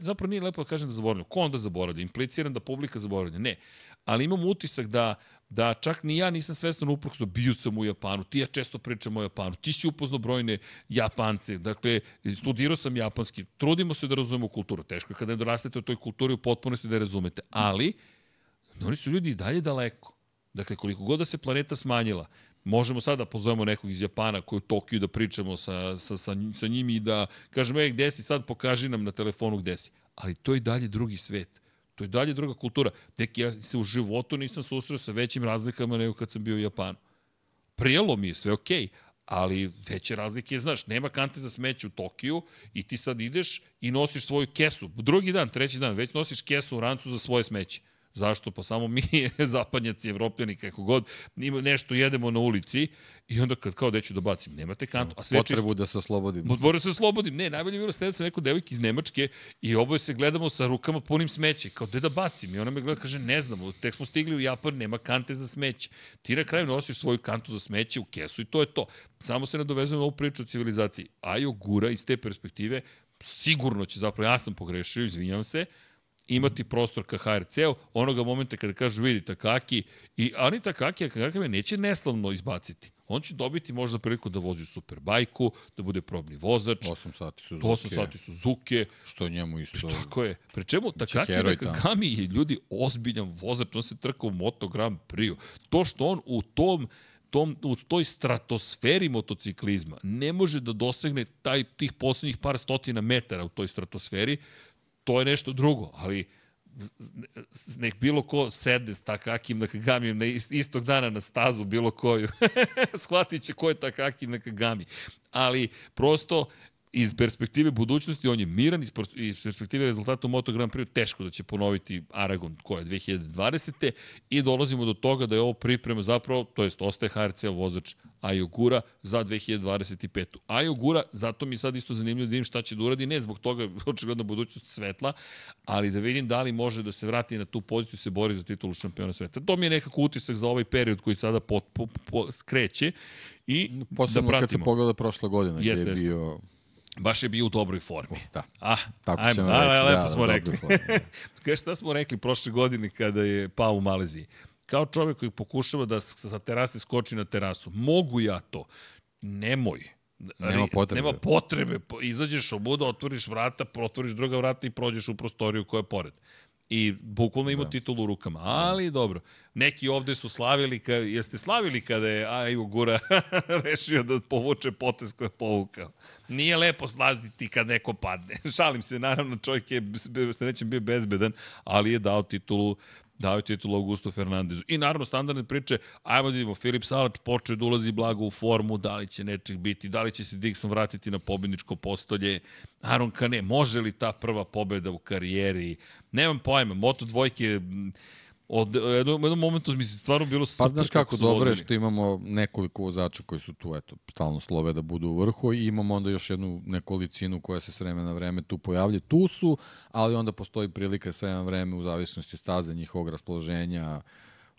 zapravo nije lepo da kažem da zaboravljamo. Ko onda zaboravlja? Impliciram da publika zaboravlja. Ne. Ali imam utisak da da čak ni ja nisam svestan uprkos, bio sam u Japanu, ti ja često pričam o Japanu, ti si upoznao brojne Japance, dakle, studirao sam japanski, trudimo se da razumemo kulturu, teško je kada dorastete u toj kulturi u potpunosti da je razumete, ali oni su ljudi i dalje daleko. Dakle, koliko god da se planeta smanjila, možemo sada da pozovemo nekog iz Japana koji u Tokiju da pričamo sa, sa, sa, sa njim i da kažemo, ej, gde si sad, pokaži nam na telefonu gde si. Ali to je dalje drugi svet. To je dalje druga kultura. Tek ja se u životu nisam susreo sa većim razlikama nego kad sam bio u Japanu. Prijelo mi je sve okej, okay, ali veće razlike znaš, nema kante za smeće u Tokiju i ti sad ideš i nosiš svoju kesu. Drugi dan, treći dan, već nosiš kesu u rancu za svoje smeće. Zašto? Pa samo mi, zapadnjaci, evropljani, kako god, nešto jedemo na ulici i onda kad kao deću da bacim, nemate kantu. A sve Potrebu čisto, da se oslobodim. Potrebu da se oslobodim. Ne, najbolje bilo sledati sa neko devojke iz Nemačke i oboje se gledamo sa rukama punim smeće. Kao, gde da bacim? I ona me gleda, kaže, ne znamo, tek smo stigli u Japan, nema kante za smeće. Ti na kraju nosiš svoju kantu za smeće u kesu i to je to. Samo se nadovezujemo na ovu priču o civilizaciji. Ajo gura iz te perspektive sigurno će zapravo, ja sam pogrešio, izvinjam se, imati prostor ka HRC-u, onoga momenta kada kažu vidi Takaki, i Ani Takaki, Takaki me neće neslavno izbaciti. On će dobiti možda priliku da vozi Superbajku, da bude probni vozač. 8 sati Suzuki. 8 sati Suzuki. Što njemu isto... Tako je. Pre čemu Takaki Nakagami je ljudi ozbiljan vozač, on se trka u Moto Grand Prix. To što on u tom tom, u toj stratosferi motociklizma ne može da dosegne taj, tih poslednjih par stotina metara u toj stratosferi, to je nešto drugo, ali nek bilo ko sede s Takakim Nakagamijem na istog dana na stazu, bilo koju, shvatit će ko je Takakim Nakagami. Ali prosto iz perspektive budućnosti on je miran, iz perspektive rezultata u Moto Grand Prix teško da će ponoviti Aragon koje je 2020. I dolazimo do toga da je ovo priprema zapravo, to jest ostaje HRC vozač Ayogura za 2025. Ayogura, zato mi sad isto zanimljivo da vidim šta će da uradi, ne zbog toga očigledno budućnost svetla, ali da vidim da li može da se vrati na tu poziciju se bori za titulu šampiona sveta. To mi je nekako utisak za ovaj period koji sada pot, po, po, kreće i Posledno da pratimo. kad se pogleda prošla godina, gde je bio Baš je bio u dobroj formi. Da. Ah, Tako ajmo, ćemo da, reći, lepo da, smo da, rekli. Kaj šta smo rekli prošle godine kada je pao u Maleziji? Kao čovjek koji pokušava da sa terase skoči na terasu. Mogu ja to? Nemoj. Nema potrebe. Nema potrebe. Izađeš obuda, otvoriš vrata, otvoriš druga vrata i prođeš u prostoriju koja je pored i bukvalno ima da. titulu u rukama. Ali dobro, neki ovde su slavili, ka, jeste slavili kada je Aju Gura rešio da povuče potez koje je povukao. Nije lepo slaziti kad neko padne. Šalim se, naravno čovjek je srećem bio bezbedan, ali je dao titulu dao je titul Augusto Fernandezu. I naravno standardne priče, ajmo da vidimo, Filip Salač počeo da ulazi blago u formu, da li će nečeg biti, da li će se Dixon vratiti na pobedničko postolje, Aron Kane, može li ta prva pobeda u karijeri, nemam pojma, Moto dvojke, Od, jednom, jednom momentu mi se stvarno bilo. Pa znaš kako, kako dobro je što imamo nekoliko vozača koji su tu, eto, stalno slove da budu u vrhu i imamo onda još jednu nekolicinu koja se s vremena na vreme tu pojavlja. Tu su, ali onda postoji prilika s vremena na vreme u zavisnosti od staze njihovog raspoloženja,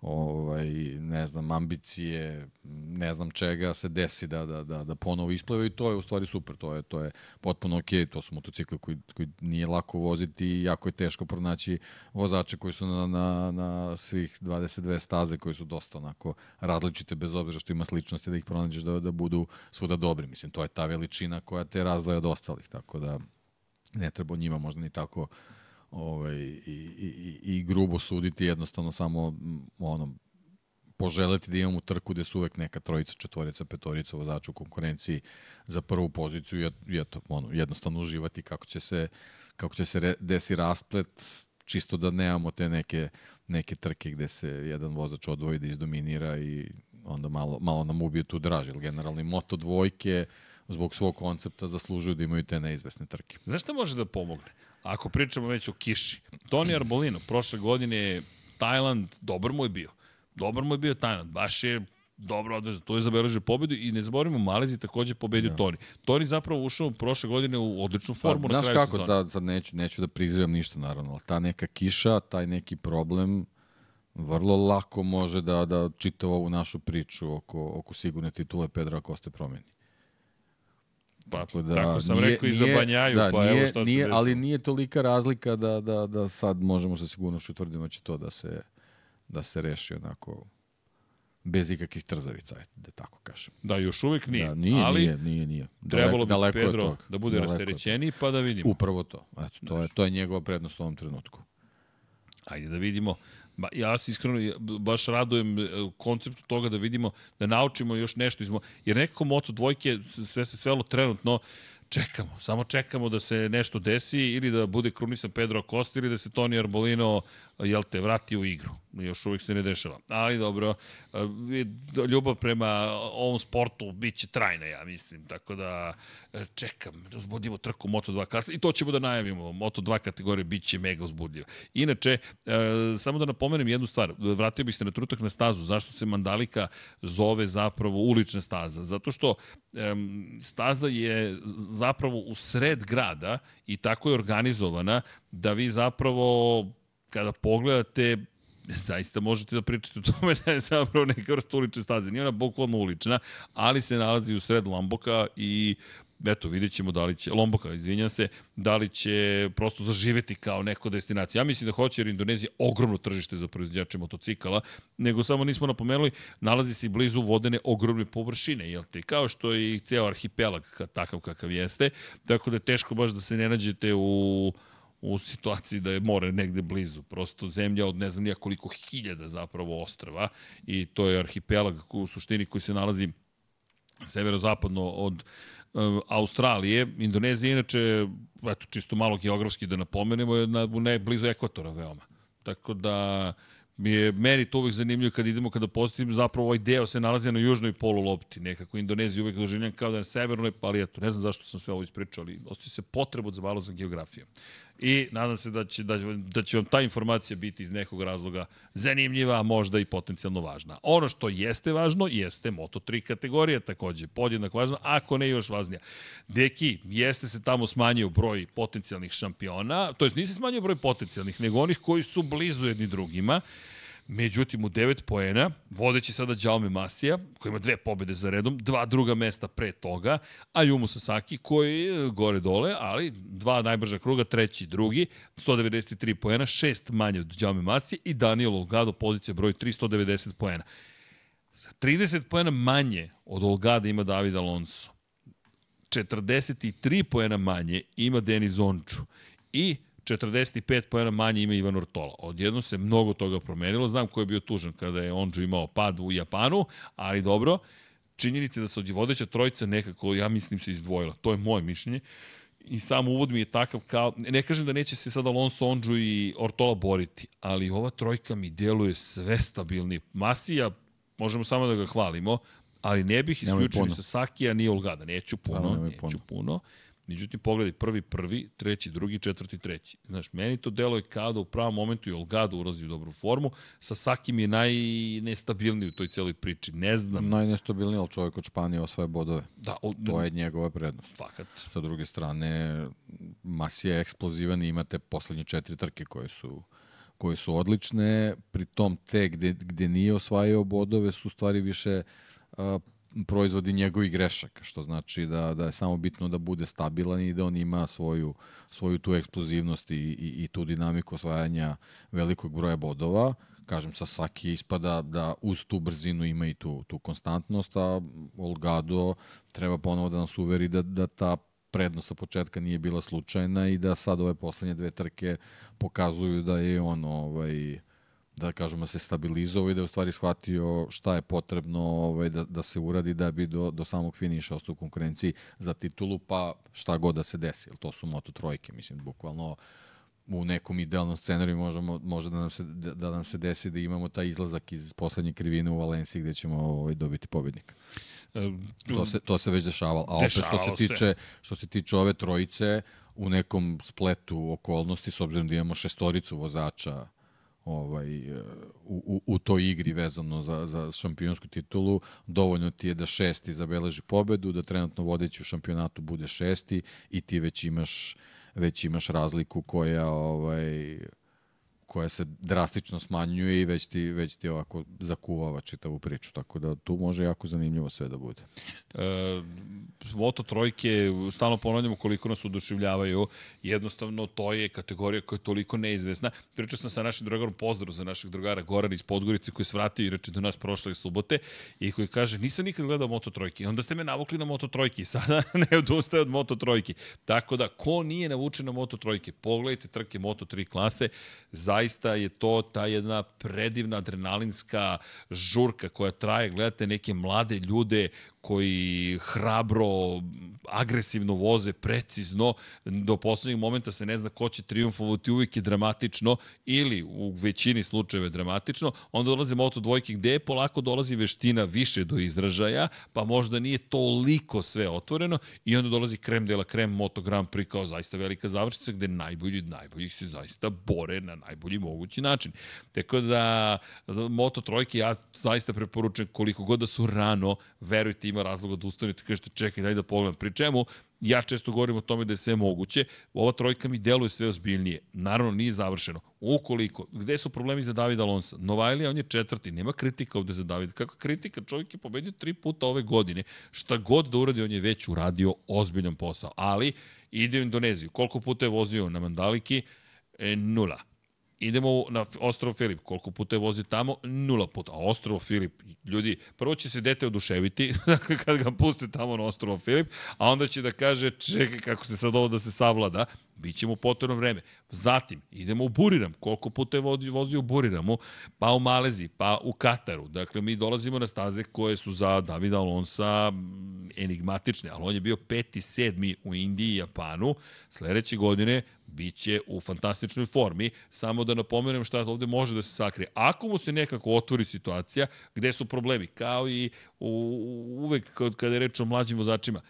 ovaj, ne znam, ambicije, ne znam čega se desi da, da, da, da ponovo ispleve i to je u stvari super, to je, to je potpuno ok, to su motocikli koji, koji nije lako voziti i jako je teško pronaći vozače koji su na, na, na svih 22 staze koji su dosta onako različite bez obzira što ima sličnosti da ih pronađeš da, da budu svuda dobri, mislim, to je ta veličina koja te razdvaja od ostalih, tako da ne treba njima možda ni tako ovaj, i, i, i grubo suditi, jednostavno samo ono, poželeti da imamo trku gde su uvek neka trojica, četvorica, petorica vozača u konkurenciji za prvu poziciju i eto, ono, jednostavno uživati kako će se, kako će se re, desi rasplet, čisto da nemamo te neke, neke trke gde se jedan vozač odvoji da izdominira i onda malo, malo nam ubije tu draž, jer generalno i moto dvojke zbog svog koncepta zaslužuju da imaju te neizvesne trke. Znaš šta može da pomogne? Ako pričamo već o kiši. Toni Arbolino, prošle godine Tajland, dobar mu je bio. Dobar mu je bio Tajland. Baš je dobro odveza. To je zabeležio pobedu i ne zaboravimo, Malezi takođe pobedio ja. Toni. Toni zapravo ušao prošle godine u odličnu formu pa, na kraju kako, kako, da, sad neću, neću da prizivam ništa naravno, ali ta neka kiša, taj neki problem vrlo lako može da, da čita ovu našu priču oko, oko sigurne titule Pedra Koste promeni. Pa, tako, da, tako sam nije, rekao i za Banjaju, da, pa nije, evo šta nije, se Ali nije tolika razlika da, da, da sad možemo sa sigurnošću utvrdimo da će to da se, da se reši onako bez ikakvih trzavica, da tako kažem. Da, još uvek nije. Da, nije, ali nije, nije, nije. Daleko, trebalo bi Pedro da bude rasterećeniji, pa da vidimo. Upravo to. Eto, to, je, to je njegova prednost u ovom trenutku. Ajde da vidimo. Ba, ja se iskreno baš radujem e, konceptu toga da vidimo, da naučimo još nešto. Izmo, jer nekako Moto dvojke sve se svelo trenutno čekamo, samo čekamo da se nešto desi ili da bude krunisan Pedro Acosta ili da se Toni Arbolino jel te, vrati u igru. Još uvijek se ne dešava. Ali dobro, ljubav prema ovom sportu bit će trajna, ja mislim. Tako da e, čekam, uzbudimo trku Moto2 klasa i to ćemo da najavimo. Moto2 kategorije bit će mega uzbudljiva. Inače, e, samo da napomenem jednu stvar. Vratio bih se na trutak na stazu. Zašto se Mandalika zove zapravo ulična staza? Zato što staza je zapravo u sred grada i tako je organizovana da vi zapravo kada pogledate, zaista možete da pričate o tome da je zapravo neka vrsta ulične staze. Nije ona bukvalno ulična, ali se nalazi u sred Lamboka i eto, vidjet ćemo da li će, Lomboka, izvinjam se, da li će prosto zaživeti kao neko destinacija. Ja mislim da hoće jer Indonezija ogromno tržište za proizvodnjače motocikala, nego samo nismo napomenuli, nalazi se i blizu vodene ogromne površine, jel te, kao što je i ceo arhipelag takav kakav jeste, tako da je teško baš da se ne nađete u u situaciji da je more negde blizu. Prosto zemlja od ne znam nija koliko hiljada zapravo ostrava i to je arhipelag u suštini koji se nalazi severozapadno od um, Australije. Indonezija inače, eto, čisto malo geografski da napomenemo, je na, ne, blizu ekvatora veoma. Tako da je meni to uvek zanimljivo kad idemo, kada postavim, zapravo ovaj deo se nalazi na južnoj polu lopti. Nekako Indonezija uvek doživljam kao da je na severnoj, ali eto, ne znam zašto sam sve ovo ispričao, ali ostaje se potrebu za malo za geografiju i nadam se da će, da, da će vam ta informacija biti iz nekog razloga zanimljiva, možda i potencijalno važna. Ono što jeste važno jeste Moto3 kategorija takođe, podjednak važna, ako ne još važnija. Deki, jeste se tamo smanjio broj potencijalnih šampiona, to jest nisi smanjio broj potencijalnih, nego onih koji su blizu jedni drugima. Međutim, u 9 poena, vodeći sada Jaume Masija, koji ima dve pobede za redom, dva druga mesta pre toga, a Yumu Sasaki koji je gore dole, ali dva najbrža kruga, treći, drugi, 193 poena, šest manje od Jaume Masija i Daniel Olgado, pozicija broj 390 poena. 30 poena manje od Olgada ima David Alonso. 43 poena manje ima Denis Onču. I 45 pojena manje ima Ivan Ortola. Odjedno se mnogo toga promenilo. Znam ko je bio tužan kada je Onđu imao pad u Japanu, ali dobro, činjenica da se od vodeća trojica nekako, ja mislim, se izdvojila. To je moje mišljenje. I sam uvod mi je takav kao, ne kažem da neće se sad Alonso, Onđu i Ortola boriti, ali ova trojka mi deluje sve stabilnije. Masija, možemo samo da ga hvalimo, ali ne bih isključio ni Sakija, ni Olgada. Neću puno, neću puno. puno Međutim, pogledaj, prvi, prvi, treći, drugi, četvrti, treći. Znaš, meni to delo je kao da u pravom momentu i Olgado ulazi u dobru formu, sa Sakim je najnestabilniji u toj celoj priči. Ne znam. Najnestabilniji, ali čovjek od Španije osvaja bodove. Da, o, to je njegova prednost. Fakat. Sa druge strane, Masi je eksplozivan i imate poslednje četiri trke koje su koje su odlične, pri tom te gde, gde nije osvajao bodove su stvari više uh, proizvodi njegovih grešaka, što znači da, da je samo bitno da bude stabilan i da on ima svoju, svoju tu eksplozivnost i, i, i tu dinamiku osvajanja velikog broja bodova. Kažem, sa Saki ispada da uz tu brzinu ima i tu, tu konstantnost, a Olgado treba ponovo da nas uveri da, da ta prednost sa početka nije bila slučajna i da sad ove poslednje dve trke pokazuju da je on ovaj, da kažemo se stabilizovao i da je u stvari shvatio šta je potrebno ovaj, da, da se uradi da bi do, do samog finiša ostao u konkurenciji za titulu, pa šta god da se desi. To su Moto trojke, mislim, bukvalno u nekom idealnom scenariju možemo, može da nam, se, da, da nam se desi da imamo taj izlazak iz poslednje krivine u Valenciji gde ćemo ovaj, dobiti pobednika. To se, to se već dešavalo. A opet što se, tiče, što se tiče ove trojice, u nekom spletu okolnosti, s obzirom da imamo šestoricu vozača ovaj, u, u, u toj igri vezano za, za šampionsku titulu, dovoljno ti je da šesti zabeleži pobedu, da trenutno vodeći u šampionatu bude šesti i ti već imaš već imaš razliku koja ovaj koja se drastično smanjuje i već ti, već ti ovako zakuvava čitavu priču, tako da tu može jako zanimljivo sve da bude. E, Moto trojke, stalno ponavljamo koliko nas udušivljavaju, jednostavno to je kategorija koja je toliko neizvesna. Pričao sam sa našim drugarom, pozdrav za naših drugara Goran iz Podgorice koji se vratio inače do nas prošle subote i koji kaže nisam nikad gledao Moto trojke. Onda ste me navukli na Moto trojke sada ne odustaje od Moto trojke. Tako da, ko nije navučen na Moto trojke, pogledajte trke Moto 3 klase, zaista je to ta jedna predivna adrenalinska žurka koja traje, gledate neke mlade ljude koji hrabro, agresivno voze, precizno, do poslednjeg momenta se ne zna ko će triumfovati, uvijek je dramatično ili u većini slučajeva dramatično, onda dolaze Moto dvojke gde polako dolazi veština više do izražaja, pa možda nije toliko sve otvoreno i onda dolazi krem dela krem Moto Grand Prix kao zaista velika završnica gde najbolji od najboljih se zaista bore na najbolji mogući način. Tako da Moto trojke ja zaista preporučujem koliko god da su rano, verujte ima razloga da ustanete i kažete čekaj daj da pogledam. Pri čemu ja često govorim o tome da je sve moguće. Ova trojka mi deluje sve ozbiljnije. Naravno, nije završeno. Ukoliko, gde su problemi za Davida Alonso? Novajlija, on je četvrti, nema kritika ovde za Davida. Kakva kritika? Čovjek je pobedio tri puta ove godine. Šta god da uradi, on je već uradio ozbiljan posao. Ali, ide u Indoneziju. Koliko puta je vozio na Mandaliki? E, nula idemo na Ostrovo Filip. Koliko puta je vozi tamo? Nula puta. A Ostrovo Filip, ljudi, prvo će se dete oduševiti, dakle kad ga puste tamo na Ostrovo Filip, a onda će da kaže, čekaj kako se sad ovo da se savlada, bit će mu potrebno vreme. Zatim, idemo u Buriram. Koliko puta je vozio u Buriramu? Pa u Maleziji, pa u Kataru. Dakle, mi dolazimo na staze koje su za Davida Alonsa enigmatične, ali on je bio peti, sedmi u Indiji i Japanu. Sledeće godine biće u fantastičnoj formi. Samo da napomenem šta ovde može da se sakrije. Ako mu se nekako otvori situacija, gde su problemi? Kao i u, uvek kada je reč o mlađim vozačima,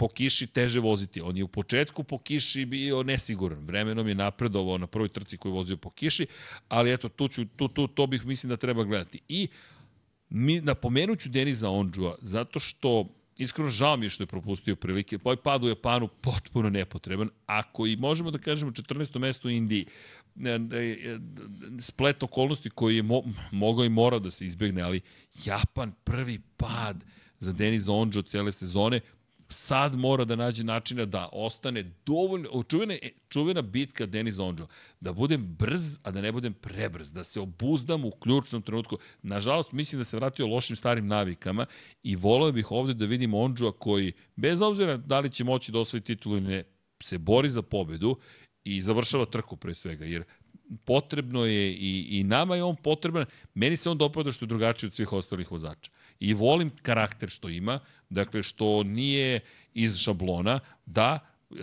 po kiši teže voziti. On je u početku po kiši bio nesiguran. Vremenom je napredovao na prvoj trci koju je vozio po kiši, ali eto, tu, ću, tu, tu, to bih mislim da treba gledati. I mi, napomenuću Deniza Ondžua, zato što iskreno žao mi je što je propustio prilike. Ovaj pad u Japanu potpuno nepotreban. Ako i možemo da kažemo 14. mesto u Indiji, e, e, splet okolnosti koji je mo mogao i morao da se izbegne, ali Japan prvi pad za Denis Onđo cele sezone, sad mora da nađe načina da ostane dovoljno, čuvena, čuvena bitka Denis Onđo, da budem brz, a da ne budem prebrz, da se obuzdam u ključnom trenutku. Nažalost, mislim da se vratio lošim starim navikama i volio bih ovde da vidim Onđua koji, bez obzira da li će moći da osvoji titulu ili ne, se bori za pobedu i završava trku pre svega, jer potrebno je i, i nama je on potreban, meni se on dopada što je drugačiji od svih ostalih vozača. I volim karakter što ima, dakle što nije iz šablona, da,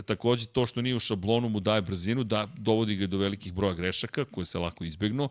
takođe to što nije u šablonu mu daje brzinu, da dovodi ga do velikih broja grešaka koje se lako izbegnu,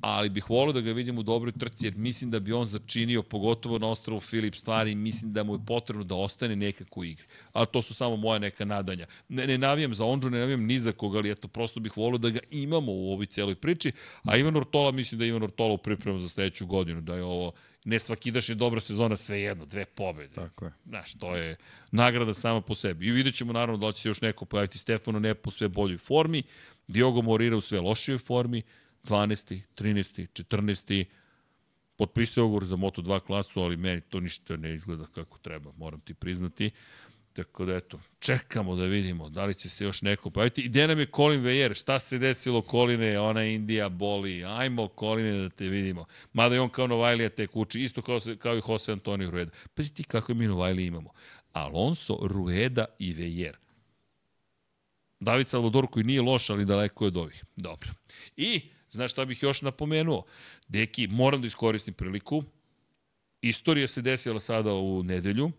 ali bih volio da ga vidim u dobroj trci, jer mislim da bi on začinio, pogotovo na ostrovu Filip stvari, mislim da mu je potrebno da ostane nekako u igri. Ali to su samo moja neka nadanja. Ne, ne navijam za Ondžu, ne navijam ni za koga, ali eto, prosto bih volio da ga imamo u ovoj cijeloj priči, a Ivan Ortola, mislim da je Ivan Ortola u pripremu za sledeću godinu, da je ovo ne svakidašnje dobra sezona, sve jedno, dve pobede. Tako je. Znaš, to je nagrada sama po sebi. I vidjet ćemo naravno da će se još neko pojaviti Stefano Nepo u sve boljoj formi, Diogo Morira u sve lošijoj formi, 12. 13. 14. Potpisao ugovor za Moto2 klasu, ali meni to ništa ne izgleda kako treba, moram ti priznati. Tako da eto, čekamo da vidimo da li će se još neko pojaviti. I gde nam je Colin Vejer? Šta se desilo Coline? Ona Indija boli. Ajmo Coline da te vidimo. Mada je on kao Novajlija tek uči, isto kao, kao i Jose Antonio Rueda. Pa ti kako mi Novajlija imamo. Alonso, Rueda i Vejer. David Salvador koji nije loš, ali daleko je od ovih. Dobro. I, znaš šta bih još napomenuo? Deki, moram da iskoristim priliku. Istorija se desila sada u nedelju.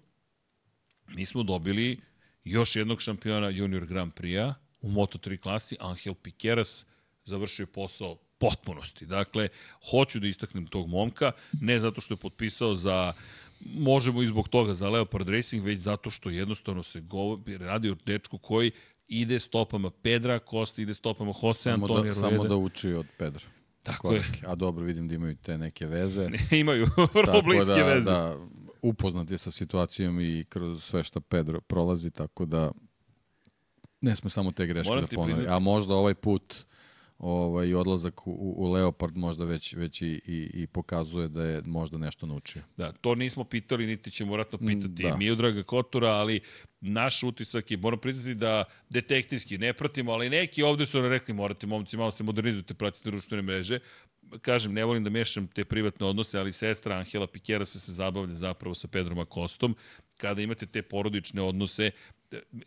Mi smo dobili još jednog šampiona Junior Grand Prix-a u Moto3 klasi, Angel Piqueras, završio posao potpunosti. Dakle, hoću da istaknem tog momka, ne zato što je potpisao za možemo i zbog toga za Leopard Racing, već zato što jednostavno se govori, radi o dečku koji ide stopama Pedra Kosta, ide stopama Jose samo Antonija da, Rueda. Samo da uči od Pedra. Tako Korake. A dobro, vidim da imaju te neke veze. Imaju vrlo bliske da, veze. Da, upoznat je sa situacijom i kroz sve što Pedro prolazi, tako da ne sme samo te greške Moram da ponovi. A možda ovaj put ovaj odlazak u, u Leopard možda već, već i, i, i pokazuje da je možda nešto naučio. Da, to nismo pitali, niti ćemo vratno pitati da. Miodraga Kotora, ali naš utisak je, moram priznati da detektivski ne pratimo, ali neki ovde su rekli, morate momci, malo se modernizujte, pratite društvene mreže. Kažem, ne volim da mešam te privatne odnose, ali sestra Angela Pikera se se zabavlja zapravo sa Pedrom Akostom. Kada imate te porodične odnose,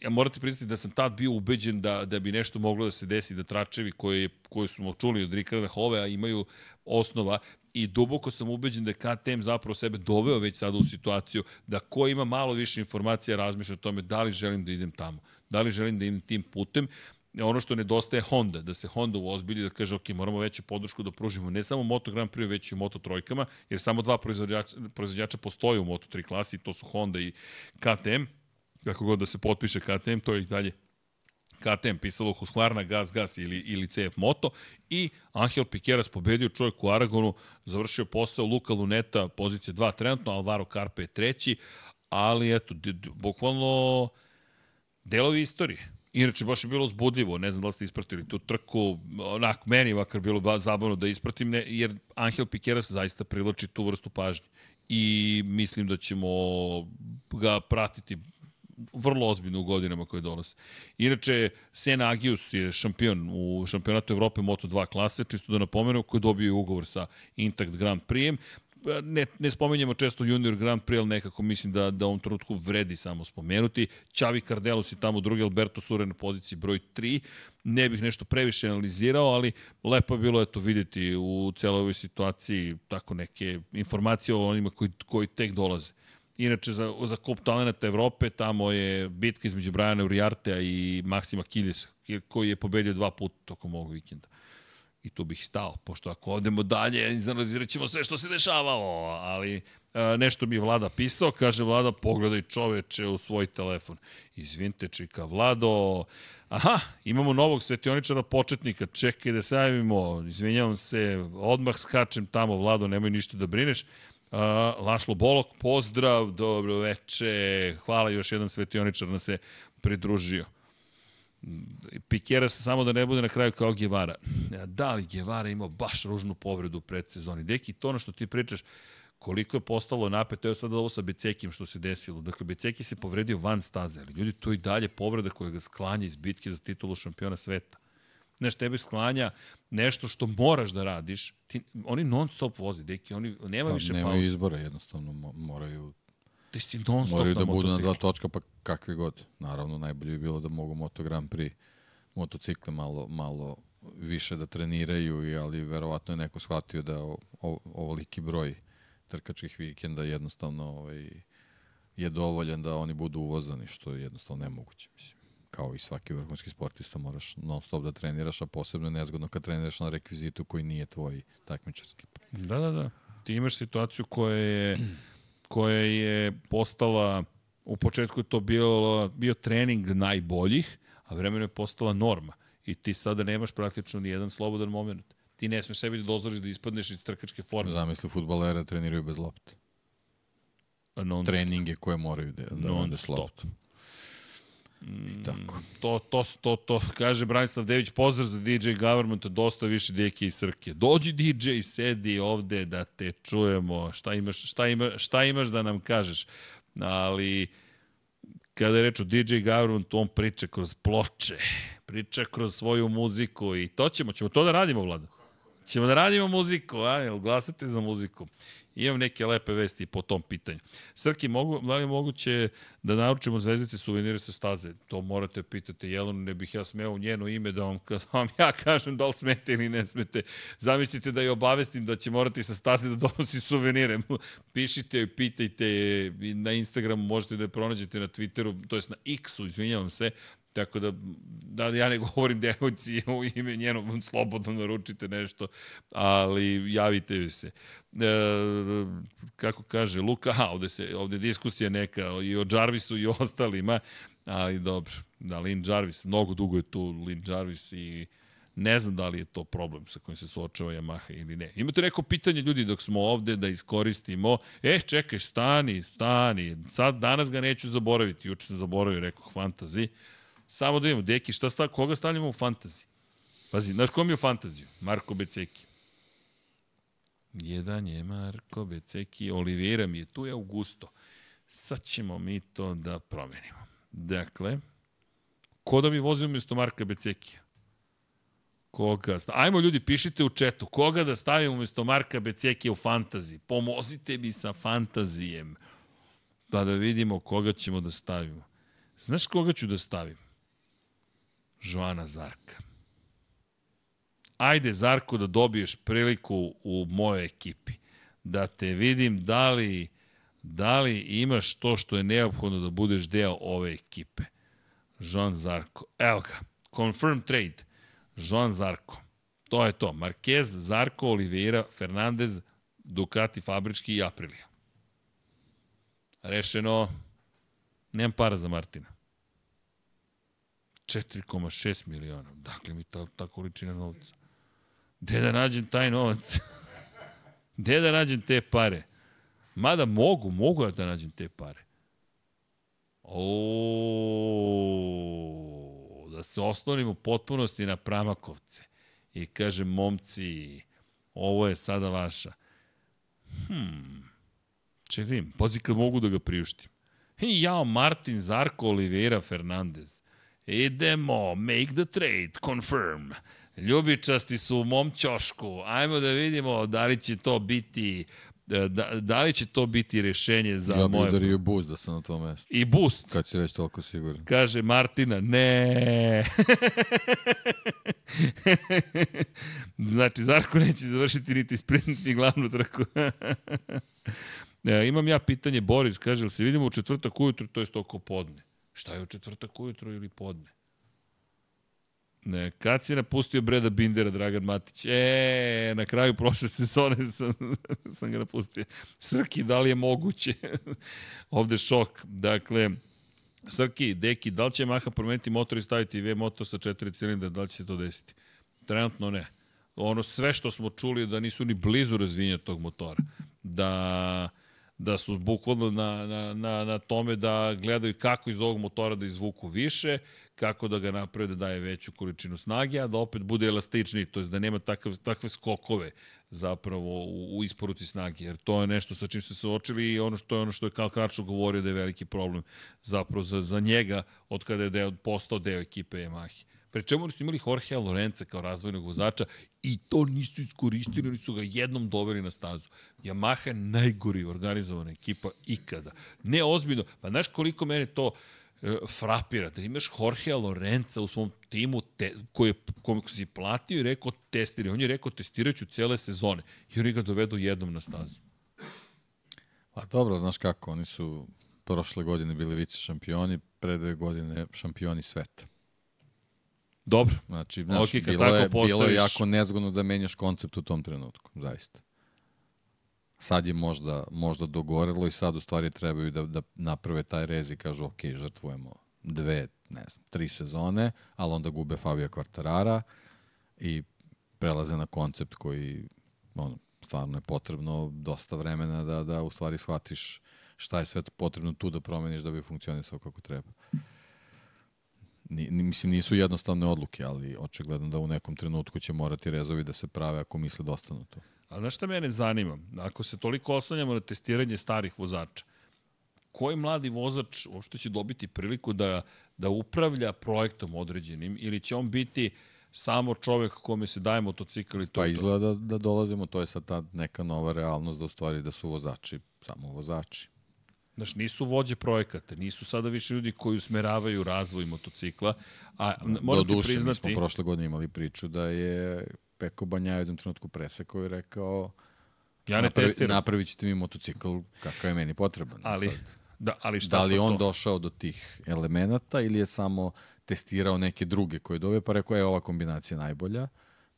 ja morate priznati da sam tad bio ubeđen da, da bi nešto moglo da se desi, da tračevi koje, koje smo čuli od Rikarda Hovea imaju osnova i duboko sam ubeđen da je KTM zapravo sebe doveo već sada u situaciju da ko ima malo više informacija razmišlja o tome da li želim da idem tamo, da li želim da idem tim putem. Ono što nedostaje Honda, da se Honda uozbilji da kaže ok, moramo veću podršku da pružimo ne samo Moto Grand Prix, već i Moto trojkama, jer samo dva proizvođača, proizvođača postoje u Moto 3 klasi, to su Honda i KTM, kako god da se potpiše KTM, to je i dalje KTM, pisalo Husqvarna, Gas, Gas ili, ili CF Moto i Angel Piqueras pobedio čovjek u Aragonu, završio posao Luka Luneta, pozicija 2 trenutno, Alvaro Carpe je treći, ali eto, bukvalno delovi istorije. Inače, baš je bilo zbudljivo, ne znam da li ste ispratili tu trku, onako, meni je vakar bilo ba- zabavno da ispratim, ne, jer Angel Piqueras zaista privlači tu vrstu pažnje. I mislim da ćemo ga pratiti vrlo ozbiljno u godinama koje dolaze. Inače, Sena Agius je šampion u šampionatu Evrope Moto2 klase, čisto da napomenu, koji dobio je ugovor sa Intact Grand Prix. Ne, ne spomenjamo često Junior Grand Prix, ali nekako mislim da, da u ovom trenutku vredi samo spomenuti. Čavi Cardelos je tamo drugi, Alberto Sure na poziciji broj 3. Ne bih nešto previše analizirao, ali lepo je bilo eto vidjeti u celoj ovoj situaciji tako neke informacije o onima koji, koji tek dolaze. Inače, za, za kup talenata Evrope, tamo je bitka između Brajana Uriartea i Maksima Kiljesa, koji je pobedio dva puta tokom ovog vikenda. I tu bih stao, pošto ako odemo dalje, izanalizirat ćemo sve što se dešavalo, ali a, nešto mi Vlada pisao, kaže Vlada, pogledaj čoveče u svoj telefon. Izvinite, čika, Vlado, aha, imamo novog svetioničara početnika, čekaj da se javimo, izvinjavam se, odmah skačem tamo, Vlado, nemoj ništa da brineš, Uh, Lašlo Bolok, pozdrav, dobro veče, hvala još jedan svetioničar nam se pridružio. Pikera se samo da ne bude na kraju kao Gevara. Da li Gevara imao baš ružnu povredu u predsezoni? Deki, to ono što ti pričaš, koliko je postalo napeto, evo sad ovo sa Becekim što se desilo. Dakle, Beceki se povredio van staze, ali ljudi, to i dalje povreda koja ga sklanja iz bitke za titulu šampiona sveta. Znaš, tebe sklanja nešto što moraš da radiš. Ti, oni non stop voze, deki, oni, nema Pa, više nemaju pauze. izbora, jednostavno mo- moraju, Ti si non stop moraju da budu na dva točka, pa kakvi god. Naravno, najbolje bi bilo da mogu Moto Grand Prix motocikle malo, malo više da treniraju, i- ali verovatno je neko shvatio da o, o, ovoliki broj trkačkih vikenda jednostavno ovaj, je dovoljan da oni budu uvozani, što je jednostavno nemoguće. Mislim. Kao i svaki vrhunski sportista moraš non stop da treniraš, a posebno je nezgodno kad treniraš na rekvizitu koji nije tvoj takmičarski. Da, da, da. Ti imaš situaciju koja je, koja je postala, u početku je to bio, bio trening najboljih, a vremeno je postala norma. I ti sada nemaš praktično ni jedan slobodan moment. Ti ne smeš sebi da dozvoliš da ispadneš iz trkačke forme. Zamisli, futbalere treniraju bez lopte. Non, Treninge koje moraju da, da non stop. I tako. To, to, to, to, kaže Branislav Dević, pozdrav za DJ Government, dosta više deke i srke. Dođi DJ, sedi ovde da te čujemo, šta imaš, šta, ima, šta imaš da nam kažeš. Ali, kada je reč o DJ Government, on priča kroz ploče, priča kroz svoju muziku i to ćemo, ćemo to da radimo, Vlado. Ćemo da radimo muziku, a, jel glasate za muziku? Imam neke lepe vesti po tom pitanju. Srki, mogu, da li je moguće da naručimo zvezdice suvenire sa staze? To morate pitati Jelenu, ne bih ja smeo u njeno ime da vam, da vam ja kažem da li smete ili ne smete. Zamislite da je obavestim da će morati sa staze da donosi suvenire. Pišite, pitajte na Instagramu, možete da je pronađete na Twitteru, to jest na X-u, izvinjavam se, Tako da, da ja ne govorim devojci u ime njeno, slobodno naručite nešto, ali javite se. E, kako kaže Luka, a, ovde, se, ovde diskusija neka i o Jarvisu i ostalima, ali dobro, da, Lin Jarvis, mnogo dugo je tu Lin Jarvis i ne znam da li je to problem sa kojim se suočava Yamaha ili ne. Imate neko pitanje ljudi dok smo ovde da iskoristimo, e, čekaj, stani, stani, sad danas ga neću zaboraviti, juče sam zaboravio, rekao, fantazi, Samo da imamo, deki, šta sta, koga stavljamo u fantazi? Pazi, znaš kom je u fantaziju? Marko Beceki. Jedan je Marko Beceki, Oliveira mi je tu je Augusto. Sad ćemo mi to da promenimo. Dakle, ko da mi vozi umjesto Marka Becekija? Koga? Ajmo ljudi, pišite u četu. Koga da stavim umjesto Marka Becekija u fantazi? Pomozite mi sa fantazijem. Pa da vidimo koga ćemo da stavimo. Znaš koga ću da stavim? Joana Zarka. Ajde, Zarko, da dobiješ priliku u mojoj ekipi. Da te vidim da li, da li imaš to što je neophodno da budeš deo ove ekipe. Joan Zarko. Evo ga. Confirm trade. Joan Zarko. To je to. Marquez, Zarko, Oliveira, Fernandez, Ducati, Fabrički i Aprilija. Rešeno. Nemam para za Martina. 4,6 miliona. Dakle mi ta, ta količina novca. Gde da nađem taj novac? Gde da nađem te pare? Mada mogu, mogu da nađem te pare. O, da se osnovim u potpunosti na Pramakovce i kažem, momci, ovo je sada vaša. Hmm, čekaj, pazi kad mogu da ga priuštim. I jao, Martin Zarko Oliveira Fernandez. Idemo, make the trade, confirm. Ljubičasti su u mom ćošku. Ajmo da vidimo da li će to biti da, da li će to biti rešenje za ja moje... Ja bih udario boost da sam na tom mestu. I boost. Kad si već toliko siguran. Kaže Martina, ne. znači, Zarko neće završiti niti sprint, ni glavnu trku. ja, imam ja pitanje, Boris, kaže, se vidimo u četvrtak ujutru, to je oko podne. Šta je u četvrtak ujutro ili podne? Ne, kad si napustio Breda Bindera, Dragan Matić? E, na kraju prošle sezone sam, sam ga napustio. Srki, da li je moguće? Ovde šok. Dakle, Srki, Deki, da li će Maha promeniti motor i staviti V motor sa četiri cilindra, da li će se to desiti? Trenutno ne. Ono sve što smo čuli da nisu ni blizu razvinja tog motora. Da da su bukvalno na, na, na, na tome da gledaju kako iz ovog motora da izvuku više, kako da ga naprave da daje veću količinu snage, a da opet bude elastičniji, to je da nema takav, takve skokove zapravo u, u isporuci snage, jer to je nešto sa čim se suočili i ono što je ono što je Karl Kračo govorio da je veliki problem zapravo za, za njega od kada je deo, postao deo ekipe Yamahe. Pre čemu su imali Jorgea Lorenza kao razvojnog vozača i to nisu iskoristili, oni su ga jednom doveli na stazu. Yamaha je najgori organizovana ekipa ikada. Ne ozbiljno, pa znaš koliko mene to e, frapira, da imaš Jorgea Lorenza u svom timu te, koji je, kom si platio i rekao testiri. On je rekao testirat ću cele sezone i oni ga dovedu jednom na stazu. Pa dobro, znaš kako, oni su prošle godine bili vice šampioni, pre dve godine šampioni sveta. Dobro. Znači, znaš, okay, bilo, je, postaviš... bilo je jako nezgodno da menjaš koncept u tom trenutku, zaista. Sad je možda, možda dogorelo i sad u stvari trebaju da, da naprave taj rez i kažu ok, žrtvujemo dve, ne znam, tri sezone, ali onda gube Fabio Quartarara i prelaze na koncept koji ono, stvarno je potrebno dosta vremena da, da u stvari shvatiš šta je sve potrebno tu da promeniš da bi funkcionisao kako treba. Ni, mislim, nisu jednostavne odluke, ali očigledno da u nekom trenutku će morati rezovi da se prave ako misle da ostanu to. A znaš šta mene zanima? Ako se toliko oslanjamo na testiranje starih vozača, koji mladi vozač uopšte će dobiti priliku da, da upravlja projektom određenim ili će on biti samo čovek kome se daje motocikl i to Pa izgleda da, da dolazimo, to je sad ta neka nova realnost da u stvari da su vozači samo vozači. Znaš, nisu vođe projekata, nisu sada više ljudi koji usmeravaju razvoj motocikla, a moram ti Doduše, mi priznati... smo prošle godine imali priču da je Peko Banja u jednom trenutku presekao i rekao Ja ne napravi, testiram, napravit ćete mi motocikl kakav je meni potreban. ali, Sad, da, ali šta da li on to? došao do tih elemenata ili je samo testirao neke druge koje dobe, pa rekao je ova kombinacija najbolja.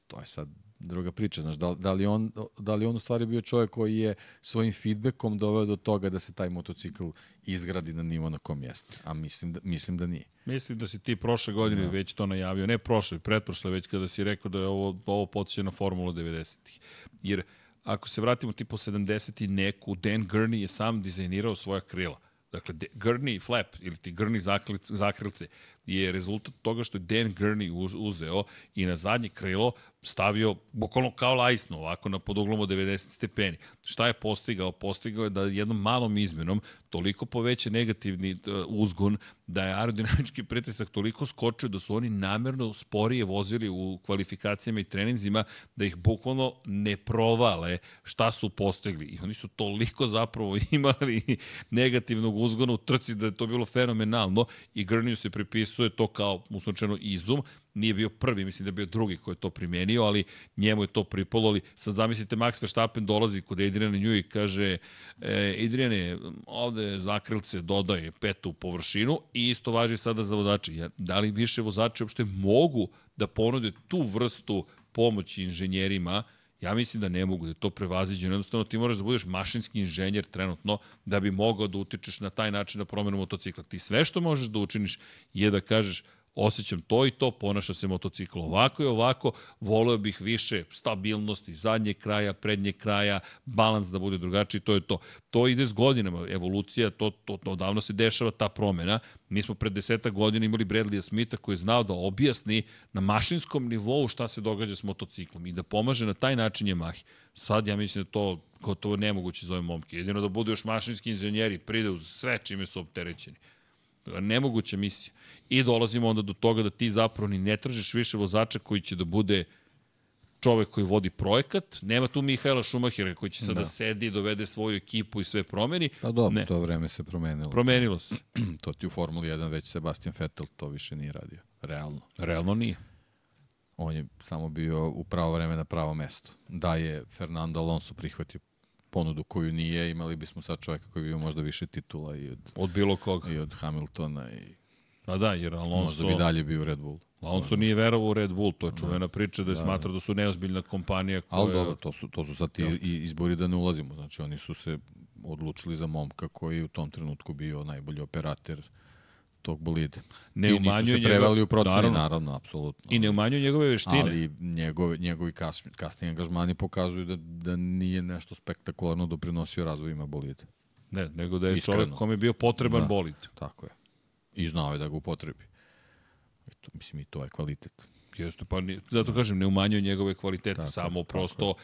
To je sad druga priča. Znaš, da, da, li on, da li on u stvari bio čovjek koji je svojim feedbackom doveo do toga da se taj motocikl izgradi na nivo na kom jeste? A mislim da, mislim da nije. Mislim da si ti prošle godine da. već to najavio, ne prošle, pretprošle već kada si rekao da je ovo, ovo podsjeća na Formulu 90-ih. Jer ako se vratimo tipo 70 i neku, Dan Gurney je sam dizajnirao svoja krila. Dakle, Gurney flap ili ti Gurney zaklic- zakrilce je rezultat toga što je Dan Gurney uz- uzeo i na zadnje krilo stavio bukvalno kao lajsno, ovako na poduglom od 90 stepeni. Šta je postigao? Postigao je da jednom malom izmenom toliko poveća negativni uh, uzgon da je aerodinamički pritisak toliko skočio da su oni namerno sporije vozili u kvalifikacijama i treninzima da ih bukvalno ne provale šta su postigli. I oni su toliko zapravo imali negativnog uzgona u trci da je to bilo fenomenalno i Grniju se pripisuje to kao usnočeno izum, nije bio prvi, mislim da je bio drugi koji je to primenio, ali njemu je to pripalo, ali sad zamislite Max Verstappen dolazi kod Adriana Nju i kaže e, Adriane, ovde zakrilce dodaje petu površinu i isto važi sada za vozače. Ja, da li više vozači uopšte mogu da ponude tu vrstu pomoći inženjerima Ja mislim da ne mogu, da je to prevaziđeno. Jednostavno ti moraš da budeš mašinski inženjer trenutno da bi mogao da utičeš na taj način na promenu motocikla. Ti sve što možeš da učiniš je da kažeš osjećam to i to, ponaša se motocikl ovako i ovako, voleo bih više stabilnosti, zadnjeg kraja, prednjeg kraja, balans da bude drugačiji, to je to. To ide s godinama, evolucija, to, to, to odavno se dešava ta promena. Mi smo pred deseta godina imali Bradleya Smitha koji je znao da objasni na mašinskom nivou šta se događa s motociklom i da pomaže na taj način Yamahi. Sad ja mislim da to gotovo nemoguće za ove momke. Jedino da budu još mašinski inženjeri, pride uz sve čime su opterećeni nemoguća misija. I dolazimo onda do toga da ti zapravo ni ne tražiš više vozača koji će da bude čovek koji vodi projekat. Nema tu Mihajla Šumahira koji će sada da. sedi dovede svoju ekipu i sve promeni. Pa dobro, ne. to vreme se promenilo. Promenilo se. to ti u Formuli 1 već Sebastian Vettel to više nije radio. Realno. Realno nije. On je samo bio u pravo vreme na pravo mesto. Da je Fernando Alonso prihvatio ponudu koju nije, imali bismo sad čoveka koji bi bio možda više titula i od, od bilo koga. I od Hamiltona i Pa da, jer Alonso... Možda bi dalje bio u Red Bull. Alonso nije verovao u Red Bull, to je čuvena priča da je da, smatra da su neozbiljna kompanija koja... Ali dobro, to su, to su sad i, i izbori da ne ulazimo. Znači, oni su se odlučili za momka koji u tom trenutku bio najbolji operator tog bolide. Ne I nisu se preveli u proceni, naravno, naravno, apsolutno. I ne umanjuju njegove veštine. Ali njegove, njegovi kas, kasni angažmani pokazuju da, da nije nešto spektakularno doprinosio razvojima bolide. Ne, nego da je Iskreno. čovjek kom je bio potreban da, bolid. Tako je. I znao je da ga upotrebi. I to, mislim, i to je kvalitet. Jeste, pa ni, zato da. kažem, ne umanjuju njegove kvalitete, tako, samo tako prosto je.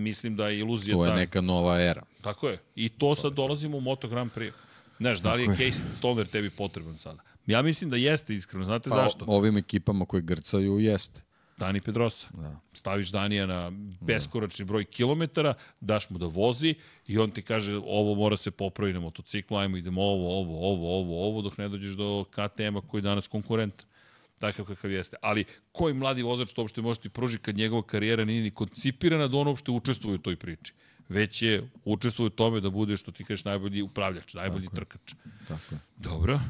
mislim da je iluzija... To je ta... neka nova era. Tako je. I to sad dolazimo u Moto Grand Prix. Znaš, da li je Casey Stoner tebi potreban sada? Ja mislim da jeste, iskreno. Znate pa, zašto? Ovim ekipama koji grcaju jeste. Dani Pedrosa. Da. Staviš Danija na beskoračni broj kilometara, daš mu da vozi i on ti kaže ovo mora se popraviti na motociklu, ajmo idemo ovo, ovo, ovo, ovo, ovo, dok ne dođeš do KTM-a koji je danas konkurent takav kakav jeste. Ali koji mladi vozač to uopšte može ti pruži kad njegova karijera nije ni koncipirana da on uopšte učestvuje u toj priči već je učestvuje u tome da bude što ti kažeš najbolji upravljač, najbolji Tako trkač. Tako je. Dobro.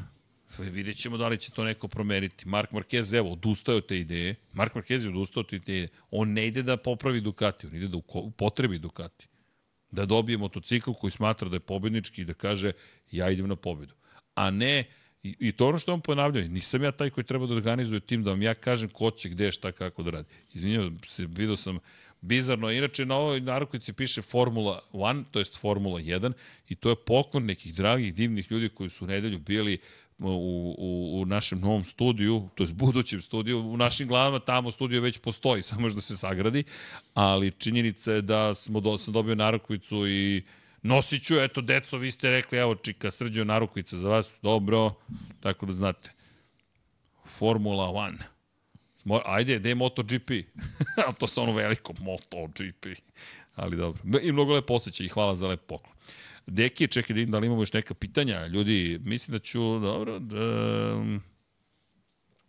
Vidjet ćemo da li će to neko promeniti. Mark Marquez, evo, odustaje od te ideje. Mark Marquez je odustao od te ideje. On ne ide da popravi Ducati, on ide da upotrebi Ducati. Da dobije motocikl koji smatra da je pobednički i da kaže ja idem na pobedu. A ne, i, i to ono što on ponavljaju, nisam ja taj koji treba da organizuje tim, da vam ja kažem ko će, gde, šta, kako da radi. Izvinjavam se, vidio sam bizarno. Inače, na ovoj narukovici piše Formula 1, to jest Formula 1, i to je poklon nekih dragih, divnih ljudi koji su u nedelju bili u, u, u našem novom studiju, to je budućem studiju, u našim glavama tamo studio već postoji, samo da se sagradi, ali činjenica je da smo do, sam dobio narukovicu i nosit ću, eto, deco, vi ste rekli, evo, čika, srđio narukovica za vas, dobro, tako da znate. Formula 1. Mo, ajde, gde je MotoGP? A to sa ono veliko MotoGP. Ali dobro. I mnogo lepo osjećaj i hvala za lep poklon. Deki, čekaj da, da imamo još neka pitanja. Ljudi, mislim da ću, dobro, da...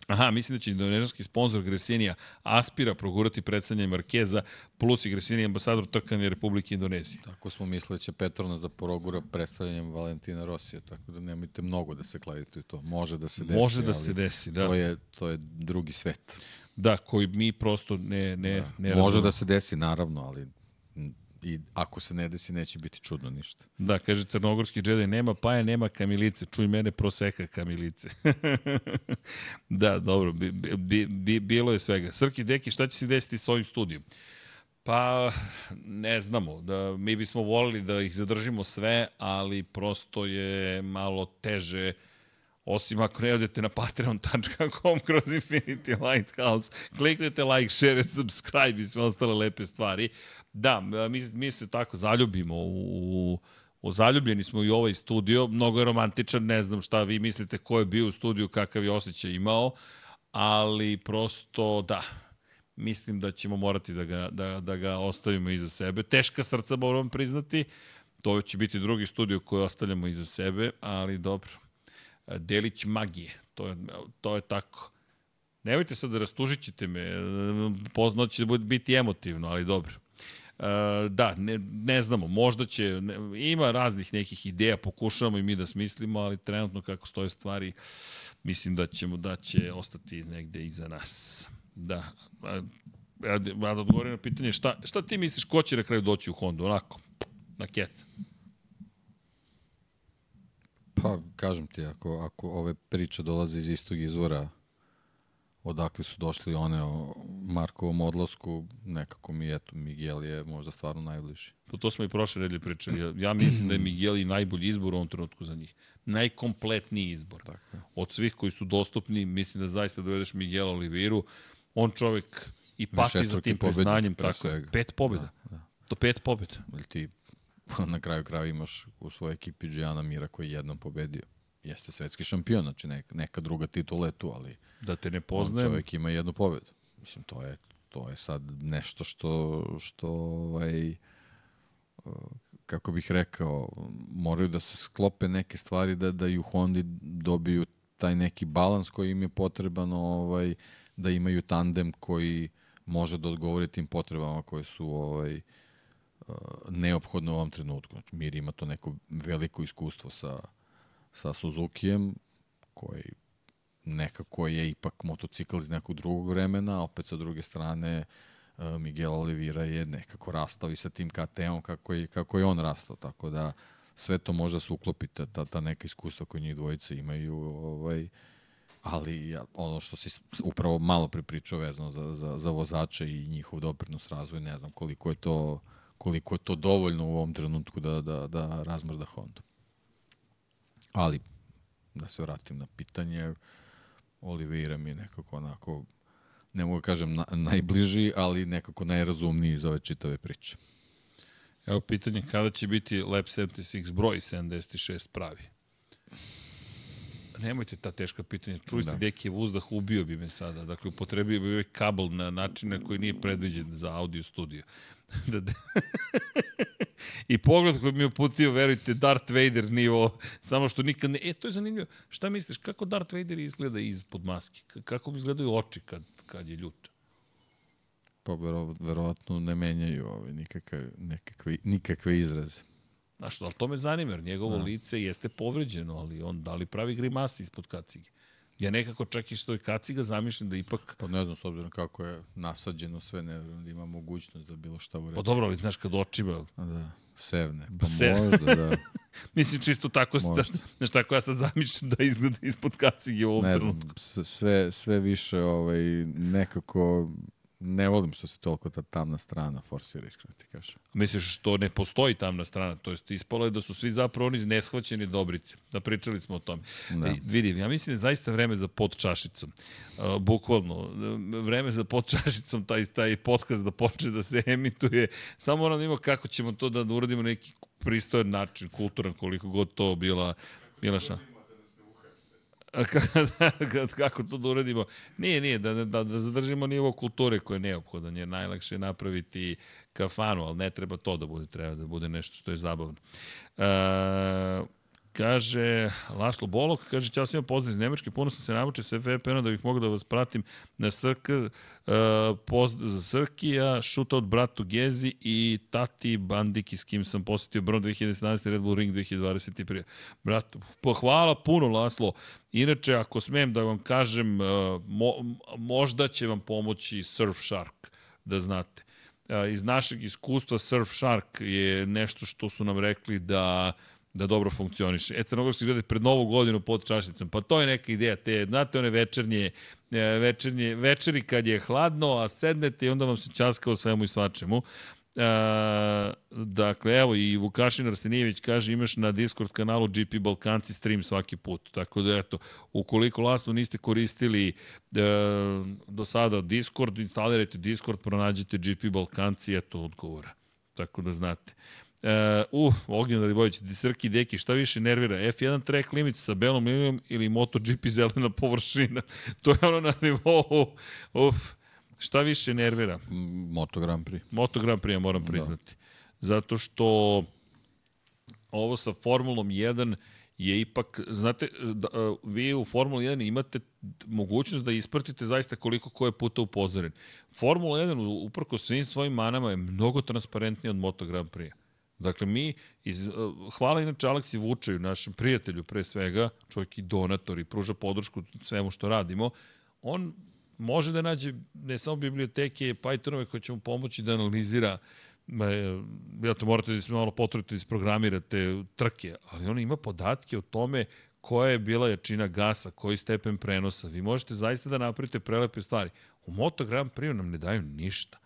Aha, mislim da će indonežanski sponsor Gresinija Aspira progurati predstavljanje Markeza plus i Gresinija ambasador trkanje Republike Indonezije. Tako smo mislili da će Petronas da progura predstavljanjem Valentina Rosija, tako da nemojte mnogo da se kladite u to. Može da se desi, Može da se desi, da. To je, to je drugi svet. Da, koji mi prosto ne, ne, da. ne Može razumemo. da se desi, naravno, ali i ako se ne desi, neće biti čudno ništa. Da, kaže crnogorski džedaj, nema paja, nema kamilice, čuj mene, proseka kamilice. da, dobro, bi, bi, bi, bilo je svega. Srki, Deki, šta će se desiti s ovim studijom? Pa, ne znamo. Da, mi bismo volili da ih zadržimo sve, ali prosto je malo teže osim ako ne odete na patreon.com kroz Infinity Lighthouse, kliknete like, share, subscribe i sve ostale lepe stvari. Da, mi, mi se tako zaljubimo u, u zaljubljeni smo i ovaj studio, mnogo je romantičan, ne znam šta vi mislite ko je bio u studiju, kakav je osjećaj imao, ali prosto da, mislim da ćemo morati da ga, da, da ga ostavimo iza sebe. Teška srca moram priznati, to će biti drugi studio koji ostavljamo iza sebe, ali dobro. Delić magije, to je, to je tako. Nemojte sad da rastužit ćete me, poznat će da biti emotivno, ali dobro. Uh, da, ne, ne znamo, možda će, ne, ima raznih nekih ideja, pokušavamo i mi da smislimo, ali trenutno kako stoje stvari, mislim da ćemo da će ostati negde iza nas. Da, a, da odgovorim na pitanje, šta, šta ti misliš, ko će na kraju doći u Hondu, onako, na keca? Pa, kažem ti, ako, ako ove priče dolaze iz istog izvora, odakle su došli one o Markovom odlasku, nekako mi, eto, Miguel je možda stvarno najbliži. Pa to smo i prošle redli pričali. Ja, ja mislim da je Miguel i najbolji izbor u ovom trenutku za njih. Najkompletniji izbor. Tako. Od svih koji su dostupni, mislim da zaista dovedeš Miguel Oliviru. On čovek i pati za tim priznanjem. Tako, svega. pet pobjeda. Da, da. Do pet pobjeda. Ili ti na kraju kraja imaš u svojoj ekipi Đijana Mira koji je jednom pobedio jeste svetski šampion, znači neka, neka druga titula je tu, ali da te ne poznajem. čovjek ima jednu pobedu. Mislim, to je, to je sad nešto što, što ovaj, kako bih rekao, moraju da se sklope neke stvari da, da i u Hondi dobiju taj neki balans koji im je potreban, ovaj, da imaju tandem koji može da odgovori tim potrebama koje su ovaj, neophodne u ovom trenutku. Znači, Mir ima to neko veliko iskustvo sa, sa Suzukijem, koji nekako je ipak motocikl iz nekog drugog vremena, a opet sa druge strane e, Miguel Oliveira je nekako rastao i sa tim KT-om kako je, kako je on rastao, tako da sve to može da se uklopi, ta, ta neka iskustva koje njih dvojice imaju, ovaj, ali ja, ono što si upravo malo pripričao vezano za, za, za vozače i njihov doprinos razvoju, ne znam koliko je to koliko je to dovoljno u ovom trenutku da, da, da razmrda Honda. Ali, da se vratim na pitanje, Oliveira mi je nekako onako, ne mogu da kažem na, najbliži, ali nekako najrazumniji iz ove čitave priče. Evo pitanje kada će biti Lab 76 broj 76 pravi? Nemojte ta teška pitanja. Čuli ste da. deki uzdah, ubio bi me sada. Dakle, upotrebio bi ovaj kabel na način na koji nije predviđen za audio studio. da, da. I pogled koji mi je uputio, verujte, Darth Vader nivo, samo što nikad ne... E, to je zanimljivo. Šta misliš, kako Darth Vader izgleda ispod maske? Kako mi izgledaju oči kad, kad je ljut? Pa vero, verovatno ne menjaju ove, nikakve, nekakve, nikakve izraze. Znaš, ali to me zanima, jer njegovo da. lice jeste povređeno, ali on da li pravi grimasi ispod kacige? Ja nekako čak i što je kaciga zamišljam da ipak... Pa ne znam, s obzirom kako je nasađeno sve, ne znam da ima mogućnost da bilo šta uredi. Pa dobro, ali znaš kad očima... Da, sevne. Pa Se... možda, da. Mislim, čisto tako, da, znaš, tako ja sad zamišljam da izgleda ispod kacige u ovom ne trenutku. Znam, sve, sve više ovaj, nekako ne volim što se toliko ta tamna strana forsira, iskreno ti kažem. Misliš što ne postoji tamna strana, to jest ispalo je da su svi zapravo oni neshvaćeni dobrice. Da pričali smo o tome. Da. E, vidim, ja mislim da je zaista vreme za pod čašicom. Uh, bukvalno, vreme za pod čašicom, taj, taj podcast da počne da se emituje. Samo moram da imamo kako ćemo to da uradimo neki pristojan način, kulturan, koliko god to bila, bila šta. kako to da uradimo? Nije, nije, da, da, da zadržimo nivo kulture koje je neophodan, jer najlakše je napraviti kafanu, ali ne treba to da bude, treba da bude nešto što je zabavno. Uh, Kaže, Laslo Bolog, kaže, čao svima pozdrav iz Nemačke, puno sam se namučio sa VPN-a da bih mogao da vas pratim na SRK, uh, pozdrav za Srkija, šuta od bratu Gezi i Tati Bandiki s kim sam posetio Brno 2017. Red Bull Ring 2021. Brat, pohvala puno Laslo. Inače, ako smem da vam kažem, uh, mo, možda će vam pomoći Surfshark, da znate. Uh, iz našeg iskustva Surfshark je nešto što su nam rekli da uh, da dobro funkcioniše. E, Crnogorski gleda pred novu godinu pod čašnicom, pa to je neka ideja, te, znate one večernje, e, večernje, večeri kad je hladno, a sednete i onda vam se časka o svemu i svačemu. E, dakle, evo i Vukašin Arsenijević kaže imaš na Discord kanalu GP Balkanci stream svaki put. Tako da, eto, ukoliko lasno niste koristili e, do sada Discord, instalirajte Discord, pronađite GP Balkanci, eto odgovora. Tako da znate. Uh, uh Ognjen Radivojević, Srki Deki, šta više nervira? F1 track limit sa belom linijom ili MotoGP zelena površina? to je ono na nivou, uf, šta više nervira? Moto Grand Prix. Moto Grand Prix, ja moram da. priznati. Da. Zato što ovo sa Formulom 1 je ipak, znate, da, uh, vi u Formula 1 imate mogućnost da ispratite zaista koliko ko je puta upozoren. Formula 1, uprko svim svojim manama, je mnogo transparentniji od Moto Grand Prix. Dakle, mi, iz, uh, hvala inače Aleksi Vučaju, našem prijatelju pre svega, čovjek i donator i pruža podršku svemu što radimo, on može da nađe ne samo biblioteke Pythonove koje će mu pomoći da analizira ja to morate da se malo potrudite da isprogramirate trke, ali on ima podatke o tome koja je bila jačina gasa, koji stepen prenosa. Vi možete zaista da napravite prelepe stvari. U Moto Grand Prix nam ne daju ništa.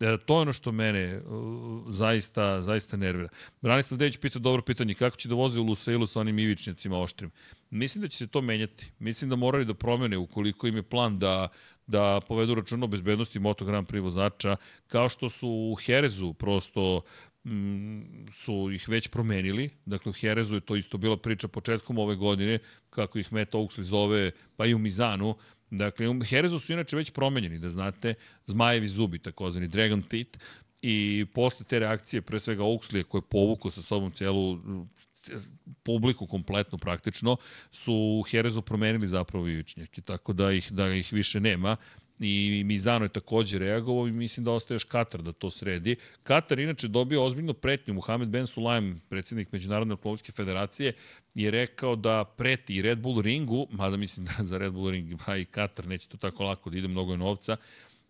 E, to je ono što mene uh, zaista, zaista nervira. Branislav Dević pita dobro pitanje, kako će da voze u Lusailu sa onim ivičnjacima oštrim? Mislim da će se to menjati. Mislim da moraju da promene ukoliko im je plan da da povedu račun o bezbednosti Moto Grand Prix vozača, kao što su u Herezu prosto mm, su ih već promenili. Dakle, u Herezu je to isto bila priča početkom ove godine, kako ih Matt Oaksley zove, pa i u Mizanu, Dakle, u Herezu su inače već promenjeni, da znate, zmajevi zubi, takozvani Dragon Teeth, i posle te reakcije, pre svega Oxley, koji je povukao sa sobom celu publiku kompletno praktično, su Herezu promenili zapravo ivičnjake, tako da ih, da ih više nema i Mizano je takođe reagovao i mislim da ostaje još Katar da to sredi. Katar inače dobio ozbiljno pretnju. Mohamed Ben Sulaim, predsednik Međunarodne automobilske federacije, je rekao da preti Red Bull ringu, mada mislim da za Red Bull ring, pa i Katar neće to tako lako da ide, mnogo novca,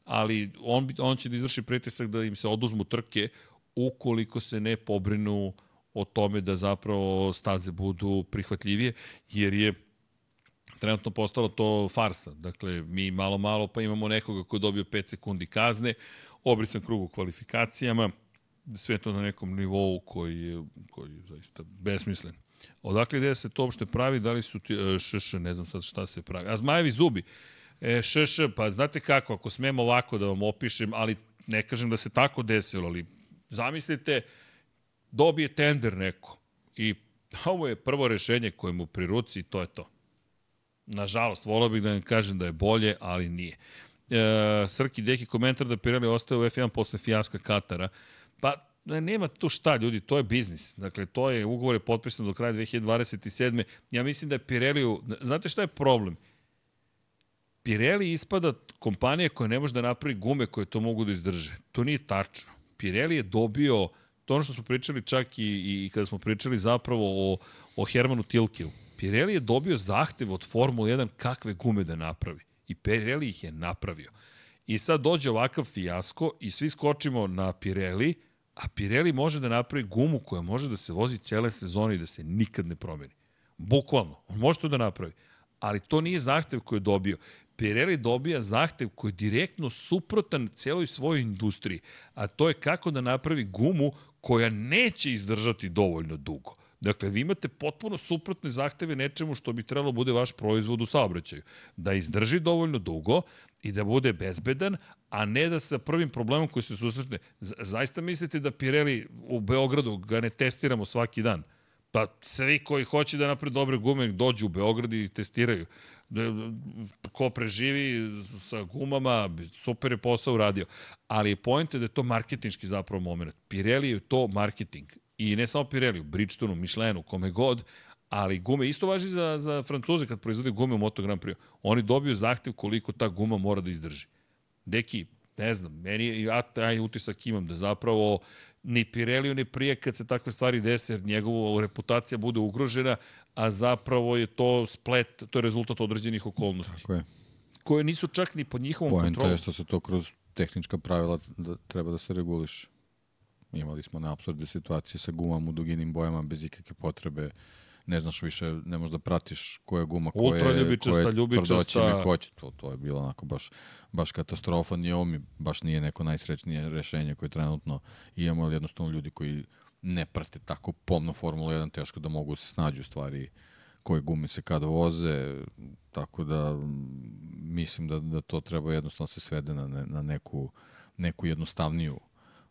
ali on, on će da izvrši pritisak da im se oduzmu trke ukoliko se ne pobrinu o tome da zapravo staze budu prihvatljivije, jer je trenutno postalo to farsa. Dakle, mi malo malo pa imamo nekoga ko je dobio 5 sekundi kazne, obrisan krug u kvalifikacijama, sve to na nekom nivou koji je, koji je zaista besmislen. Odakle gde se to uopšte pravi, da li su ti, e, šš, ne znam sad šta se pravi. A zmajevi zubi, e, šš, pa znate kako, ako smem ovako da vam opišem, ali ne kažem da se tako desilo, ali zamislite, dobije tender neko i ovo je prvo rešenje koje mu pri ruci i to je to. Nažalost, volao bih da im kažem da je bolje, ali nije. E, Srki Deki komentar da Pirelli ostaje u F1 posle fijaska Katara. Pa, nema tu šta, ljudi, to je biznis. Dakle, to je, ugovor je potpisan do kraja 2027. Ja mislim da je Pirelli, znate šta je problem? Pirelli ispada kompanija koja ne može da napravi gume koje to mogu da izdrže. To nije tačno. Pirelli je dobio, to ono što smo pričali čak i, i kada smo pričali zapravo o, o Hermanu Tilkeu. Pirelli je dobio zahtev od Formula 1 kakve gume da napravi. I Pirelli ih je napravio. I sad dođe ovakav fijasko i svi skočimo na Pirelli, a Pirelli može da napravi gumu koja može da se vozi cele sezone i da se nikad ne promeni. Bukvalno, on može to da napravi. Ali to nije zahtev koji je dobio. Pirelli dobija zahtev koji je direktno suprotan celoj svojoj industriji, a to je kako da napravi gumu koja neće izdržati dovoljno dugo. Dakle, vi imate potpuno suprotne zahteve nečemu što bi trebalo da bude vaš proizvod u saobraćaju. Da izdrži dovoljno dugo i da bude bezbedan, a ne da sa prvim problemom koji se susretne. Zaista mislite da Pirelli u Beogradu ga ne testiramo svaki dan? Pa svi koji hoće da naprede dobre gume dođu u Beograd i testiraju. Ko preživi sa gumama, super je posao uradio. Ali je pojente da je to marketinški zapravo moment. Pirelli je to marketing. I ne samo Pirelli, Bridgestonu, Michelinu, kome god, ali gume isto važi za, za Francuze kad proizvode gume u Moto Grand Prix. Oni dobiju zahtev koliko ta guma mora da izdrži. Deki, ne znam, meni ja taj utisak imam da zapravo ni Pirelli ne prije kad se takve stvari dese, jer njegova reputacija bude ugrožena, a zapravo je to splet, to je rezultat određenih okolnosti. Tako je. Koje nisu čak ni pod njihovom Poenta kontrolom. je što se to kroz tehnička pravila da treba da se reguliše. Imali smo na absurde situacije sa gumama u duginim bojama bez ikakve potrebe ne znaš više, ne možeš da pratiš koja guma, koja je, koja je tvrdoćine, ljubičasta. ko će. To, to je bilo onako baš, baš katastrofa. Nije ovo mi baš nije neko najsrećnije rešenje koje trenutno imamo, ali jednostavno ljudi koji ne prate tako pomno Formula 1, teško da mogu da se snađu stvari koje gume se kada voze, tako da mislim da, da to treba jednostavno se svede na, ne- na neku, neku jednostavniju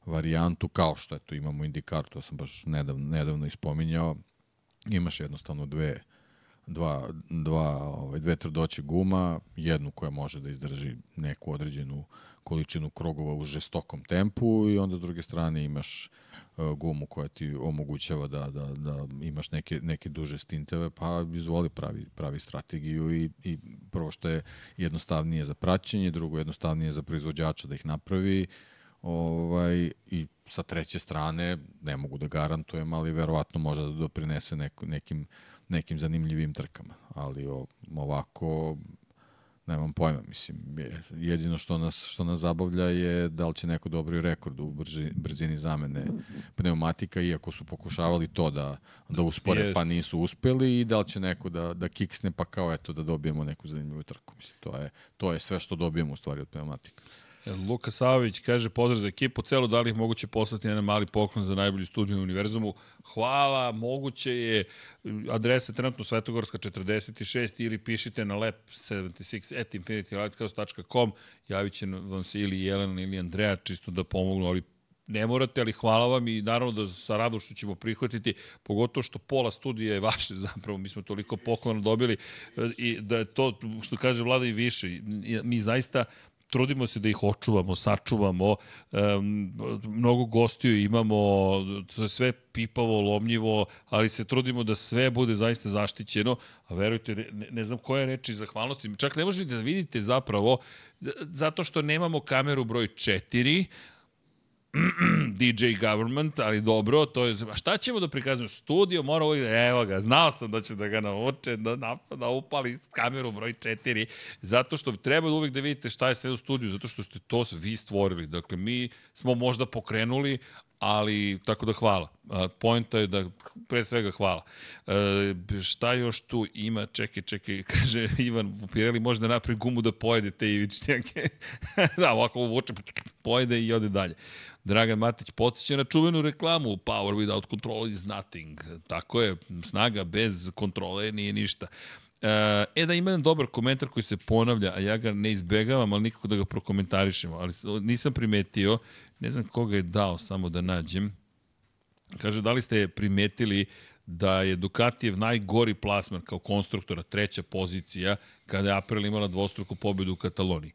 varijantu, kao što eto imamo indikar, to sam baš nedavno, nedavno ispominjao, imaš jednostavno dve dva, dva, ovaj, dve tvrdoće guma, jednu koja može da izdrži neku određenu količinu krugova u žestokom tempu i onda s druge strane imaš uh, gumu koja ti omogućava da, da, da imaš neke, neke duže stinteve, pa izvoli pravi, pravi strategiju i, i prvo što je jednostavnije za praćenje, drugo jednostavnije za proizvođača da ih napravi, ovaj, i sa treće strane ne mogu da garantujem, ali verovatno može da doprinese neko, nekim, nekim zanimljivim trkama. Ali ovako nemam pojma, mislim, je- jedino što nas, što nas zabavlja je da li će neko dobri rekord u brži, brzini zamene pneumatika, iako su pokušavali to da, da uspore, Jest. pa nisu uspeli i da li će neko da, da kiksne, pa kao eto da dobijemo neku zanimljivu trku. Mislim, to je, to je sve što dobijemo u stvari od pneumatika. Luka Savović kaže pozdrav za ekipu, celo da li ih moguće poslati jedan mali poklon za najbolju studiju u univerzumu. Hvala, moguće je adresa trenutno Svetogorska 46 ili pišite na lep76 at infinitylighthouse.com javit će vam se ili Jelena ili Andreja čisto da pomognu, ali ne morate, ali hvala vam i naravno da sa radošću ćemo prihvatiti, pogotovo što pola studija je vaše zapravo, mi smo toliko poklona dobili e, i da je to, što kaže Vlada i više, mi zaista trudimo se da ih očuvamo, sačuvamo, um, mnogo gostiju imamo, to je sve pipavo, lomljivo, ali se trudimo da sve bude zaista zaštićeno, a verujte, ne, ne znam koja reči zahvalnosti, čak ne možete da vidite zapravo, zato što nemamo kameru broj 4, DJ government, ali dobro, to je, a šta ćemo da prikazujemo? Studio mora uvijek, da- evo ga, znao sam da ću da ga nauče, da, nap- da upali kameru broj 4, zato što treba uvijek da vidite šta je sve u studiju, zato što ste to vi stvorili. Dakle, mi smo možda pokrenuli, ali tako da hvala. A, Poenta je da, pre svega hvala. E, šta još tu ima? Čekaj, čekaj, kaže Ivan Pirelli može da napravi gumu da pojede te ivičnjake. da, ovako uvuče, pojede i ode dalje. Dragan Matić podsjeća na čuvenu reklamu Power without control is nothing. Tako je, snaga bez kontrole nije ništa. E, e da ima jedan dobar komentar koji se ponavlja, a ja ga ne izbegavam, ali nikako da ga prokomentarišemo. Ali nisam primetio, ne znam koga je dao, samo da nađem. Kaže, da li ste primetili da je Ducatijev najgori plasman kao konstruktora, treća pozicija, kada je April imala dvostruku pobedu u Kataloniji.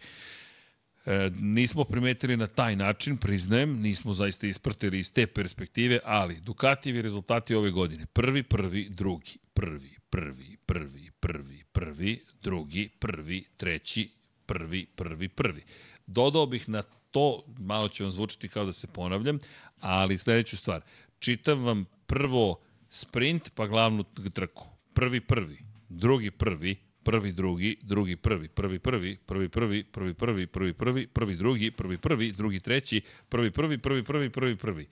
E, nismo primetili na taj način, priznajem, nismo zaista ispratili iz te perspektive, ali Ducatijevi rezultati ove godine. Prvi, prvi, drugi, prvi, prvi, prvi, prvi, prvi, drugi, prvi, treći, prvi, prvi, prvi. Dodao bih na to, malo će vam zvučiti kao da se ponavljam, ali sledeću stvar. Čitam vam prvo sprint, pa glavnu trku. Prvi, prvi, drugi, prvi, prvi, drugi, drugi, prvi, prvi, prvi, prvi, prvi, prvi, prvi, prvi, prvi, prvi, drugi, prvi, prvi, drugi, treći, prvi, prvi, prvi, prvi, prvi, prvi.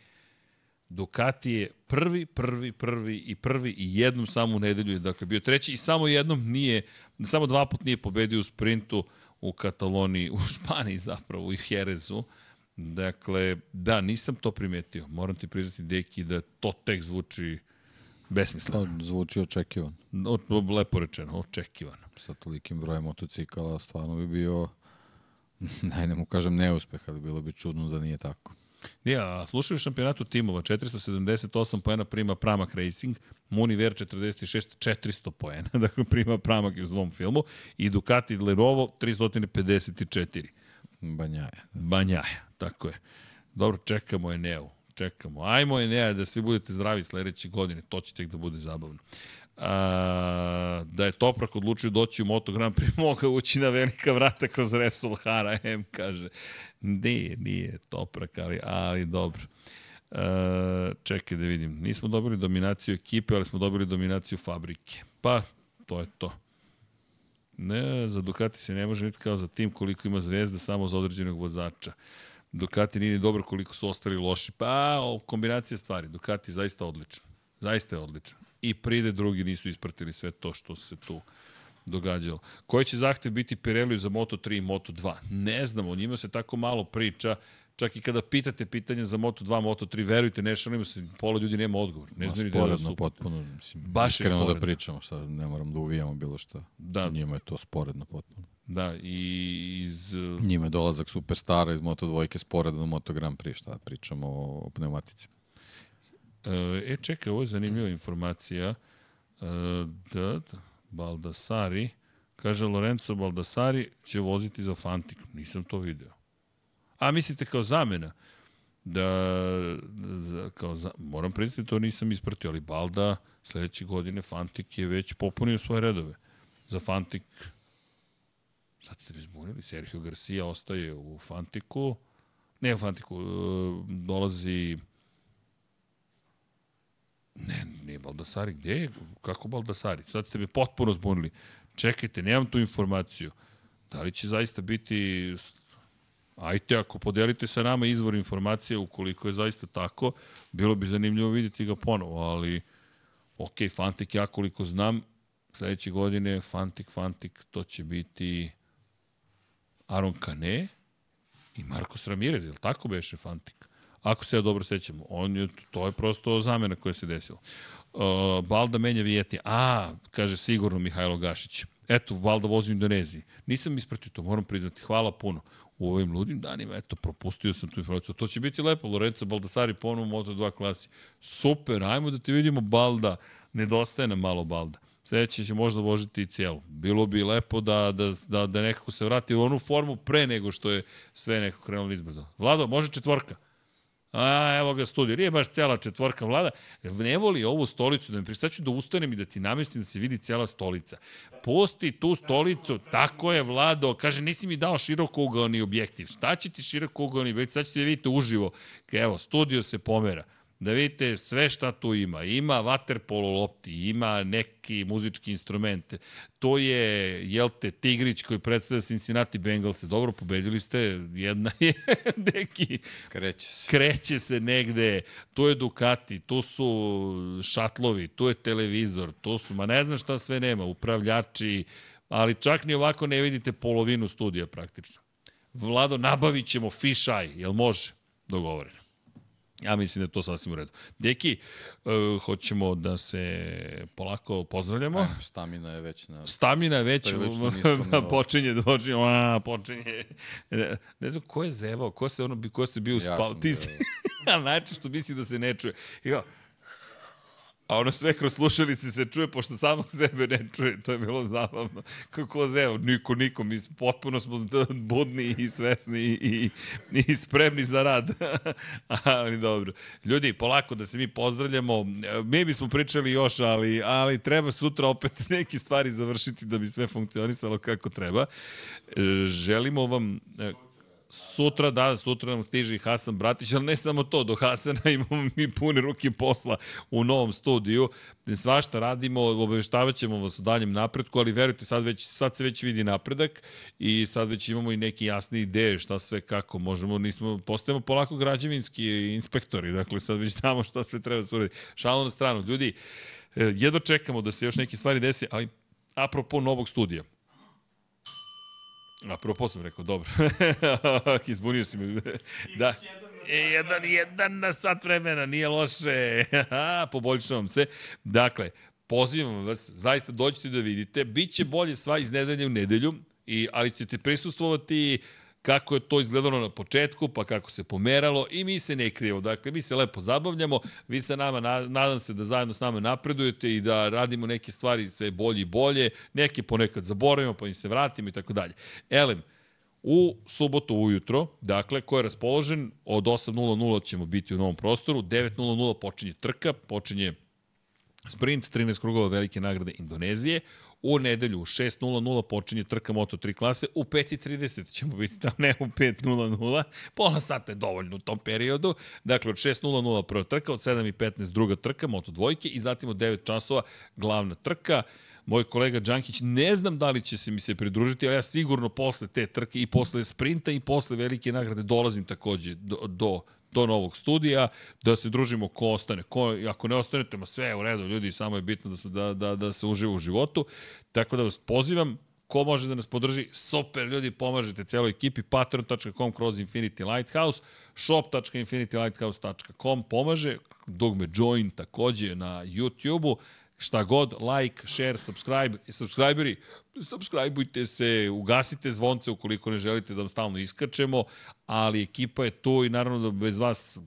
Ducati je prvi, prvi, prvi i prvi i jednom samo u nedelju je dakle bio treći i samo jednom nije, samo dva put nije pobedio u sprintu u Kataloniji, u Španiji zapravo, u Jerezu. Dakle, da, nisam to primetio. Moram ti priznati, Deki, da to tek zvuči besmisleno. To zvuči očekivan. O, lepo rečeno, očekivano. Sa tolikim brojem motocikala stvarno bi bio, daj ne mu kažem neuspeh, ali bilo bi čudno da nije tako. Nije, a slušaju šampionatu timova, 478 poena prima Pramak Racing, Muniver 46, 400 poena, dakle prima Pramak u svom filmu, i Ducati Lerovo 354. Banjaja. Banjaja, tako je. Dobro, čekamo Eneu. Čekamo. Ajmo Enea da svi budete zdravi sledeće godine. To će tek da bude zabavno. A, da je Toprak odlučio doći u Moto Grand Prix, mogao ući na velika vrata kroz Repsol Hara M, kaže. Nije, nije Toprak, ali, ali dobro. Uh, čekaj da vidim. Nismo dobili dominaciju ekipe, ali smo dobili dominaciju fabrike. Pa, to je to. Ne, za Ducati se ne može vidjeti kao za tim koliko ima zvezda samo za određenog vozača. Ducati nije dobro koliko su ostali loši. Pa, kombinacija stvari. Ducati je zaista odličan. Zaista je odličan. I pride drugi nisu ispratili sve to što se tu događalo. Koji će zahtev biti Pirelli za Moto3 i Moto2? Ne znamo, o njima se tako malo priča. Čak i kada pitate pitanja za Moto2, Moto3, verujte, ne šalimo se, pola ljudi nema odgovor. Ne znaju ni da su... potpuno, mislim, Baš je sporedno. da pričamo, sad ne moram da uvijamo bilo što. Da. Njima je to sporedno potpuno. Da, i iz... Njima je dolazak superstara iz Moto dvojke sporedno na Moto Grand Prix, šta pričamo o pneumatici. E, čekaj, ovo je zanimljiva informacija. E, da, da, Baldassari, kaže Lorenzo Baldassari će voziti za Fantik. Nisam to video. A mislite kao zamena? Da, da kao za, moram priznati, to nisam ispratio, ali Balda sledeće godine Fantik je već popunio svoje redove. Za Fantik Sad ste mi zbunili, Sergio Garcia ostaje u Fantiku, ne u Fantiku, e, dolazi Ne, nije Baldasari. Gde je? Kako Baldasari? Sad ste me potpuno zbunili. Čekajte, nemam tu informaciju. Da li će zaista biti... Ajte, ako podelite sa nama izvor informacije, ukoliko je zaista tako, bilo bi zanimljivo vidjeti ga ponovo, ali ok, Fantik, ja koliko znam, sledeće godine Fantik, Fantik, to će biti Aron Kane i Marcos Ramirez, je tako beše Fantik? Ako se ja dobro sećam, on je, to je prosto zamena koja se desila. Uh, Balda menja Vijeti. A, kaže sigurno Mihajlo Gašić. Eto, Balda vozi u Indoneziji. Nisam ispratio to, moram priznati. Hvala puno. U ovim ludim danima, eto, propustio sam tu informaciju. To će biti lepo, Lorenzo Baldasari ponovno u Moto2 klasi. Super, ajmo da te vidimo Balda. Nedostaje nam malo Balda. Sledeće će možda vožiti i cijelu. Bilo bi lepo da, da, da, da nekako se vrati u onu formu pre nego što je sve nekako krenulo izbrdo. Vlado, može četvorka? A, evo ga studio. Nije baš cela četvorka vlada. Ne voli ovu stolicu da mi pristaću da ustanem i da ti namestim da se vidi cela stolica. Pusti tu stolicu, tako je vlado. Kaže, nisi mi dao široko ugalni objektiv. Šta će ti široko ugalni objektiv? Sad ćete da vidite uživo. Evo, studio se pomera da vidite sve šta tu ima. Ima waterpolo lopti, ima neki muzički instrument. To je, jel te, Tigrić koji predstavlja Cincinnati Bengals. Dobro, pobedili ste. Jedna je neki... Kreće se. Kreće se negde. To je Ducati, tu su šatlovi, tu je televizor, tu su, ma ne znam šta sve nema, upravljači, ali čak ni ovako ne vidite polovinu studija praktično. Vlado, nabavit ćemo fish eye, jel može? Dogovoreno. Ja mislim da je to sasvim u redu. Deki, uh, hoćemo da se polako pozdravljamo. E, stamina je već na... Stamina je već počinje, da počinje, a, počinje. Ne, znam ko je zevao, ko se, ono, ko se bio ja spao. Ti si, znači što misli da se ne čuje. I kao, A ono sve kroz slušalice se čuje, pošto samog sebe ne čuje. To je bilo zabavno. Kako zeo, niko, niko. Mi potpuno smo budni i svesni i, i, i spremni za rad. ali dobro. Ljudi, polako da se mi pozdravljamo. Mi bismo pričali još, ali, ali treba sutra opet neke stvari završiti da bi sve funkcionisalo kako treba. Želimo vam Sutra, da, sutra nam stiže i Hasan Bratić, ali ne samo to, do Hasana imamo mi pune ruke posla u novom studiju. Svašta radimo, obaveštavaćemo ćemo vas u daljem napretku, ali verujte, sad, već, sad se već vidi napredak i sad već imamo i neke jasne ideje šta sve kako možemo, nismo, postajemo polako građevinski inspektori, dakle sad već znamo šta sve treba da se uredi. Šalo na stranu, ljudi, eh, jedno čekamo da se još neke stvari desi, ali apropo novog studija. Apropo sam rekao, dobro. Izbunio si me. da. E, jedan, jedan na sat vremena, nije loše. Poboljšavam se. Dakle, pozivam vas, zaista dođite da vidite. Biće bolje sva iz nedelje u nedelju, i, ali ćete prisustvovati kako je to izgledalo na početku, pa kako se pomeralo i mi se ne krijemo. Dakle, mi se lepo zabavljamo, vi se nama, nadam se da zajedno s nama napredujete i da radimo neke stvari sve bolje i bolje, neke ponekad zaboravimo, pa im se vratimo i tako dalje. Elem, u subotu ujutro, dakle, ko je raspoložen, od 8.00 ćemo biti u novom prostoru, 9.00 počinje trka, počinje sprint, 13 krugova velike nagrade Indonezije, U nedelju u 6.00 počinje trka Moto3 klase, u 5.30 ćemo biti tamo, ne u 5.00, pola sata je dovoljno u tom periodu. Dakle, od 6.00 prva trka, od 7.15 druga trka, Moto dvojke i zatim od 9 časova glavna trka moj kolega Đankić, ne znam da li će se mi se pridružiti, ali ja sigurno posle te trke i posle sprinta i posle velike nagrade dolazim takođe do, do do novog studija, da se družimo ko ostane. Ko, ako ne ostanete, ma sve je u redu, ljudi, samo je bitno da, smo, da, da, da se uživa u životu. Tako da vas pozivam, ko može da nas podrži, super, ljudi, pomažete celoj ekipi, patreon.com kroz Infinity Lighthouse, shop.infinitylighthouse.com pomaže, dugme join takođe na YouTube-u, šta god, like, share, subscribe, subscriberi, subscribeujte se, ugasite zvonce ukoliko ne želite da vam stalno iskačemo, ali ekipa je tu i naravno da bez vas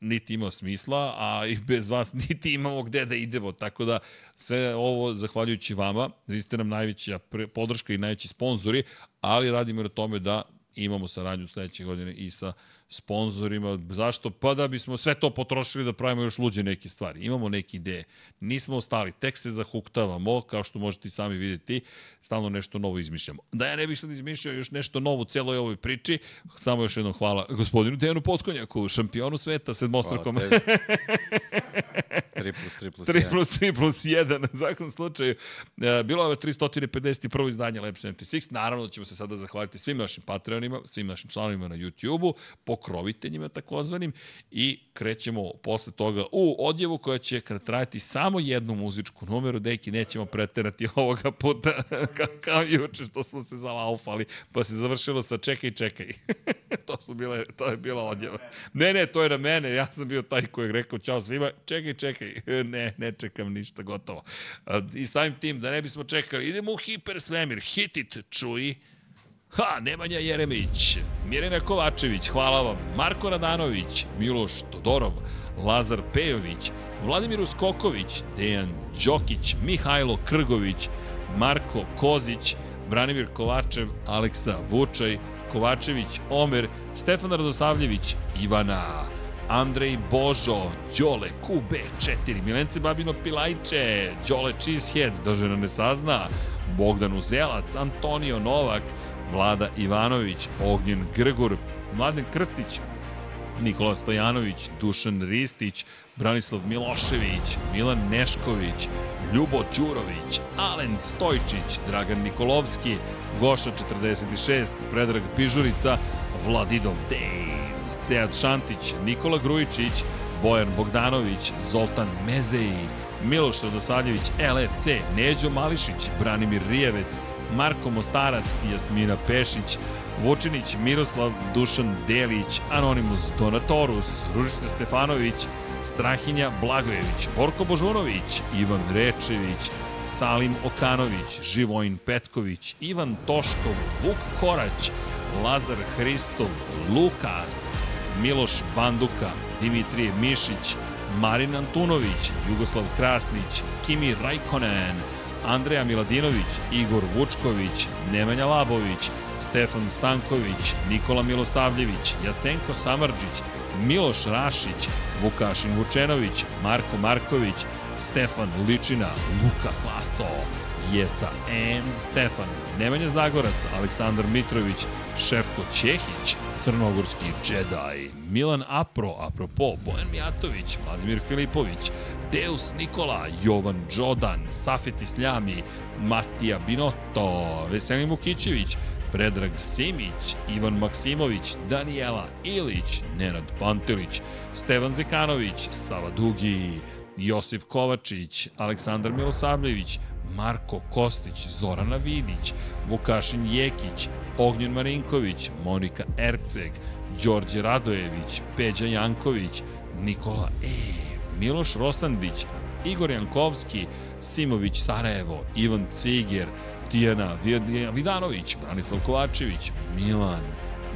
niti ima smisla, a i bez vas niti imamo gde da idemo, tako da sve ovo zahvaljujući vama, vi ste nam najveća podrška i najveći sponzori, ali radimo na tome da imamo saradnju sledeće godine i sa sponzorima. Zašto? Pa da bismo sve to potrošili da pravimo još luđe neke stvari. Imamo neke ideje. Nismo ostali. Tek se zahuktavamo, kao što možete i sami videti. Stalno nešto novo izmišljamo. Da ja ne bih sad izmišljao još nešto novo u celoj ovoj priči, samo još jednom hvala gospodinu Dejanu Potkonjaku, šampionu sveta, sedmostrakom. 3 plus 3 plus 3 plus 3 plus 1, u svakom slučaju. E, bilo je 351. izdanje Lab 76. Naravno da ćemo se sada zahvaliti svim našim patreonima, svim našim članovima na YouTube-u, pokroviteljima takozvanim i krećemo posle toga u odjevu koja će trajati samo jednu muzičku numeru, deki nećemo preterati ovoga puta ka, kao juče što smo se zalaufali, pa se završilo sa čekaj, čekaj. to, su bile, to je bila odjeva. Ne, ne, to je na mene, ja sam bio taj koji je rekao čao svima, čekaj, čekaj, ne, ne čekam ništa, gotovo. I samim tim, da ne bismo čekali, idemo u hipersvemir, hit it, čuj, Ha, Nemanja Jeremić, Mirena Kovačević, hvala vam, Marko Radanović, Miloš Todorov, Lazar Pejović, Vladimir Uskoković, Dejan Đokić, Mihajlo Krgović, Marko Kozić, Branimir Kovačev, Aleksa Vučaj, Kovačević, Omer, Stefan Radosavljević, Ivana, Andrej Božo, Đole, QB4, Milence Babino Pilajče, Đole Cheesehead, da žena ne sazna, Bogdan Uzelac, Antonio Novak, Vlada Ivanović, Ognjen Grgur, Mladen Krstić, Nikola Stojanović, Dušan Ristić, Branislav Milošević, Milan Nešković, Ljubo Ćurović, Alen Stojčić, Dragan Nikolovski, Goša 46, Predrag Pižurica, Vladidov Dave, Sead Šantić, Nikola Grujičić, Bojan Bogdanović, Zoltan Mezeji, Miloš Radosaljević, LFC, Neđo Mališić, Branimir Rijevec, Marko Mostarac Jasmina Pešić, Vučinić, Miroslav, Dušan Delić, Anonimus Donatorus, Ružica Stefanović, Strahinja Blagojević, Borko Božunović, Ivan Rečević, Salim Okanović, Živojin Petković, Ivan Toškov, Vuk Korać, Lazar Hristov, Lukas, Miloš Banduka, Dimitrije Mišić, Marin Antunović, Jugoslav Krasnić, Kimi Rajkonen, Andreja Miladinović, Igor Vučković, Nemanja Labović, Stefan Stanković, Nikola Milosavljević, Jasenko Samarđić, Miloš Rašić, Vukašin Vučenović, Marko Marković, Stefan Ličina, Luka Klaso, Jeca and Stefan, Nemanja Zagorac, Aleksandar Mitrović, Šefko Ćehić, Crnogorski Jedi, Milan Apro, apropo, Bojan Mijatović, Vladimir Filipović, Deus Nikola, Jovan Đodan, Safeti Sljami, Matija Binotto, Veselin Vukićević, Predrag Simić, Ivan Maksimović, Danijela Ilić, Nenad Pantelić, Stevan Zekanović, Sava Dugi, Josip Kovačić, Aleksandar Milosavljević, Marko Kostić, Zorana Vidić, Vukašin Jekić, Ognjen Marinković, Monika Erceg, Đorđe Radojević, Peđa Janković, Nikola E, Miloš Rosandić, Igor Jankovski, Simović Sarajevo, Ivan Ciger, Tijana Vidanović, Branislav Kovačević, Milan,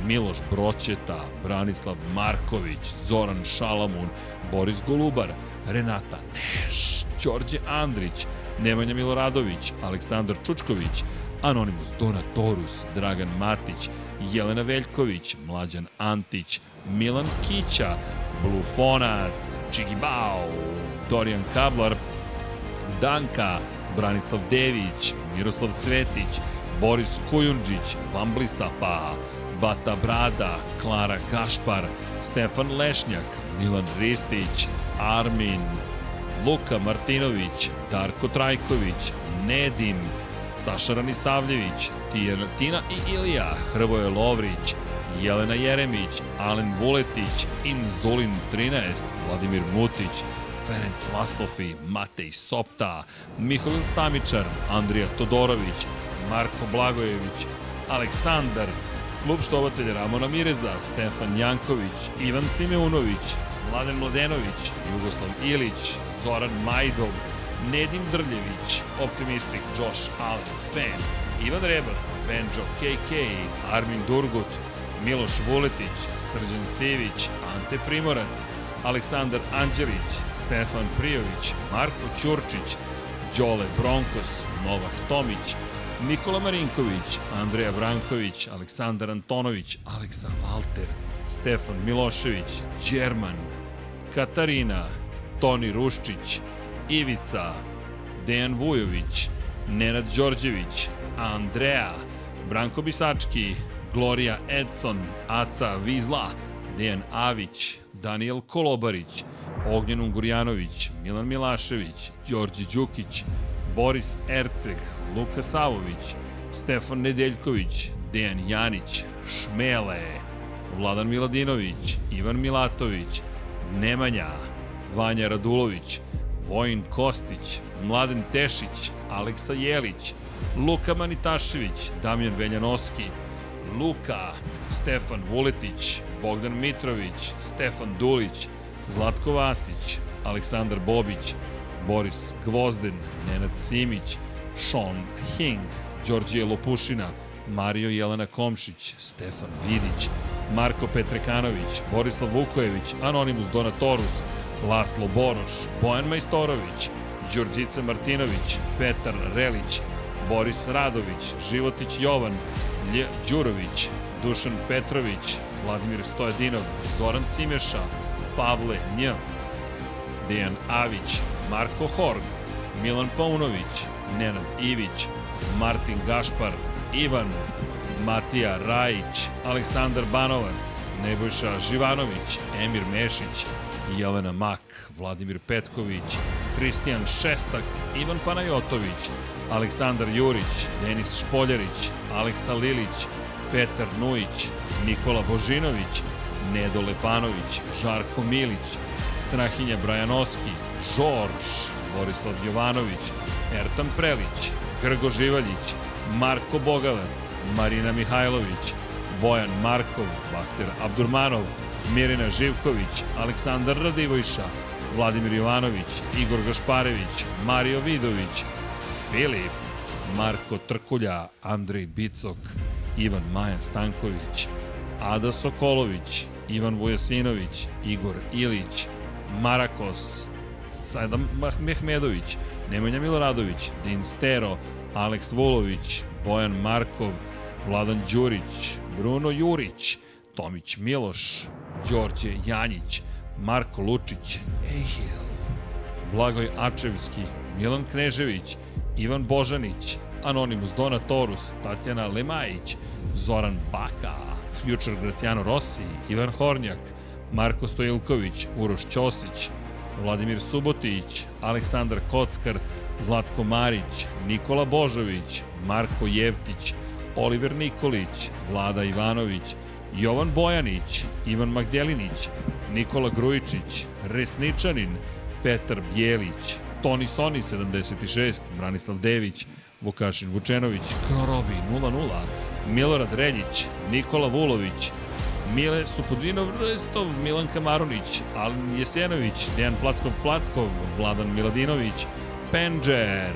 Miloš Broćeta, Branislav Marković, Zoran Šalamun, Boris Golubar, Renata Neš, Đorđe Andrić, Nemanja Miloradović, Aleksandar Čučković, Anonimus Donatorus, Dragan Matić, Jelena Veljković, Mlađan Antić, Milan Kića, Blufonac, Čigibao, Dorijan Kablar, Danka, Branislav Dević, Miroslav Cvetić, Boris Kujundžić, Vamblisapa, Bata Brada, Klara Kašpar, Stefan Lešnjak, Milan Ristić, Armin, Luka Martinović, Darko Trajković, Nedim, Saša Ranisavljević, Tina i Ilija, Hrvoje Lovrić, Jelena Jeremić, Alen Vuletić, Inzulin 13, Vladimir Mutić, Ferenc Laslofi, Matej Sopta, Mihovil Stamičar, Andrija Todorović, Marko Blagojević, Aleksandar, klub štovatelja Ramona Mireza, Stefan Janković, Ivan Simeunović, Mladen Mladenović, Jugoslav Ilić, Zoran Majdov, Nedim Drljević, Optimistik Josh Allen, Fan, Ivan Rebac, Benjo KK, Armin Durgut, Miloš Vuletić, Srđan Sivić, Ante Primorac, Aleksandar Anđelić, Stefan Prijović, Marko Ćurčić, Đole Bronkos, Novak Tomić, Nikola Marinković, Andreja Branković, Aleksandar Antonović, Aleksa Valter, Stefan Milošević, Đerman, Katarina, Toni Ruščić, Ivica, Dejan Vujović, Nenad Đorđević, Andreja, Branko Bisački, Gloria Edson, Aca Vizla, Dejan Avić, Daniel Kolobarić, Ognjen Ungurjanović, Milan Milašević, Đorđe Đukić, Boris Erceg, Luka Savović, Stefan Nedeljković, Dejan Janić, Šmele, Vladan Miladinović, Ivan Milatović, Nemanja, Vanja Radulović, Vojin Kostić, Mladen Tešić, Aleksa Jelić, Luka Manitašević, Damjan Veljanoski, Luka, Stefan Vuletić, Bogdan Mitrović, Stefan Dulić, Zlatko Vasić, Aleksandar Bobić, Boris Gvozden, Nenad Simić, Sean Hing, Đorđije Lopušina, Mario Jelena Komšić, Stefan Vidić, Marko Petrekanović, Borislav Vukojević, Anonimus Donatorus, Laslo Boroš, Bojan Majstorović, Đurđica Martinović, Petar Relić, Boris Radović, Životić Jovan, Đurović, Dušan Petrović, Vladimir Stojadinov, Zoran Cimeša, Pavle Nj, Dejan Avić, Marko Horg, Milan Paunović, Nenad Ivić, Martin Gašpar, Ivan, Matija Rajić, Aleksandar Banovac, Nebojša Živanović, Emir Mešić, Jelena Mak, Vladimir Petković, Kristijan Šestak, Ivan Panajotović, Aleksandar Jurić, Denis Špoljarić, Aleksa Lilić, Petar Nujić, Nikola Božinović, Nedo Lepanović, Žarko Milić, Strahinja Brajanoski, Žorž, Borislav Jovanović, Ertan Prelić, Grgo Živaljić, Marko Bogavac, Marina Mihajlović, Bojan Markov, Bahter Abdurmanov, Mirina Živković, Aleksandar Radivojša, Vladimir Jovanović, Igor Gašparević, Mario Vidović, Filip, Marko Trkulja, Andrej Bicok, Ivan Maja Stanković, Ada Sokolović, Ivan Vujasinović, Igor Ilić, Marakos, Sadam Mehmedović, Nemanja Miloradović, Din Stero, Aleks Vulović, Bojan Markov, Vladan Đurić, Bruno Jurić, Tomić Miloš, Đorđe Janjić, Marko Lučić, Blagoj Ačevski, Milan Knežević, Ivan Božanić, Anonimus Donatorus, Tatjana Lemajić, Zoran Baka, Future Graciano Rossi, Ivan Hornjak, Marko Stojilković, Uroš Ćosić, Vladimir Subotić, Aleksandar Kockar, Zlatko Marić, Nikola Božović, Marko Jevtić, Oliver Nikolić, Vlada Ivanović, Jovan Bojanić, Ivan Magdelinić, Nikola Grujičić, Resničanin, Petar Bjelić, Toni Soni 76, Branislav Dević, Vukašin Vučenović, Krorobi 0-0, Milorad Reljić, Nikola Vulović, Mile Supudinov Restov, Milan Kamarunić, Alen Jesenović, Dejan Plackov Plackov, Vladan Miladinović, Penđer,